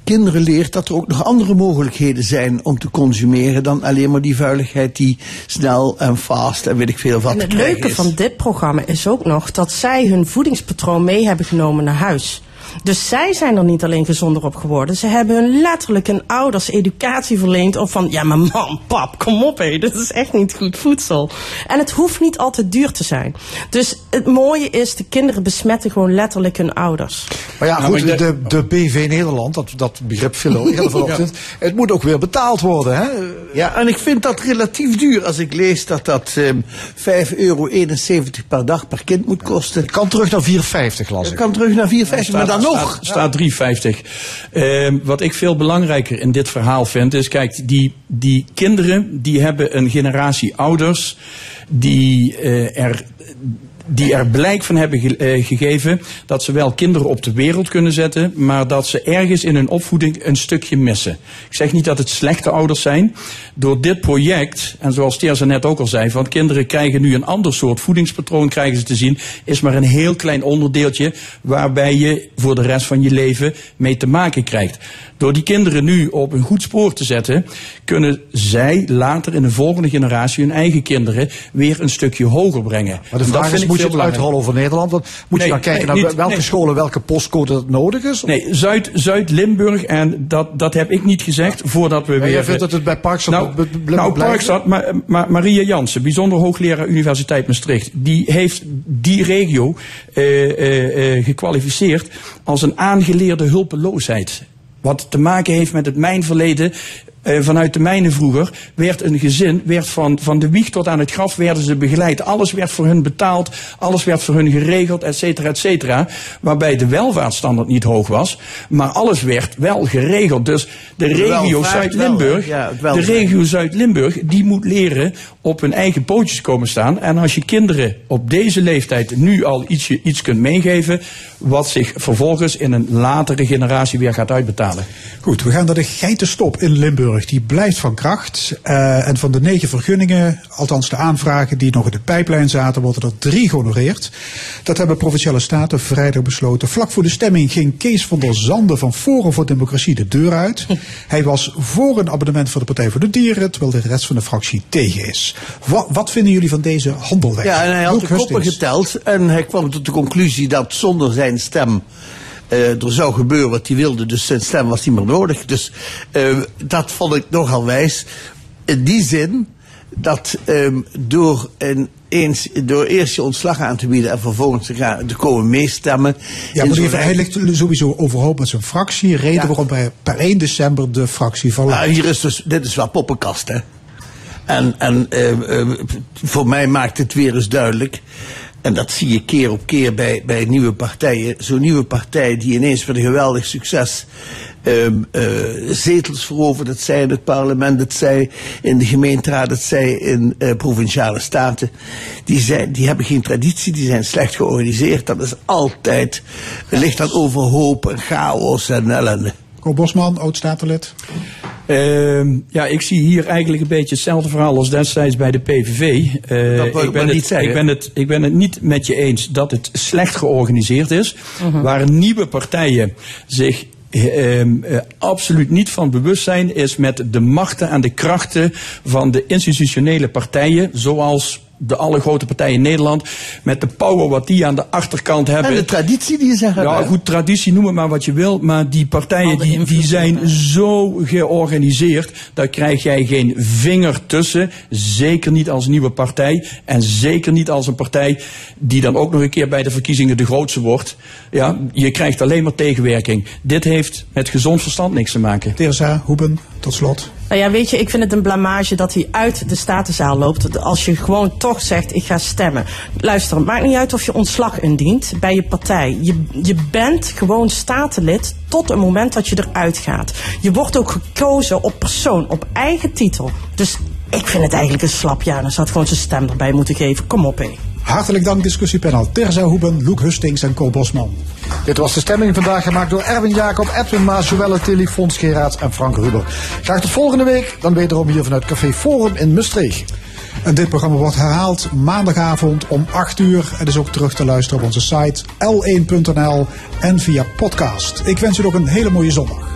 kinderen leert dat er ook nog andere mogelijkheden zijn om te consumeren dan alleen maar die vuiligheid die snel en fast en weet ik veel wat En het leuke is. van dit programma is ook nog dat zij hun voedingspatroon mee hebben genomen naar huis. Dus zij zijn er niet alleen gezonder op geworden. Ze hebben hun letterlijk hun ouders educatie verleend. Of van, ja maar mam, pap, kom op hé, dit is echt niet goed voedsel. En het hoeft niet altijd duur te zijn. Dus het mooie is, de kinderen besmetten gewoon letterlijk hun ouders. Maar ja, goed, de, de BV Nederland, dat, dat begrip eerder vanochtend. [LAUGHS] Het moet ook weer betaald worden, hè? Ja, en ik vind dat relatief duur als ik lees dat dat ehm 5,71 euro per dag per kind moet kosten. kan terug naar 4,50 las ik. kan terug naar 4,50, maar dan nog. Staat 3,50. Ehm, wat ik veel belangrijker in dit verhaal vind, is kijk, die, die kinderen die hebben een generatie ouders die eh, er die er blijk van hebben eh, gegeven dat ze wel kinderen op de wereld kunnen zetten, maar dat ze ergens in hun opvoeding een stukje missen. Ik zeg niet dat het slechte ouders zijn. Door dit project, en zoals Teerza net ook al zei, van kinderen krijgen nu een ander soort voedingspatroon krijgen ze te zien, is maar een heel klein onderdeeltje waarbij je voor de rest van je leven mee te maken krijgt. Door die kinderen nu op een goed spoor te zetten, kunnen zij later in de volgende generatie hun eigen kinderen weer een stukje hoger brengen. Maar de vraag vind is, ik moet je het uitrollen over Nederland? Want moet Nee, je dan kijken nee, naar niet- welke nee. scholen, welke postcode dat nodig is? Nee, Zuid- Zuid-Limburg, en dat, dat heb ik niet gezegd voordat we Ja, weer... jij vindt dat het bij Parkstad Nou, be- nou blijft? Parkstad, maar, maar Maria Jansen, bijzonder hoogleraar Universiteit Maastricht, die heeft die regio eh, eh, eh, gekwalificeerd als een aangeleerde hulpeloosheid. Wat te maken heeft met het mijnverleden. Eh, vanuit de mijnen vroeger werd een gezin, werd van, van de wieg tot aan het graf werden ze begeleid. Alles werd voor hun betaald, alles werd voor hun geregeld, et cetera, et cetera. Waarbij de welvaartsstandaard niet hoog was, maar alles werd wel geregeld. Dus de regio Zuid-Limburg? Ja, de regio Zuid-Limburg, die moet leren op hun eigen pootjes komen staan. En als je kinderen op deze leeftijd nu al ietsje, iets kunt meegeven, wat zich vervolgens in een latere generatie weer gaat uitbetalen. Goed, we gaan naar de geitenstop in Limburg. Die blijft van kracht. Eh, en van de negen vergunningen, althans de aanvragen die nog in de pijplijn zaten, worden er drie gehonoreerd. Dat hebben provinciale staten vrijdag besloten. Vlak voor de stemming ging Kees van der Zanden van Forum voor Democratie de deur uit. [LAUGHS] Hij was voor een abonnement voor de Partij voor de Dieren, terwijl de rest van de fractie tegen is. Wat, wat vinden jullie van deze handelweg? Ja, en hij had de koppen geteld en hij kwam tot de conclusie dat zonder zijn stem eh, er zou gebeuren wat hij wilde. Dus zijn stem was niet meer nodig. Dus eh, dat vond ik nogal wijs. In die zin dat ehm, door, een, eens, door eerst je ontslag aan te bieden en vervolgens te, gaan, te komen meestemmen. Ja, maar die, hij ligt sowieso overhoop met zijn fractie. Reden waarom hij per 1 december de fractie verlaat. Nou, hier is dus, dit is wel poppenkast, hè. En, en eh, eh, voor mij maakt het weer eens duidelijk. En dat zie je keer op keer bij, bij nieuwe partijen. Zo'n nieuwe partij die ineens met een geweldig succes ehm, eh, zetels verovert. Het zij in het parlement, het zij in de gemeenteraad, het zij in eh, provinciale staten. Die, zijn, die hebben geen traditie, die zijn slecht georganiseerd. Dat is altijd, ligt dat overhoop en chaos en ellende. Ko Bosman, oud-statenlid. Ehm, ja, ik zie hier eigenlijk een beetje hetzelfde verhaal als destijds bij de PVV. Eh, Dat wou ik ben het, niet zeggen. ik, ben het, ik ben het niet met je eens dat het slecht georganiseerd is. Mhm. Waar nieuwe partijen zich eh, ehm, eh, absoluut niet van bewust zijn, is met de machten en de krachten van de institutionele partijen, zoals de alle grote partijen in Nederland, met de power wat die aan de achterkant hebben. En de traditie die ze hebben. Ja, goed, traditie, noem het maar wat je wil. Maar die partijen die, die zijn zo georganiseerd. Daar krijg jij geen vinger tussen. Zeker niet als nieuwe partij. En zeker niet als een partij die dan ook nog een keer bij de verkiezingen de grootste wordt. Ja, je krijgt alleen maar tegenwerking. Dit heeft met gezond verstand niks te maken. Teresa, Hoeben, tot slot. Nou ja, weet je, ik vind het een blamage dat hij uit de statenzaal loopt. Als je gewoon toch zegt, ik ga stemmen. Luister, het maakt niet uit of je ontslag indient bij je partij. Je, je bent gewoon statenlid tot het moment dat je eruit gaat. Je wordt ook gekozen op persoon, op eigen titel. Dus ik vind het eigenlijk een slap. Ja, dan zou gewoon zijn stem erbij moeten geven. Kom op, hé. Hartelijk dank discussiepanel Terza Hoeben, Loek Hustings en Ko Bosman. Dit was de stemming vandaag gemaakt door Erwin Jacob, Edwin Maas, Joelle Tilly, Fons Geraerts en Frank Ruber. Graag tot volgende week, dan wederom hier vanuit Café Forum in Maastricht. En dit programma wordt herhaald maandagavond om 8 uur. Het is ook terug te luisteren op onze site l1.nl en via podcast. Ik wens u nog een hele mooie zondag.